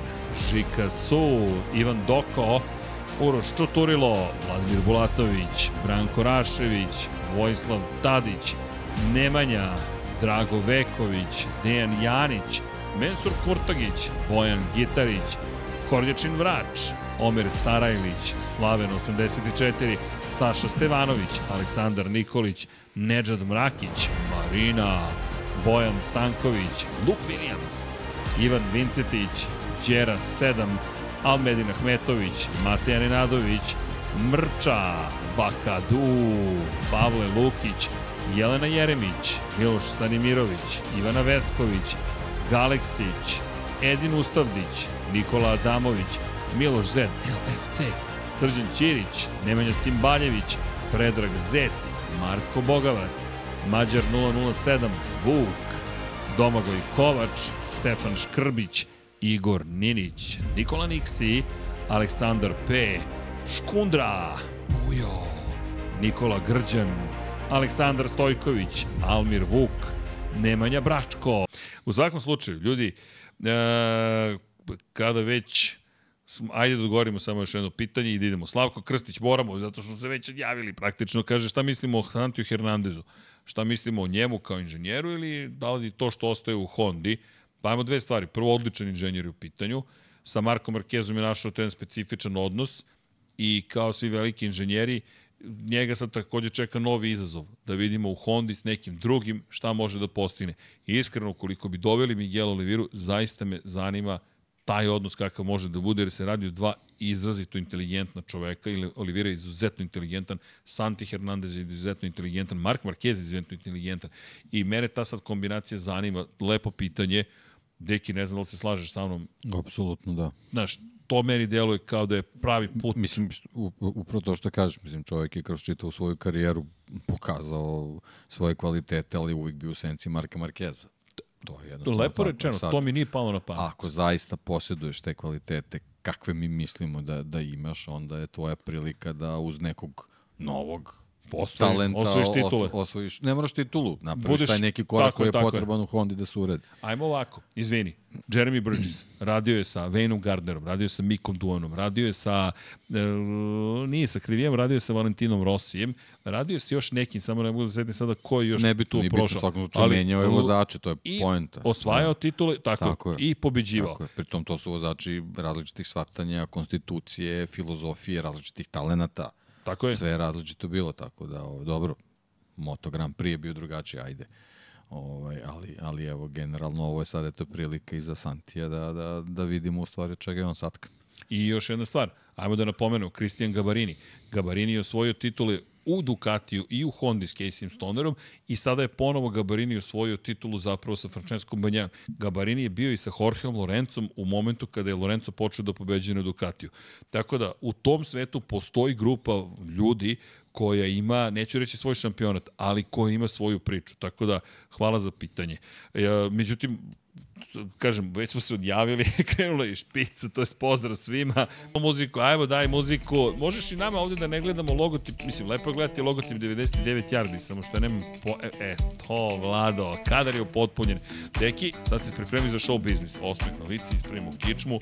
Žika Su, Ivan Doko, Uroš Čuturilo, Vladimir Bulatović, Branko Rašević, Vojislav Tadić, Nemanja, Drago Veković, Dejan Janić, Mensur Kurtagić, Bojan Gitarić, Kornjačin Vrač, Omer Sarajlić, Slaven 84, Saša Stevanović, Aleksandar Nikolić, Nedžad Mrakić, Marina, Bojan Stanković, Luke Williams, Ivan Vincetić, Đera 7, Almedin Ahmetović, Mateja Nenadović, Mrča, Bakadu, Pavle Lukić, Jelena Jeremić, Miloš Stanimirović, Ivana Vesković, Galeksić, Edin Ustavdić, Nikola Adamović, Miloš Zed, LFC, Srđan Ćirić, Nemanja Cimbaljević, Predrag Zec, Marko Bogavac, Mađar 007, Vuk, Domagoj Kovač, Stefan Škrbić, Igor Ninić, Nikola Niksi, Aleksandar P, Škundra, Bujo, Nikola Grđan, Aleksandar Stojković, Almir Vuk, Nemanja Bračko. U svakom slučaju, ljudi, e, kada već ajde da odgovorimo samo još jedno pitanje i da idemo. Slavko Krstić moramo, zato što se već odjavili praktično, kaže šta mislimo o Santiju Hernandezu? Šta mislimo o njemu kao inženjeru ili da li to što ostaje u Hondi? Pa ajmo dve stvari. Prvo, odličan inženjer je u pitanju. Sa Markom Markezom je našao ten specifičan odnos i kao svi veliki inženjeri, njega sad takođe čeka novi izazov, da vidimo u Hondi s nekim drugim šta može da postigne. I iskreno, koliko bi doveli Miguel Oliviru, zaista me zanima taj odnos kakav može da bude, jer se radi o dva izrazito inteligentna čoveka, ili Olivira je izuzetno inteligentan, Santi Hernandez je izuzetno inteligentan, Mark Marquez je izuzetno inteligentan. I mene ta sad kombinacija zanima, lepo pitanje, Deki, ne znam da li se slažeš sa mnom. Apsolutno, da. Znaš, to meni deluje kao da je pravi put. Mislim, upravo to što kažeš, mislim, čovjek je kroz čitavu svoju karijeru pokazao svoje kvalitete, ali uvijek bio u senci Marka Markeza. To je jednostavno Lepo tako. rečeno, Sad, to mi nije palo na pamet. Ako zaista posjeduješ te kvalitete kakve mi mislimo da, da imaš, onda je tvoja prilika da uz nekog novog Postoji, talenta osvojiš titule. osvojiš, ne moraš titulu, napraviš Budeš, taj neki korak koji je potreban je. u Hondi da se uredi. Ajmo ovako, izvini, Jeremy Burgess radio je sa Wayneom Gardnerom, radio je sa Mikom Duonom, radio je sa, e, nije sa Krivijem, radio je sa Valentinom Rosijem, radio je sa još nekim, samo ne mogu da setim sada ko je još ne bi tu nije prošao. Ne bi tu svakom menjao je vozače, to je i poenta. osvajao da. titule, tako, tako je. i pobeđivao. Tako je. Pritom to su vozači različitih shvatanja, konstitucije, filozofije, različitih talenata. Tako je. Sve je različito bilo, tako da, ovo, dobro, Moto Grand Prix je bio drugačiji, ajde. Ovaj, ali, ali evo, generalno ovo je sad eto prilika i za Santija da, da, da vidimo u stvari čega je on satkan. I još jedna stvar, ajmo da napomenu, Kristijan Gabarini. Gabarini je osvojio titule u Ducatiju i u Hondi s Casey Stonerom i sada je ponovo Gabarini osvojio titulu zapravo sa Francesco Banja. Gabarini je bio i sa Jorgeom Lorencom u momentu kada je Lorenzo počeo da pobeđuje na Ducatiju. Tako da u tom svetu postoji grupa ljudi koja ima, neću reći svoj šampionat, ali koja ima svoju priču. Tako da, hvala za pitanje. E, međutim, kažem, već smo se odjavili, krenula je špica, to je pozdrav svima. Muziku, ajmo daj muziku. Možeš i nama ovde da ne gledamo logotip, mislim, lepo je gledati logotip 99 yardi, samo što nemam po... E, e, to, Vlado, kadar je upotpunjen. Deki, sad se pripremi za show biznis. Osmeh na lici, kičmu.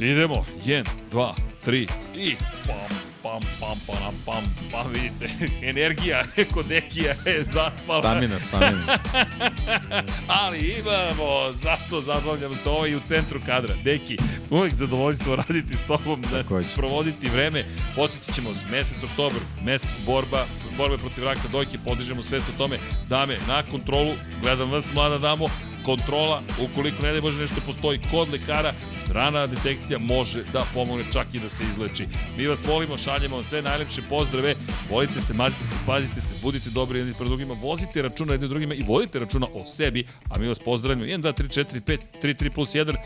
Idemo, 1, 2, 3 i pam pam, pam, pam, pam, pam, vidite, energija kod Dekija je zaspala. Stamina, stamina. Ali imamo, zato zabavljamo se ovaj u centru kadra. Deki, uvek zadovoljstvo raditi s tobom, da provoditi vreme. Podsjetit ćemo mesec oktober, mesec borba, borbe protiv raka dojke, podižemo sve o tome. Dame, na kontrolu, gledam vas, mlada damo, kontrola, ukoliko ne da može nešto postoji kod lekara, rana detekcija može da pomogne čak i da se izleči. Mi vas volimo, šaljemo vam sve najlepše pozdrave, volite se, mazite se, pazite se, budite dobri jedni pred drugima, vozite računa jedni drugima i vodite računa o sebi, a mi vas pozdravimo 1, 2, 3, 4, 5, 3, 3 plus 1,